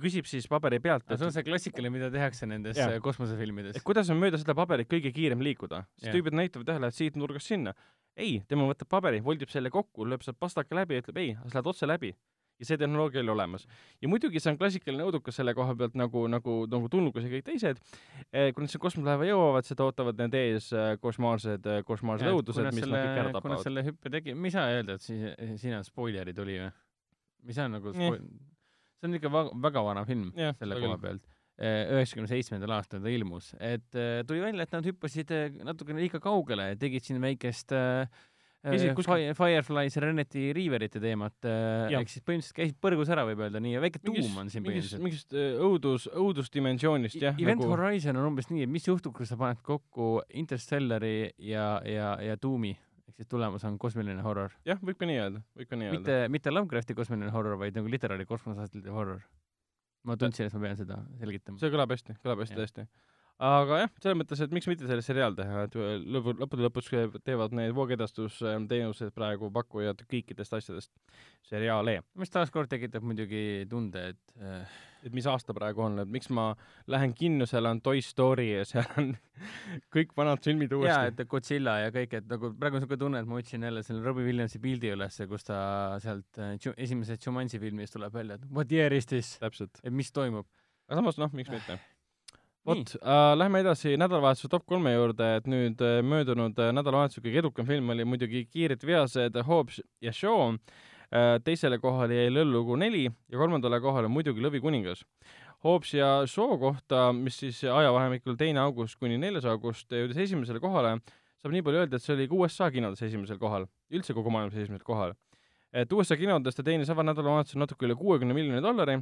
küsib siis paberi pealt, see on see klassikaline, mida tehakse nendes Jah. äh, kosmosefilmides kuidas on mööda seda paberit kõige kiirem liikuda, siis tüübid näitavad tähele, et siit nurgast sinna. ei, tema võtab paberi, voldib selle kokku, lööb sealt pastaka läbi ja ütleb ei, sa lähed otse läbi. ja see tehnoloogia oli olemas. ja muidugi see on klassikaline õudukas selle koha pealt nagu, nagu, nagu tulnukas ja kõik teised. kui nad sinna kosmoselaeva jõuavad, seda ootavad need ees äh, košmaarsed, košmaarsed õudused, mis nad kõik ära kui nad tapavad. selle hüppe tegi, me ei saa öelda, et siis, siin on spoilerid oli või? mis on nagu spo-, see on ikka väga, vana film Jah, selle koha pealt. üheksakümne seitsmendal aastal ta ilmus, et eh, tuli välja, et nad hüppasid eh, natukene liiga kaugele ja tegid siin väikest äh, Käisid kuskil- Firefly Serenity Riverite teemat, ehk siis põhimõtteliselt käisid põrgus ära, võib öelda nii, ja väike tuum on siin, põhimõtteliselt. mingist äh, õudus, õudusdimensioonist jah, Event nagu Horizon on umbes nii, et mis juhtub, kui sa paned kokku Interstellari ja, ja, ja Doomi, ehk siis tulemus on kosmiline horror. jah, võib ka nii öelda, võib ka nii öelda. mitte, mitte Lovecrafti kosmiline horror, vaid nagu literaali kosmosetasandil horror. ma tundsin, et ma pean seda selgitama. see kõlab hästi, kõlab hästi tõesti. aga jah, selles mõttes, et miks mitte sellest seriaal teha, et lõpu, lõppude lõpuks teevad need voogedastusteenused praegu pakkujad kõikidest asjadest seriaale. mis taaskord tekitab muidugi tunde, et äh, et mis aasta praegu on, et miks ma lähen kinno, seal on Toy Story ja seal on kõik vanad filmid jaa, uuesti. et Godzilla ja kõik, et nagu praegu on niisugune tunne, et ma otsin jälle selle Robbie Williamsi pildi ülesse, kus ta sealt äh, esimesest Jumanji filmist tuleb välja, et what year is this, et mis toimub. aga samas noh, miks mitte. Vot äh,, lähme edasi nädalavahetuse top kolme juurde, et nüüd äh, möödunud äh, nädalavahetuse kõige edukam film oli muidugi Kiired veased Hobbs ja Shaw. Teisele kohale jäi Lõllugu neli ja kolmandale kohale muidugi Lõvikuningas. Hobbs ja Shaw kohta, mis siis ajavahemikul teine august kuni neljas august jõudis esimesele kohale, saab nii palju öelda, et see oli ka USA kinodes esimesel kohal, üldse kogu maailmas esimesel kohal. et USA kinodes ta teenis avanädalavahetusel natuke üle kuuekümne miljoni dollari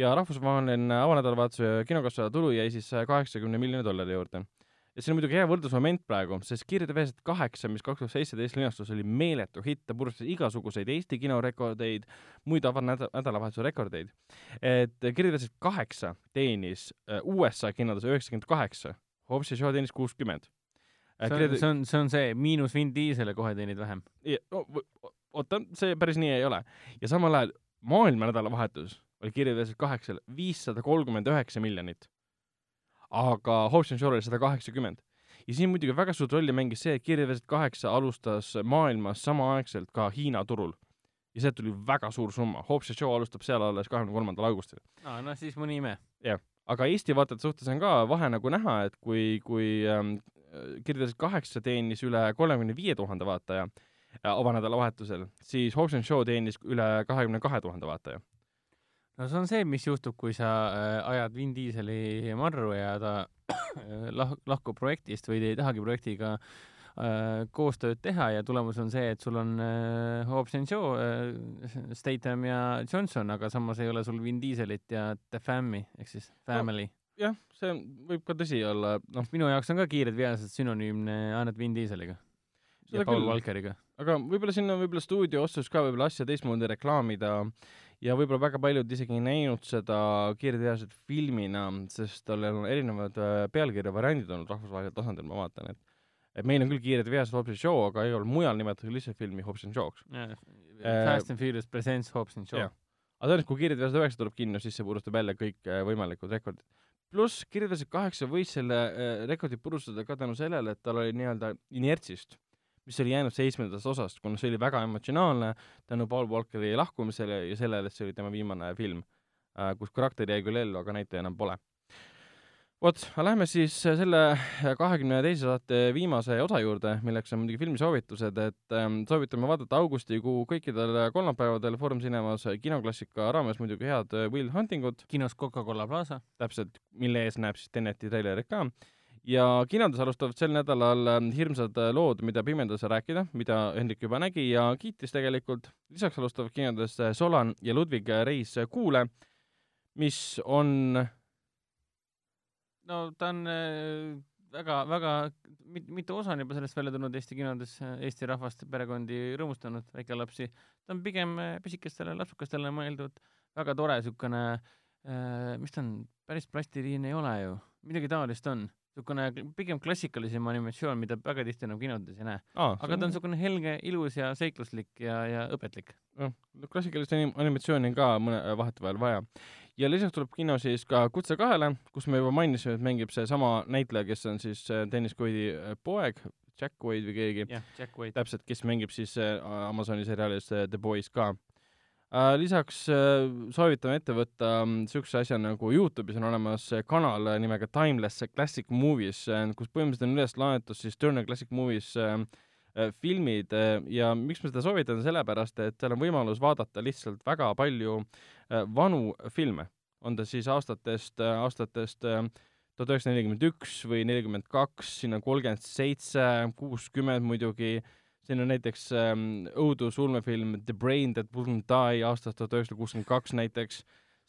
ja rahvusvaheline avanädalavahetuse kinokassa tulu jäi siis saja kaheksakümne miljoni dollari juurde. Ja see on muidugi hea võrdlusmoment praegu, sest Kirjade veesed kaheksa, mis kaks tuhat seitseteist linastus, oli meeletu hitt, ta purustas igasuguseid Eesti kinorekordeid, muid avanädalavahetuse rekordeid. et Kirjade veesed kaheksa teenis äh, USA kinodes üheksakümmend kaheksa, Hobbs ja Shaw teenis kuuskümmend. see on, see on, see on see miinus Vin Diesel ja kohe teenid vähem. Oota, see päris nii ei ole. ja samal ajal maailma nädalavahetus oli kirjeldatud kaheksal viissada kolmkümmend üheksa miljonit. Aga Hobbs and Shaw oli sada kaheksakümmend. ja siin muidugi väga suurt rolli mängis see, et kirjeldatud kaheksa alustas maailmas samaaegselt ka Hiina turul. ja sealt tuli väga suur summa, Hobbs and Shaw alustab seal alles kahekümne kolmandal augustil aa, no siis mõni ime. aga Eesti vaatajate suhtes on ka vahe nagu näha, et kui, kui ähm, kirjeldasid kaheksa teenis üle kolmekümne viie tuhande vaataja äh, avanädalavahetusel, siis Hobbs and Shaw teenis üle kahekümne kahe tuhande vaataja. No see on see, mis juhtub, kui sa äh, ajad Vin Dieseli marru ja ta äh, lah-, lahkub projektist või te ei tahagi projektiga äh, koostööd teha ja tulemus on see, et sul on äh, Hobbs and Shaw äh,, Statham ja Johnson, aga samas ei ole sul Vin Dieselit ja The Fam'i ehk siis Family no.. jah, see võib ka tõsi olla, noh, minu jaoks on ka Kiired vealased sünonüümne ainult Vin Dieseliga Seda ja Paul küll. Walkeriga. aga võib-olla siin on võib-olla stuudio otsus ka võib-olla asja teistmoodi reklaamida ja võib-olla väga paljud isegi ei näinud seda kiirteadlased filmina, sest tal on erinevad äh, pealkirja variandid olnud rahvusvahelisel tasandil, ma vaatan, et et meil on küll kiired veased Hobbs and Shaw, aga igal mujal nimetatakse lihtsalt filmi Hobbs and Shaw'ks. Fast and Furious presents Hobbs and Shaw Jah.. aga tõenäoliselt, kui Kiired veased üheksa tuleb kinno, siis see purustab jälle kõik äh, võimalikud rekordid. pluss Kiired veased kaheksa võis selle äh, rekordi purustada ka tänu sellele, et tal oli nii-öelda inertsist, mis oli jäänud seitsmendast osast, kuna see oli väga emotsionaalne tänu Paul Walkeri lahkumisele ja sellele, et see oli tema viimane film, kus karakter jäi küll ellu, aga näitleja enam pole. vot, aga lähme siis selle kahekümne teise saate viimase osa juurde, milleks on muidugi filmisoovitused, et ähm, soovitame vaadata augustikuu kõikidel kolmapäevadel Foorum Cinemas kinoklassika raames muidugi head äh, Will Huntingut, kinos Coca-Cola Plaza. täpselt, mille ees näeb siis Teneti treilerit ka, ja kinodes alustavad sel nädalal ähm, hirmsad äh, lood, mida pimedas rääkida, mida Hendrik juba nägi ja kiitis tegelikult, lisaks alustavad kinodes äh, Solan ja Ludvig Reis Kuule, mis on no ta on äh, väga, väga mit,, mitu osa on juba sellest välja tulnud Eesti kinodes, Eesti rahvast, perekondi rõõmustanud, väikelapsi. ta on pigem äh, pisikestele lapsukestele mõeldud, väga tore siukene äh,, mis ta on, päris plastiliin ei ole ju, midagi taolist on. Niisugune pigem klassikalisem animatsioon, mida väga tihti enam kinodes ei näe. ah, aga ta on niisugune helge, ilus ja seikluslik ja, ja õpetlik. noh, klassikalist anim- animatsiooni on ka mõne vahetevahel vaja. ja lisaks tuleb kino siis ka Kutse kahele, kus me juba mainisime, et mängib seesama näitleja, kes on siis äh, Dennis Quaidi äh, poeg, Jack Quaid või keegi, jah, Jack White. täpselt, kes mängib siis äh, Amazoni seriaalis The Boys ka. Lisaks äh, soovitame ette võtta niisuguse asja nagu Youtube'is on olemas äh, kanal äh, nimega Timeless Classic Movies äh,, kus põhimõtteliselt on üles laetud siis Turner Classic Movies äh, äh, filmid äh, ja miks ma seda soovitan, sellepärast et seal on võimalus vaadata lihtsalt väga palju äh, vanu filme, on ta siis aastatest, aastatest äh, tuhat üheksasada nelikümmend üks või nelikümmend kaks, siin on kolmkümmend seitse, kuuskümmend muidugi, siin on näiteks ähm, õudusulmefilm The Brain That Wouldn't Die aastast tuhat üheksasada kuuskümmend kaks näiteks,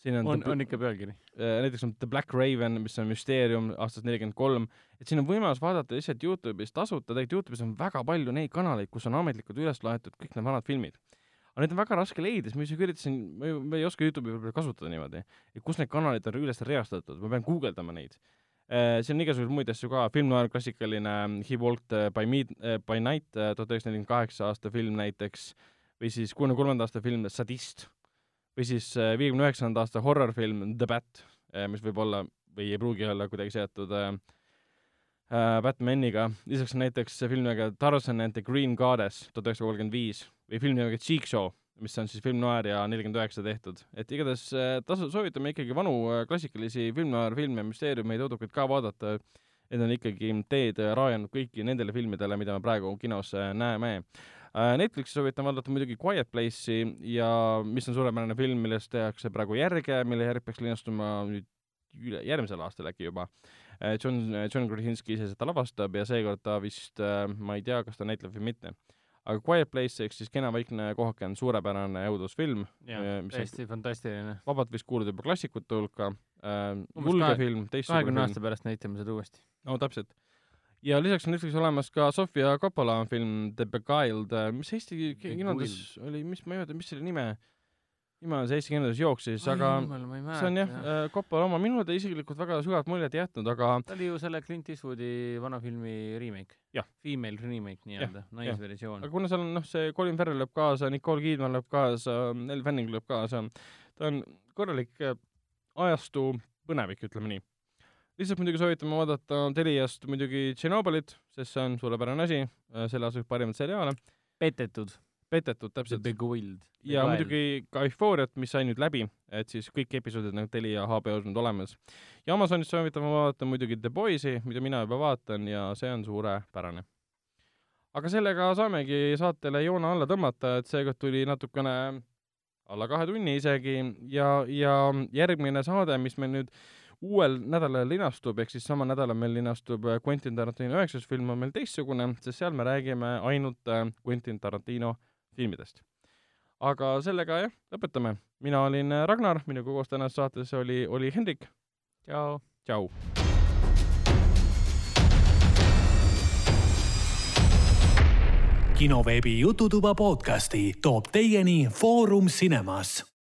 siin on, on, on ikka pealkiri. äh, näiteks on The Black Raven, mis on müsteerium aastast nelikümmend kolm, et siin on võimalus vaadata lihtsalt Youtube'is tasuta, tegelikult Youtube'is on väga palju neid kanaleid, kus on ametlikult üles laetud kõik need vanad filmid. aga neid on väga raske leida, siis ma isegi üritasin, ma ei oska Youtube'i võib-olla kasutada niimoodi, et kus need kanalid on üles reastatud, ma pean guugeldama neid. Siin on igasuguseid muid asju ka, film noir klassikaline He Walked äh, by Mid-, by Night äh, tuhat üheksasada nelikümmend kaheksa aasta film näiteks, või siis kuuekümne kolmanda aasta film Sadist, või siis äh, viiekümne üheksanda aasta horror-film The Bat, mis võib olla või ei pruugi olla kuidagi seotud äh, äh, Batmaniga, lisaks näiteks film nimega Tarzan and the Green Goddess tuhat üheksasada kolmkümmend viis või film nimega Cheek Show, mis on siis film noir ja nelikümmend üheksa tehtud, et igatahes äh, tasu, soovitame ikkagi vanu äh, klassikalisi film noir filme, müsteeriumeid, õudukaid ka vaadata, need on ikkagi teed äh, raajanud kõiki nendele filmidele, mida me praegu kinos näeme Netflixi soovitan vaadata muidugi Quiet Place'i ja mis on suurepärane film, millest tehakse praegu järge, mille järg peaks linastuma nüüd üle, järgmisel aastal äkki juba. John, John Krasinski ise seda lavastab ja seekord ta vist, ma ei tea, kas ta näitleb või mitte. Aga Quiet Place ehk siis Kena vaikne kohake on suurepärane õudusfilm, Äh,, mis on- täiesti fantastiline. vabalt vist kuulub juba klassikute hulka äh,, Umbes julge film, teistsugune kahekümne film. aasta pärast näitame seda uuesti. no täpselt. ja lisaks on Netflixis olemas ka Sofia Coppola film The Beguiled, mis Eesti ki- kinodes oli, mis ma ei mäleta, mis selle nime, on see Eesti kinodes jooksis, aga see on jah, Coppola oma, minule ta isiklikult väga sügavat muljet ei jätnud, aga ta oli ju selle Clint Eastwoodi vana filmi remake. Female remake nii-öelda, naisversioon aga. kuna seal on noh, see Colin Farrell lööb kaasa, Nicole Kidman lööb kaasa, Elle Fanning lööb kaasa, ta on korralik äh, ajastu põnevik, ütleme nii. lihtsalt muidugi soovitame vaadata Teliast muidugi Tšernobõlit, sest see on suurepärane asi, selle aasta üks parimaid seriaale, petetud. Petetud The täpselt. Big Wild. ja muidugi ka Euphoriat, mis sai nüüd läbi, et siis kõik episoodid on Telia HBO-s nüüd olemas. ja Amazonist soovitame vaadata muidugi The Boys'i, mida mina juba vaatan ja see on suurepärane. aga sellega saamegi saatele joone alla tõmmata, et seekord tuli natukene alla kahe tunni isegi ja, ja järgmine saade, mis meil nüüd uuel nädalal linastub, ehk siis samal nädalal meil linastub Quentin Tarantino üheksas film on meil teistsugune, sest seal me räägime ainult äh, Quentin Tarantino filmidest. aga sellega jah, lõpetame. mina olin äh, Ragnar, minuga koos tänases saates oli, oli Hendrik, tšau. tšau. kinoveebi Jututuba podcasti toob teieni Foorum Cinemas